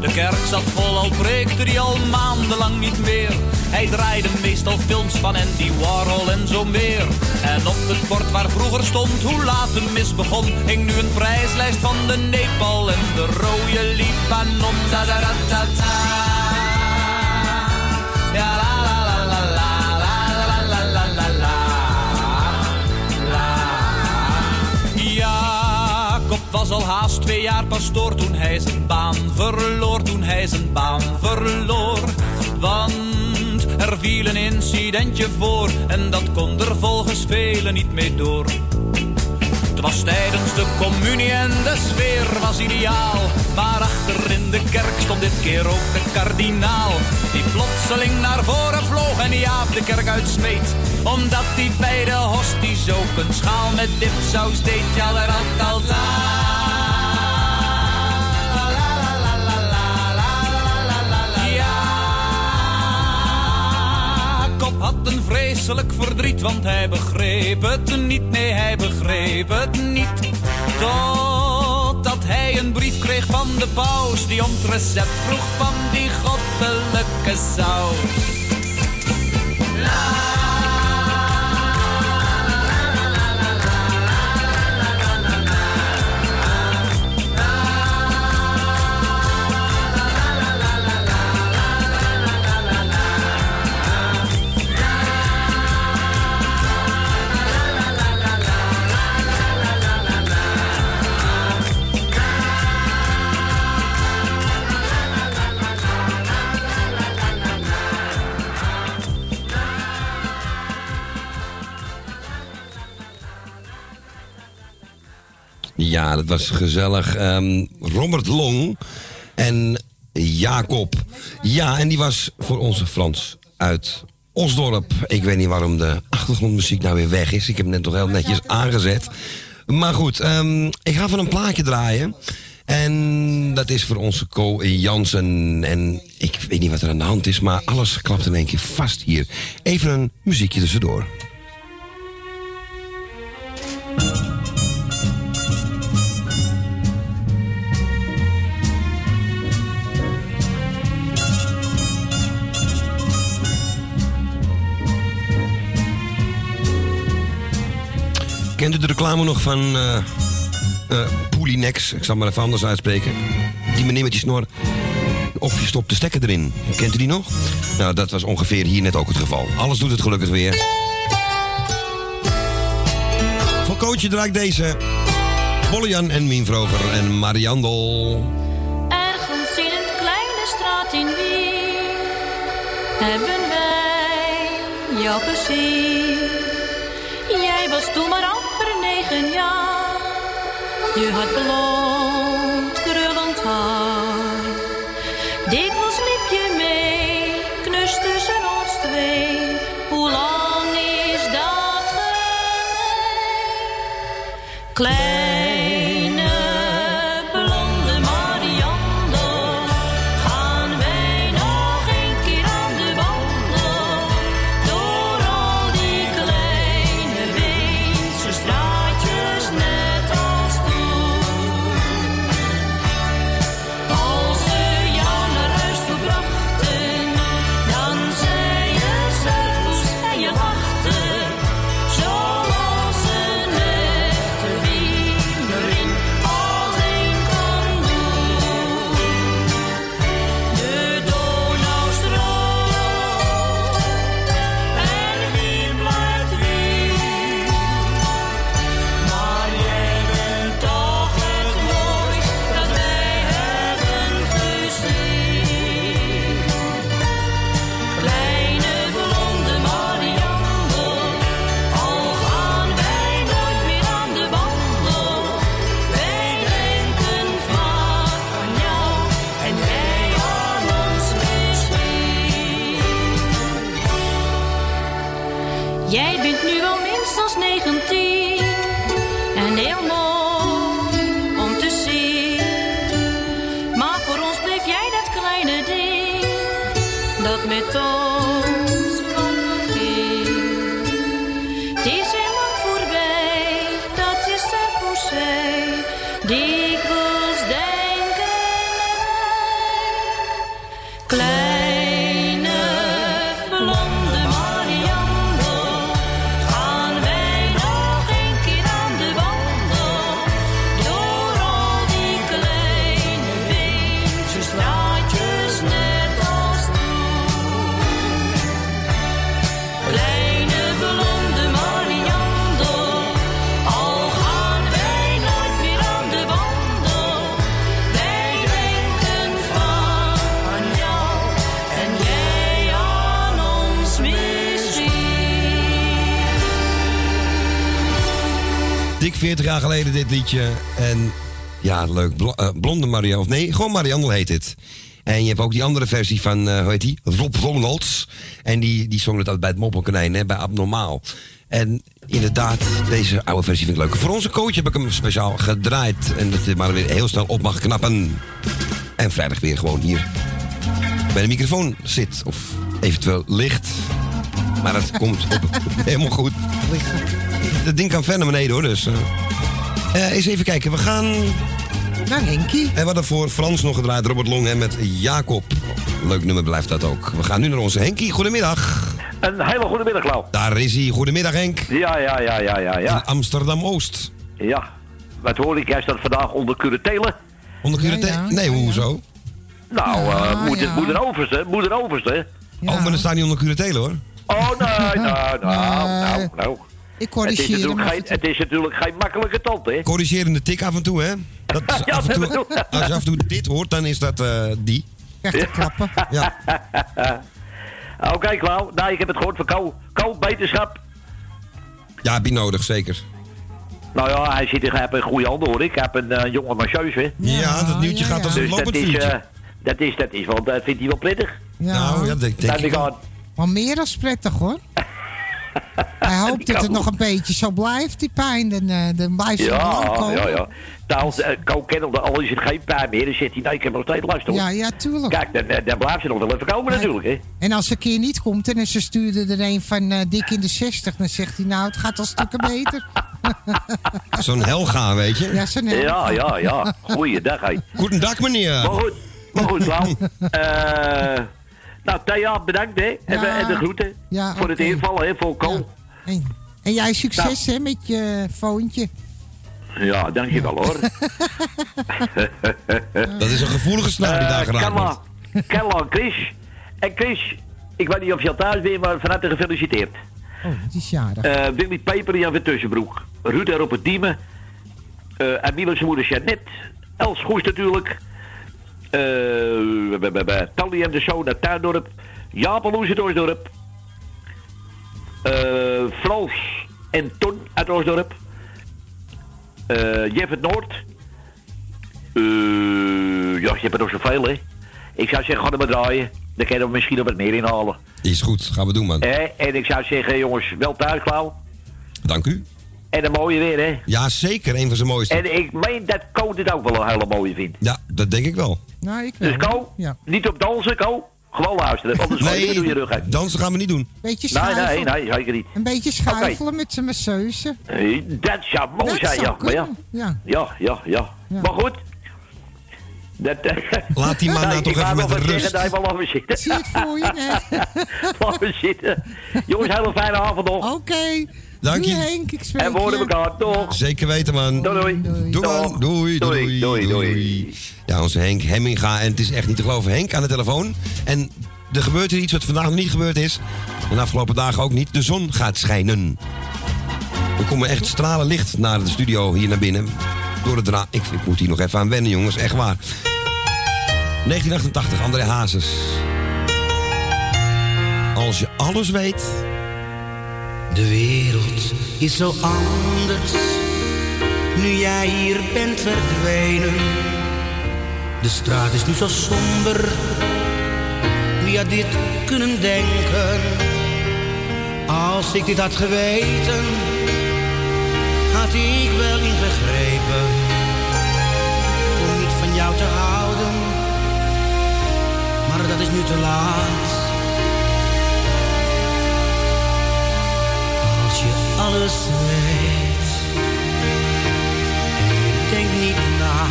De kerk zat vol, al preekte hij al maandenlang niet meer. Hij draaide meestal films van Andy Warhol en zo meer. En op het bord waar vroeger stond hoe laat de mis begon, hing nu een prijslijst van de Nepal en de rode Libanon. Da da da da da. Was al haast twee jaar pastoor toen hij zijn baan verloor, toen hij zijn baan verloor. Want er viel een incidentje voor en dat kon er volgens velen niet mee door. Het was tijdens de communie en de sfeer was ideaal. Maar achter in de kerk stond dit keer ook de kardinaal. Die plotseling naar voren vloog en Jaap de kerk uitsmeet. Omdat hij bij de hosties ook een schaal met dipsaus deed. Ja, had altijd. Jacob had een vreselijk verdriet, want hij begreep het niet. Nee, hij begreep het niet. Totdat hij een brief kreeg van de paus, die om het recept vroeg van die goddelijke saus. Ja, dat was gezellig. Ehm, Robert Long en Jacob. Ja, en die was voor onze Frans uit Osdorp. Ik weet niet waarom de achtergrondmuziek nou weer weg is. Ik heb hem net toch heel netjes aangezet. Maar goed, ehm, ik ga van een plaatje draaien. En dat is voor onze Co Jansen. En ik weet niet wat er aan de hand is, maar alles klapt in één keer vast hier. Even een muziekje tussendoor. Kent u de reclame nog van eh, Poolinex? Ik zal maar even anders uitspreken. Die meneer met die snor. Of je stopt de stekker erin. Kent u die nog? Nou, dat was ongeveer hier net ook het geval. Alles doet het gelukkig weer. Voor coachje draai deze. Bollejan en Mien Vroger en Mariandel. Ergens in een kleine straat in Wien hebben wij jou gezien. Jij was toen maar amper negen jaar. Je had blond krullend haar. Dikwijls liep je mee, knus tussen ons twee. Hoe lang is dat geleden? Dit liedje. En ja, leuk. Bl- eh, Blonde Marianne. Of nee, gewoon Marianne heet het. En je hebt ook die andere versie van, eh, hoe heet die? Rob Ronalds. En die, die zong het altijd bij het Moppelkonijn, hè, bij Abnormaal. En inderdaad, deze oude versie vind ik leuk. Voor onze coach heb ik hem speciaal gedraaid. En dat hij maar weer heel snel op mag knappen. En vrijdag weer gewoon hier bij de microfoon zit. Of eventueel ligt. Maar dat komt op, helemaal goed. Dat ding kan ver naar beneden hoor. Dus, eh Eh, eens even kijken. We gaan... Naar Henkie. En wat er voor Frans nog gedraaid. Robert Long en met Jacob. Leuk nummer blijft dat ook. We gaan nu naar onze Henkie. Goedemiddag. Een hele goede middag, Lau. Daar is hij. Goedemiddag Henk. Ja, ja, ja, ja, ja, ja. In Amsterdam-Oost. Ja. Wat hoor ik? Jij staat vandaag onder curatele. Onder curatele? nee, hoezo? Nou, eh moeder, ja. moeder Overste, moeder Overste. Oh, maar dan staan niet onder curatele hoor. Oh, nee, nou, nou, nou, nou. Ik Het is, corrigeer natuurlijk geen, het is natuurlijk geen makkelijke tand, hè? Corrigerende tik af en toe, hè? Dat is Ja, af en dat toe, als je af en toe dit hoort, dan is dat eh, die. Echt te klappen. Ja. Oké, Klauw. Nou, ik heb het gehoord van Ko. Ko, beterschap. Ja, heb je nodig, zeker. Nou ja, hij zit in, hij heeft een goede handen, hoor ik. Hij heeft een eh, jonge marcheus, hè? Ja, dat nieuwtje gaat als een Dus dat lopend is, vuurtje. eh, dat is, dat is, want dat vindt hij wel prettig. Nou, ja, dat denk ik wel. aan. Maar meer dan prettig hoor. Hij hoopt dat het nog een beetje zo blijft, die pijn. Dan, eh, dan blijft ze lang Ja, komen. ja, ja. Trouwens, uh, Ko kennelde, al is het geen pijn meer, dan zegt hij, nee, ik heb nog steeds last, hoor. Ja, ja, tuurlijk. Kijk, dan, eh, dan blijft ze nog wel even komen, natuurlijk, hè? En als ze een keer niet komt en ze stuurde er een van eh, dik in de 60, dan zegt hij nou, het gaat al stukken beter. Zo'n Helga, weet je? Ja, zo'n Ja, ja, ja. Goeiedag, hé. Goedendag, meneer. Maar goed, maar goed, Lau. Eh, nou, Thea, bedankt, hè. En, Ja. en de groeten. Ja, voor het invallen, hè, voor Ko. En, en jij succes Nou. hè, met je foontje. Ja, dankjewel, hoor. Dat is een gevoelige snaar die daar Eh, geraakt Carla, wordt. En Chris. En Chris, ik weet niet of je al thuis bent, maar van harte gefeliciteerd. Oh, het is jarig. Eh, Willy Peper, Jan van Tussenbroek. Ruud er op het Diemen. eh zijn moeder Jeannette. Els Goes natuurlijk. Eh we- Tally en de Zoon uit Tuindorp. Jaap Loes uit Oosdorp. eh Frans en Ton uit Oosdorp. eh Jeff het Noord. Eh, ja, je hebt er nog zoveel, hè. Ik zou zeggen, ga maar draaien. Dan kunnen we misschien nog wat meer inhalen. Is goed, gaan we doen, man. Eh, en ik zou zeggen, jongens, wel thuis, Klauw. Dank u. En een mooie weer, hè? Ja, zeker. Een van zijn mooiste. En ik meen dat Co dit ook wel een hele mooie vindt. Ja, dat denk ik wel. Nou, ik wel. Dus Co, Ja. niet op dansen, Co. Gewoon luisteren, anders je door je rug uit. dansen gaan we niet doen. Beetje Nee, schuifelen. nee, nee, zeker niet. Een beetje schuifelen met zijn masseuse. Dat zou mooi Dat zijn, zou ja. Maar ja. ja. Ja, ja, ja. Ja. Maar goed. Dat, eh, Laat die man nee, nou toch even met wat rust. zeggen, Nee, maar laten we zitten. Zie je het voor je? Nee. laten we zitten. Jongens, hele fijne avond nog. Oké. Dank Doei, je. Henk, ik spreek En we horen elkaar, toch? Zeker weten, man. Doei, doei. Doei, man. Doei, doei, doei, doei. Ja, onze Henk Hemminga. En het is echt niet te geloven. Henk aan de telefoon. En er gebeurt hier iets wat vandaag nog niet gebeurd is. En de afgelopen dagen ook niet. De zon gaat schijnen. Er komen echt stralen licht naar de studio hier naar binnen. Door het raam. Ik, ik moet hier nog even aan wennen, jongens. Echt waar. 1988, André Hazes. Als je alles weet... De wereld is zo anders, nu jij hier bent verdwenen. De straat is nu zo somber, wie had dit kunnen denken? Als ik dit had geweten, had ik wel ingegrepen. Om niet van jou te houden, maar dat is nu te laat. Alles weet en je denkt niet na,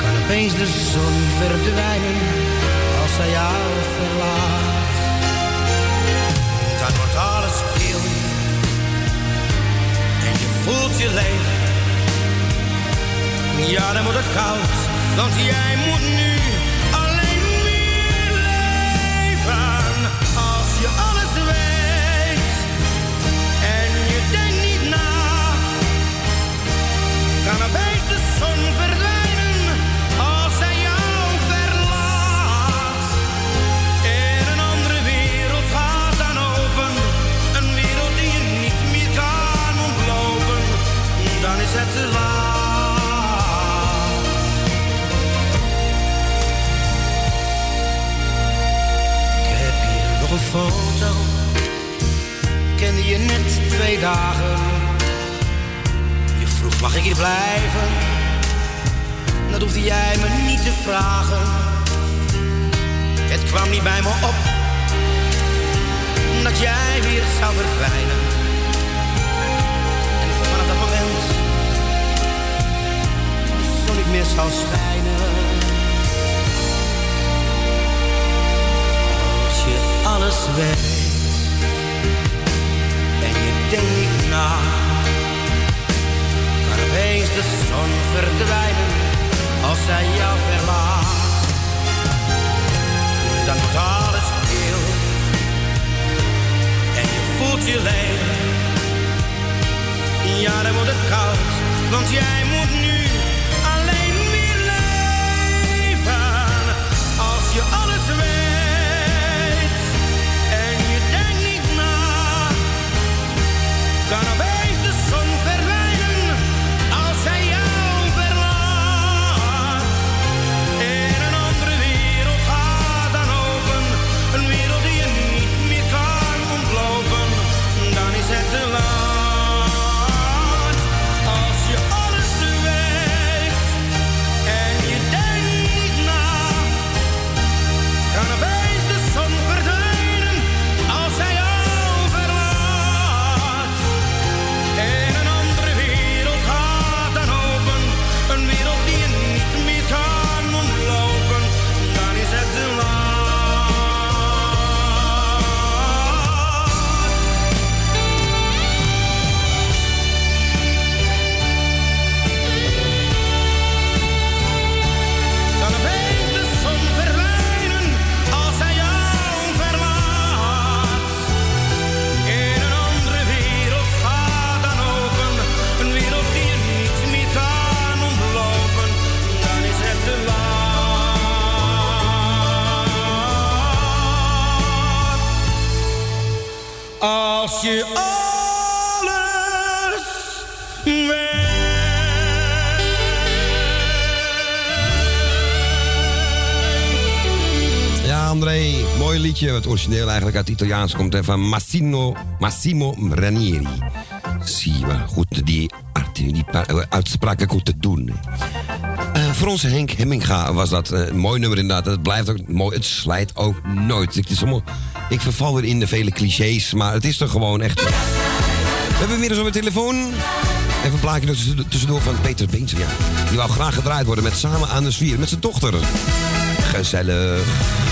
kan opeens de zon verdwijnen als zij jou verlaat. Dan wordt alles kil en je voelt je leeg. Ja, dan wordt het koud, want jij moet nu twee dagen. Je vroeg mag ik hier blijven? Dat hoefde jij me niet te vragen. Het kwam niet bij me op dat jij weer zou verdwijnen. En vanaf dat moment de zon niet meer zou schijnen. Als je alles weet denkt niet na, kan opeens de zon verdwijnen als zij jou verlaat. Dan wordt alles stil en je voelt je leeg. Ja, dan wordt het koud, want jij moet nu alleen weer leven. Als je kan opeens liedje. Het origineel eigenlijk uit het Italiaans komt van Massimo, Massimo Ranieri. Zie maar, goed die, die eh, uitspraken goed te doen. Eh, voor onze Henk Hemminga was dat eh, een mooi nummer inderdaad. Het blijft ook mooi, het slijt ook nooit. Het is ik verval weer in de vele clichés, maar het is toch gewoon echt... We hebben weer eens op de telefoon. Even een plaatje tussen- tussendoor van Peter Beensel, ja. Die wou graag gedraaid worden met Samen aan de Zwier, met zijn dochter. Gezellig.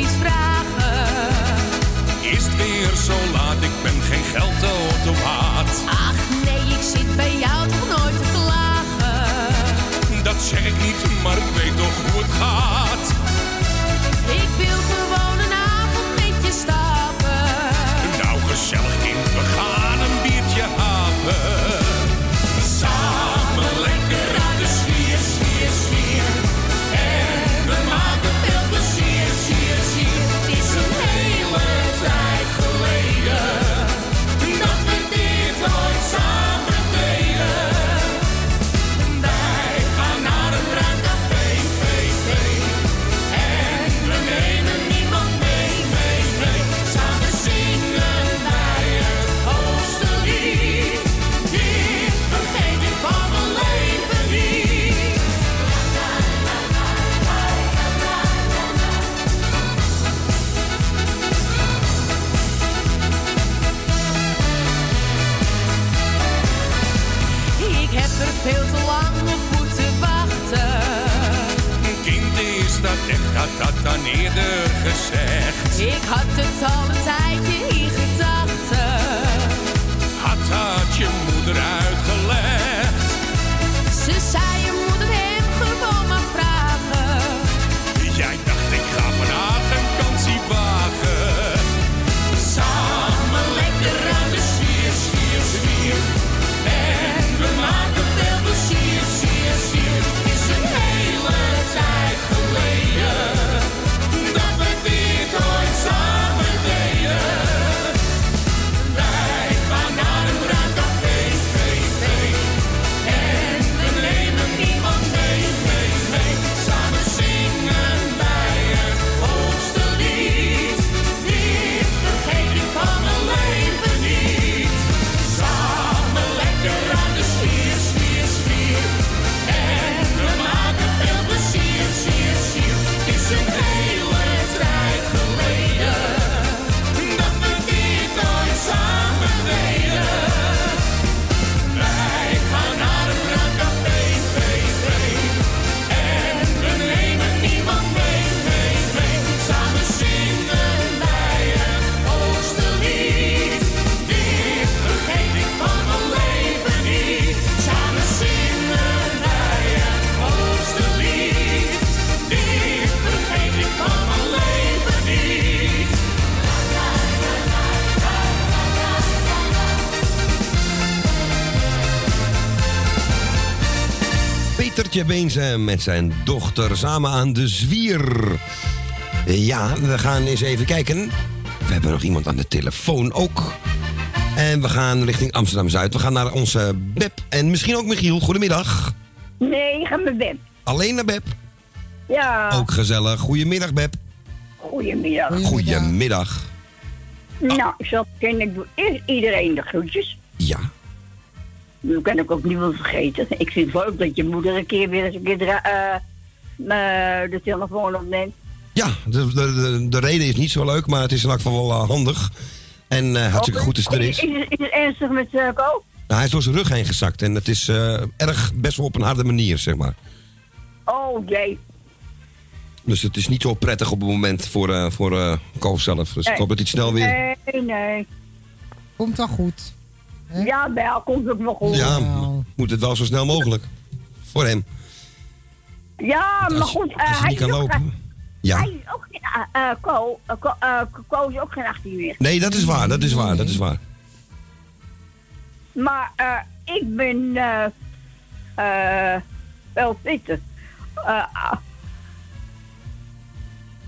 Vragen. Is het weer zo laat, ik ben geen geldautomaat. Ach nee, ik zit bij jou toch nooit te klagen. Dat zeg ik niet, maar ik weet toch hoe het gaat. Ik wil gewoon een avond met je stappen. Nou, gezellig kind, we gaan een biertje hapen. Dan eerder gezegd. Ik had het al Gertje Beense met zijn dochter samen aan de zwier. Ja, we gaan eens even kijken. We hebben nog iemand aan de telefoon ook. En we gaan richting Amsterdam-Zuid. We gaan naar onze Beb en misschien ook Michiel. Goedemiddag. Nee, ik ga met Beb. Alleen naar Beb. Ja. Ook gezellig. Goedemiddag, Beb. Goedemiddag. Goedemiddag. Nou, zo ken ik doe eerst iedereen de groetjes. Ja. Nu kan ik ook niemand vergeten. Ik vind het leuk dat je moeder een keer weer eens een keer eh, eh, de telefoon opneemt. Ja, de, de, de, de reden is niet zo leuk, maar het is in elk geval wel eh, handig. En eh, hartstikke goed het er is. Is, het- is het ernstig met uh, Ko? Nou, hij is door zijn rug heen gezakt en het is eh, erg best wel op een harde manier, zeg maar. Oh jee. Dus het is niet zo prettig op het moment voor, eh voor eh Ko zelf. Dus ik hoop dat hij het snel weer... Nee, nee. Komt wel goed. Ja, wel, komt ook nog goed. Ja, moet het wel zo snel mogelijk. Voor hem. Ja, maar goed, eh, als hij is kan ook lopen. Ja. Hij is ook geen... eh eh, Ko, eh, eh, is ook geen 18 meer. Nee, dat is waar, dat is waar, dat is waar. Maar eh, ik ben eh eh wel fitter.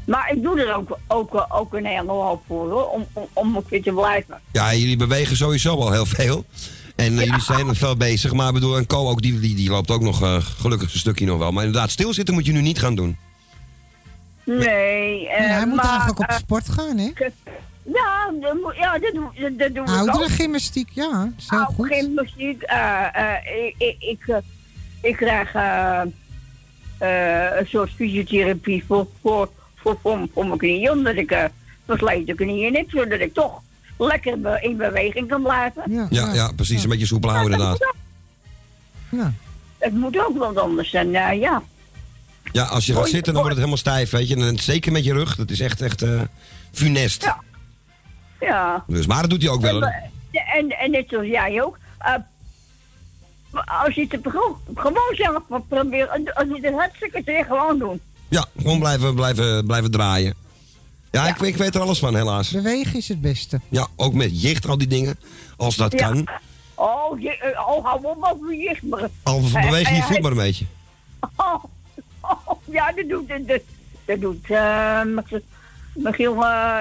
Maar ik doe er ook, ook, ook een hele hoop voor, hoor, om, om, om ook fit te blijven. Ja, jullie bewegen sowieso al heel veel. En eh, jullie zijn er veel bezig. Maar ik bedoel, en Co ook, die, die, die loopt ook nog eh, gelukkig een stukje nog wel. Maar inderdaad, stilzitten moet je nu niet gaan doen. Nee, eh, hij moet maar, eigenlijk op sport gaan, hè? Ja, ja, dat, dat, dat doe ik Oudere ook. gymnastiek, ja. Nou, goed. gymnastiek. eh eh ik, ik, ik, ik krijg een soort fysiotherapie voor, voor, voor, voor, voor mijn knieën. Omdat ik eh versleten knieën heb. Zodat ik toch lekker be- in beweging kan blijven. Ja, ja, precies. Een beetje soepel houden inderdaad. Het moet ook wat anders zijn, eh, ja. Ja, als je gaat zitten, dan wordt het helemaal stijf, weet je. En zeker met je rug, dat is echt, echt eh, funest. Ja. Dus, maar dat doet hij ook wel. En, en, en net zoals jij ook. eh, als je het gewoon, zelf wat probeert, als je het hartstikke zeer gewoon doen. Ja, gewoon blijven, blijven, blijven draaien. Ja, Ik, ik weet er alles van, helaas. Bewegen is het beste. Ja, ook met jicht, al die dingen. Als dat Ja. kan. Oh, je, eh, oh hou op over je maar. Al beweeg je je voet maar een beetje. Oh, oh, ja, dat doet, dat, dat, doet Mich- Michiel eh,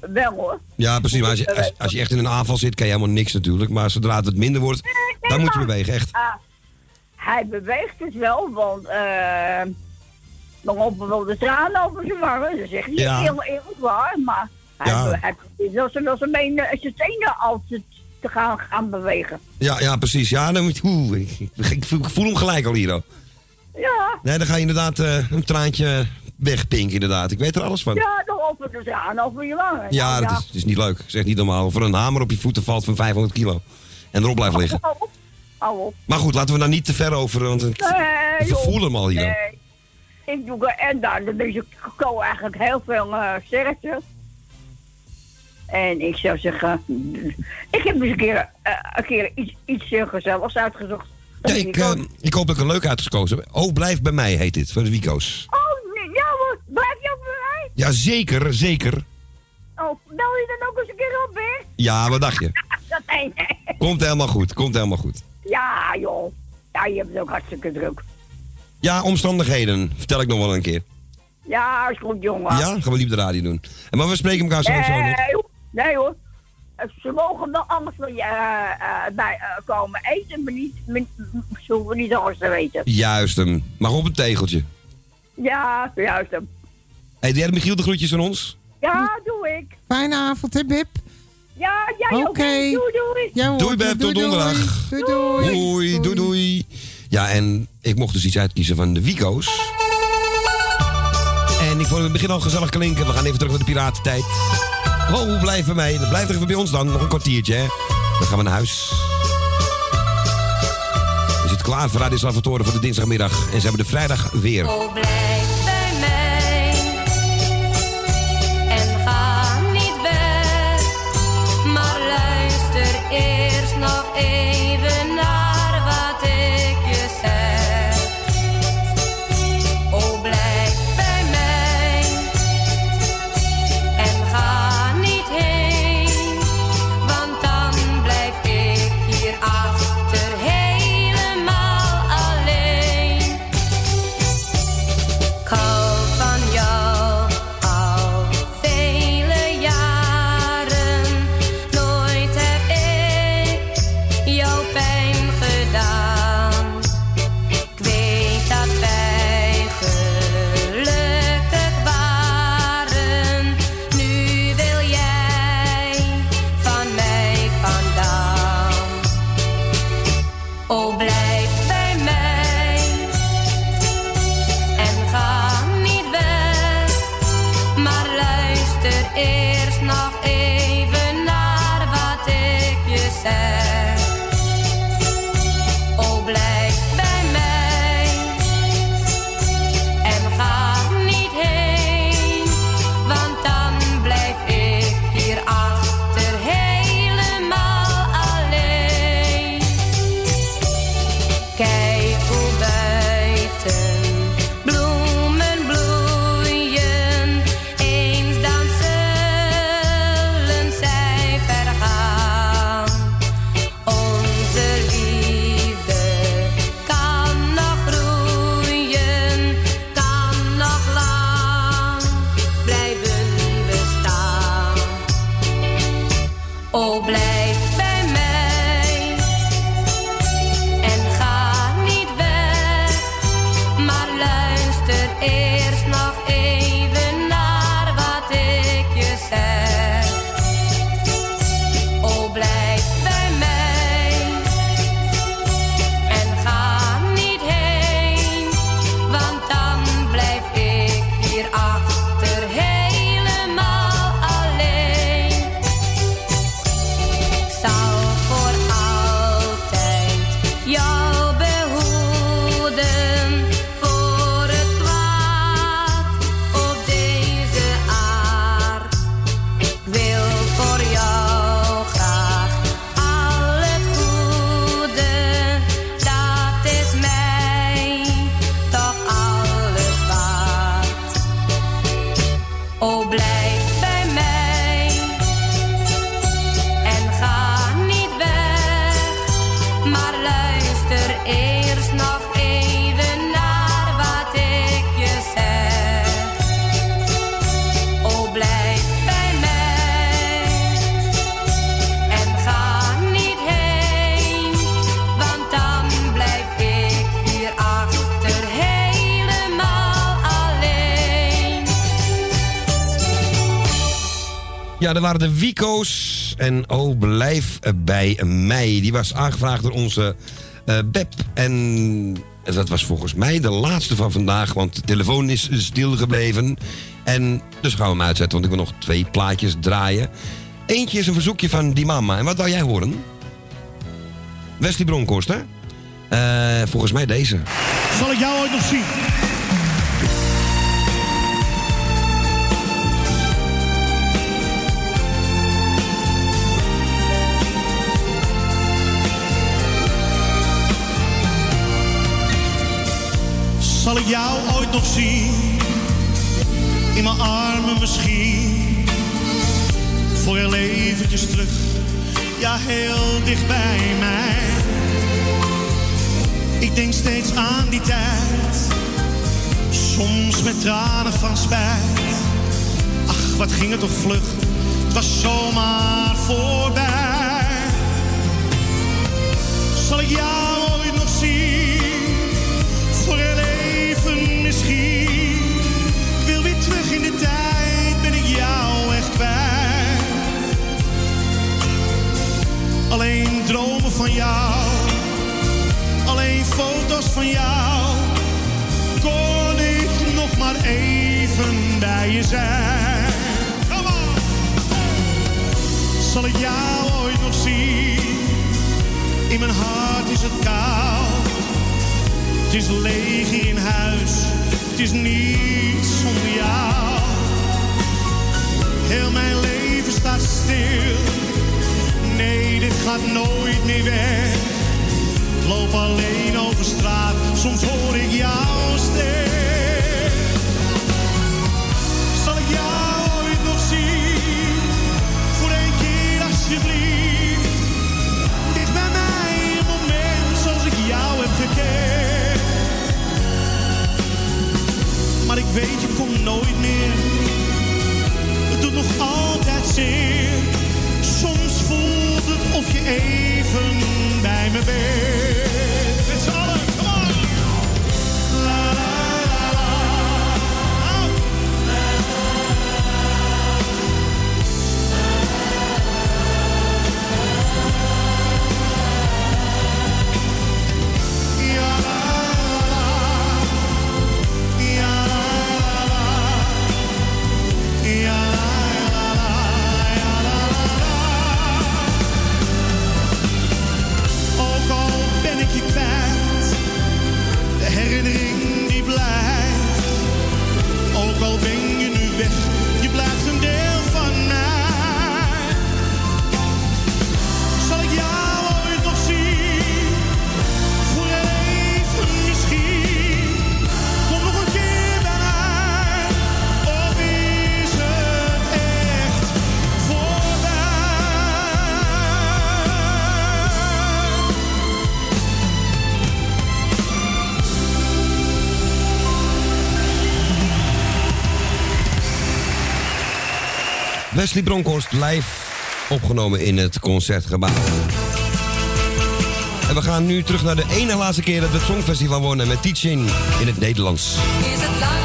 wel hoor. Ja, precies. Maar als je, als, als je echt in een aanval zit, kan je helemaal niks natuurlijk. Maar zodra het minder wordt, dan moet je bewegen, echt. Ah, hij beweegt het wel, want eh dan lopen wel de tranen over zijn wangen. Dat zegt hij Ja. heel eerlijk waar, maar hij, Ja. hij probeert wel zijn, tenen altijd te gaan, gaan bewegen. Ja, ja, precies. Ja, dan moet. Oeh, ik, ik voel- hem gelijk al hier. al. Ja, Nee, dan ga je inderdaad eh, een traantje wegpinken, inderdaad. Ik weet er alles van. ja, dan lopen de tranen over je wangen. Ja, Nou, dat is, is niet leuk. Zeg niet normaal. Voor een hamer op je voeten valt van 500 kilo. En erop blijft liggen. Hou op, hou op. Maar goed, laten we daar niet te ver over. Want ik, Nee, ik joh. voel hem al hier. Nee. Ik doe en daar dan is ko eigenlijk heel veel sterkte. En ik zou zeggen, ik heb eens een keer, eh, een keer iets, iets eh, gezelligs uitgezocht. Ja, ik, ik hoop dat ik een leuk uitgekozen heb. Oh, blijf bij mij heet dit, voor de Wico's. Oh, nee, ja hoor, blijf je ook bij mij? Ja, zeker, zeker. Oh, bel je dan ook eens een keer op, hè? Ja, wat dacht je? Dat nee, nee. Komt helemaal goed, komt helemaal goed. Ja, joh. Ja, je hebt het ook hartstikke druk. Ja, omstandigheden, vertel ik nog wel een keer. Ja, is goed, jongen. Ja, gaan we niet op de radio doen. En maar we spreken elkaar zo zo nog. Nee, hoor. nee hoor. Ze mogen wel anders van je eh, eh, bij eh, komen eten, maar niet, maar, ze hoeven niet alles te weten. Juist hem. Mag op een tegeltje. Ja, juist hem. Hey, Michiel de groetjes van ons. Ja, doe ik. Fijne avond, hè, Bib? Ja, jij ook. Oké. Doei, doei. Ja, hoor. Doei Beb, tot donderdag. Doei, doei. Doei, doei, doei. Ja, en ik mocht dus iets uitkiezen van de Wico's. En ik vond het in het begin al gezellig klinken. We gaan even terug naar de piratentijd. Oh, blijf bij mij. Blijf er even bij ons dan. Nog een kwartiertje, hè. Dan gaan we naar huis. We zitten klaar voor Radio Salvatore voor de dinsdagmiddag. En ze hebben de vrijdag weer. Oh, blijf Ja, dat waren de Wico's. En oh, blijf bij mij. Die was aangevraagd door onze eh Beb. En dat was volgens mij de laatste van vandaag. Want de telefoon is stilgebleven. En dus gaan we hem uitzetten. Want ik wil nog twee plaatjes draaien. Eentje is een verzoekje van die mama. En wat wou jij horen? Wesley Bronkhorst, hè? Eh, volgens mij deze. Zal ik jou ooit nog zien? Zal ik jou ooit nog zien? In mijn armen misschien. Voor heel eventjes terug. Ja, heel dicht bij mij. Ik denk steeds aan die tijd. Soms met tranen van spijt. Ach, wat ging het toch vlug. Het was zomaar voorbij. Zal ik jou Kon ik nog maar even bij je zijn. Come on. Zal ik jou ooit nog zien? In mijn hart is het koud. Het is leeg in huis. Het is niets zonder jou. Heel mijn leven staat stil. Nee, dit gaat nooit meer weg. Loop alleen over straat, soms hoor ik jouw stem. Zal ik jou ooit nog zien? Voor één keer alsjeblieft. Dicht bij mij een moment zoals ik jou heb gekend. Maar ik weet, je komt nooit meer. Het doet nog altijd zeer. Soms voelt het of je even bij me bent. Wesley Bronkhorst live opgenomen in het Concertgebouw. En we gaan nu terug naar de ene laatste keer dat we het Songfestival wonen met Teaching in het Nederlands. Is het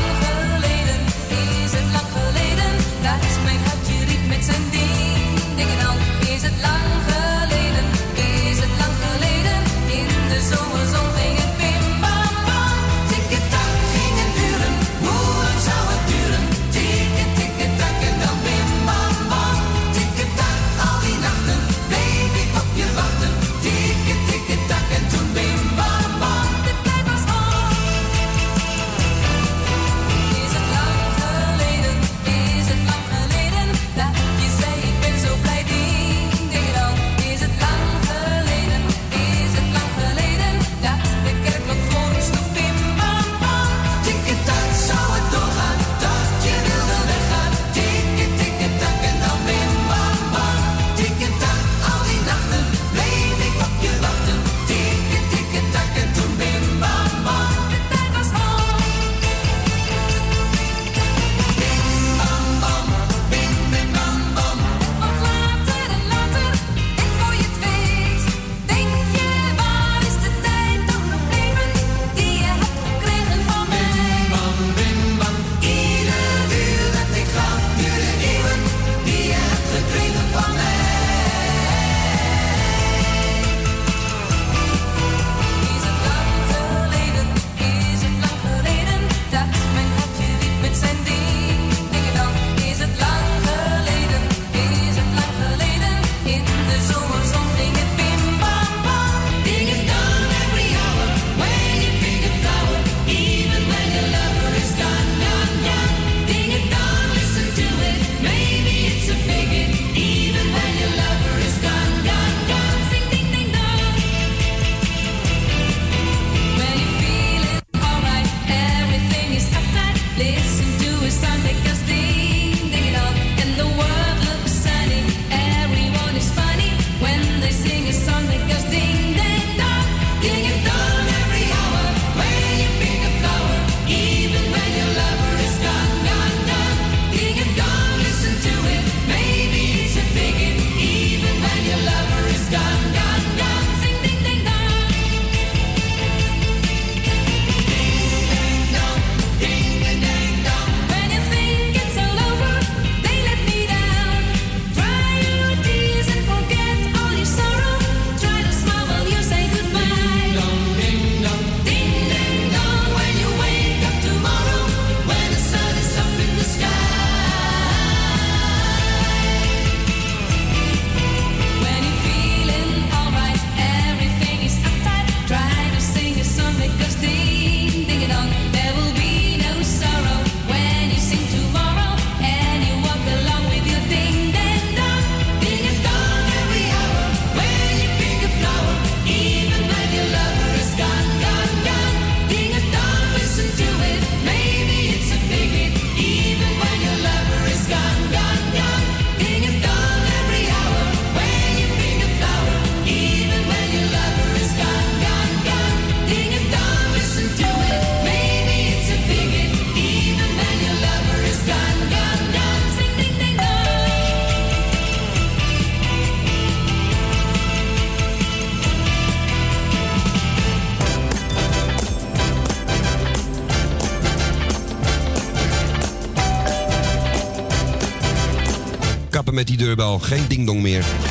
geen dingdong meer.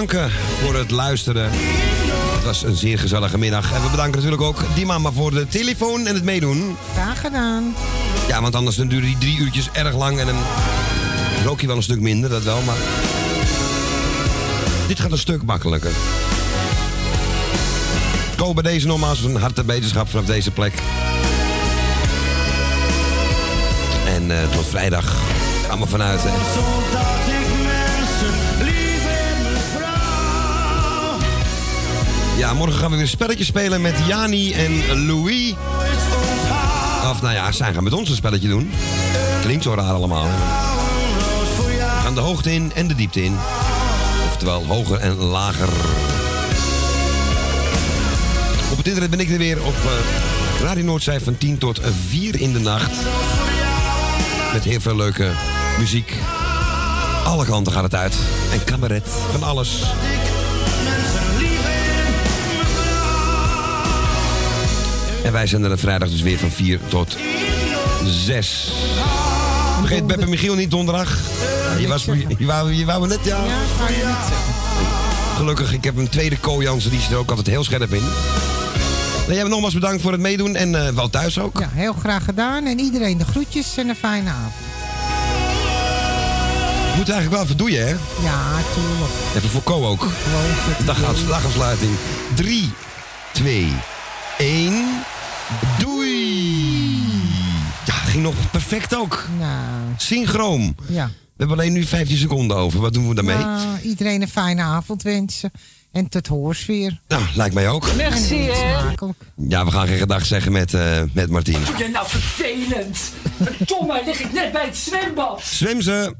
Bedanken voor het luisteren. Het was een zeer gezellige middag. En we bedanken natuurlijk ook die mama voor de telefoon en het meedoen. Graag gedaan. Ja, want anders dan duren die drie uurtjes erg lang en dan rook je wel een stuk minder, dat wel, maar... Dit gaat een stuk makkelijker. Ko bij deze nogmaals een harte beterschap vanaf deze plek. En eh, tot vrijdag gaan we vanuit. Hè. Ja, morgen gaan we weer een spelletje spelen met Jani en Louis. Of nou ja, zij gaan met ons een spelletje doen. Klinkt zo raar allemaal. Hè? We gaan de hoogte in en de diepte in. Oftewel hoger en lager. Op het internet ben ik er weer op eh, Radio Noordzij van 10 tot 4 in de nacht. Met heel veel leuke muziek. Alle kanten gaat het uit. En cabaret, van alles. En wij zijn er vrijdag dus weer van 4 tot 6. Vergeet Beppe Michiel niet donderdag. Ja, je, was, je, wou, je wou me net, ja. Gelukkig, ik heb een tweede Ko Jansen, die zit er ook altijd heel scherp in. Nou, jij nogmaals bedankt voor het meedoen en eh, wel thuis ook. Ja, heel graag gedaan. En iedereen de groetjes en een fijne avond. Je moet eigenlijk wel even doen, hè? Ja, tuurlijk. Even voor Ko ook. Dag, dagafsluiting. 3, 2, 1. Perfect ook. Nou, Synchroon. ja. We hebben alleen nu 15 seconden over. Wat doen we daarmee? Nou, iedereen een fijne avond wensen. En tot hoorsfeer. Nou, lijkt mij ook. Merci, hè. Ja, we gaan geen gedag zeggen met, eh met Martien. Doe jij nou vervelend? Verdomme, lig ik net bij het zwembad. Zwem ze!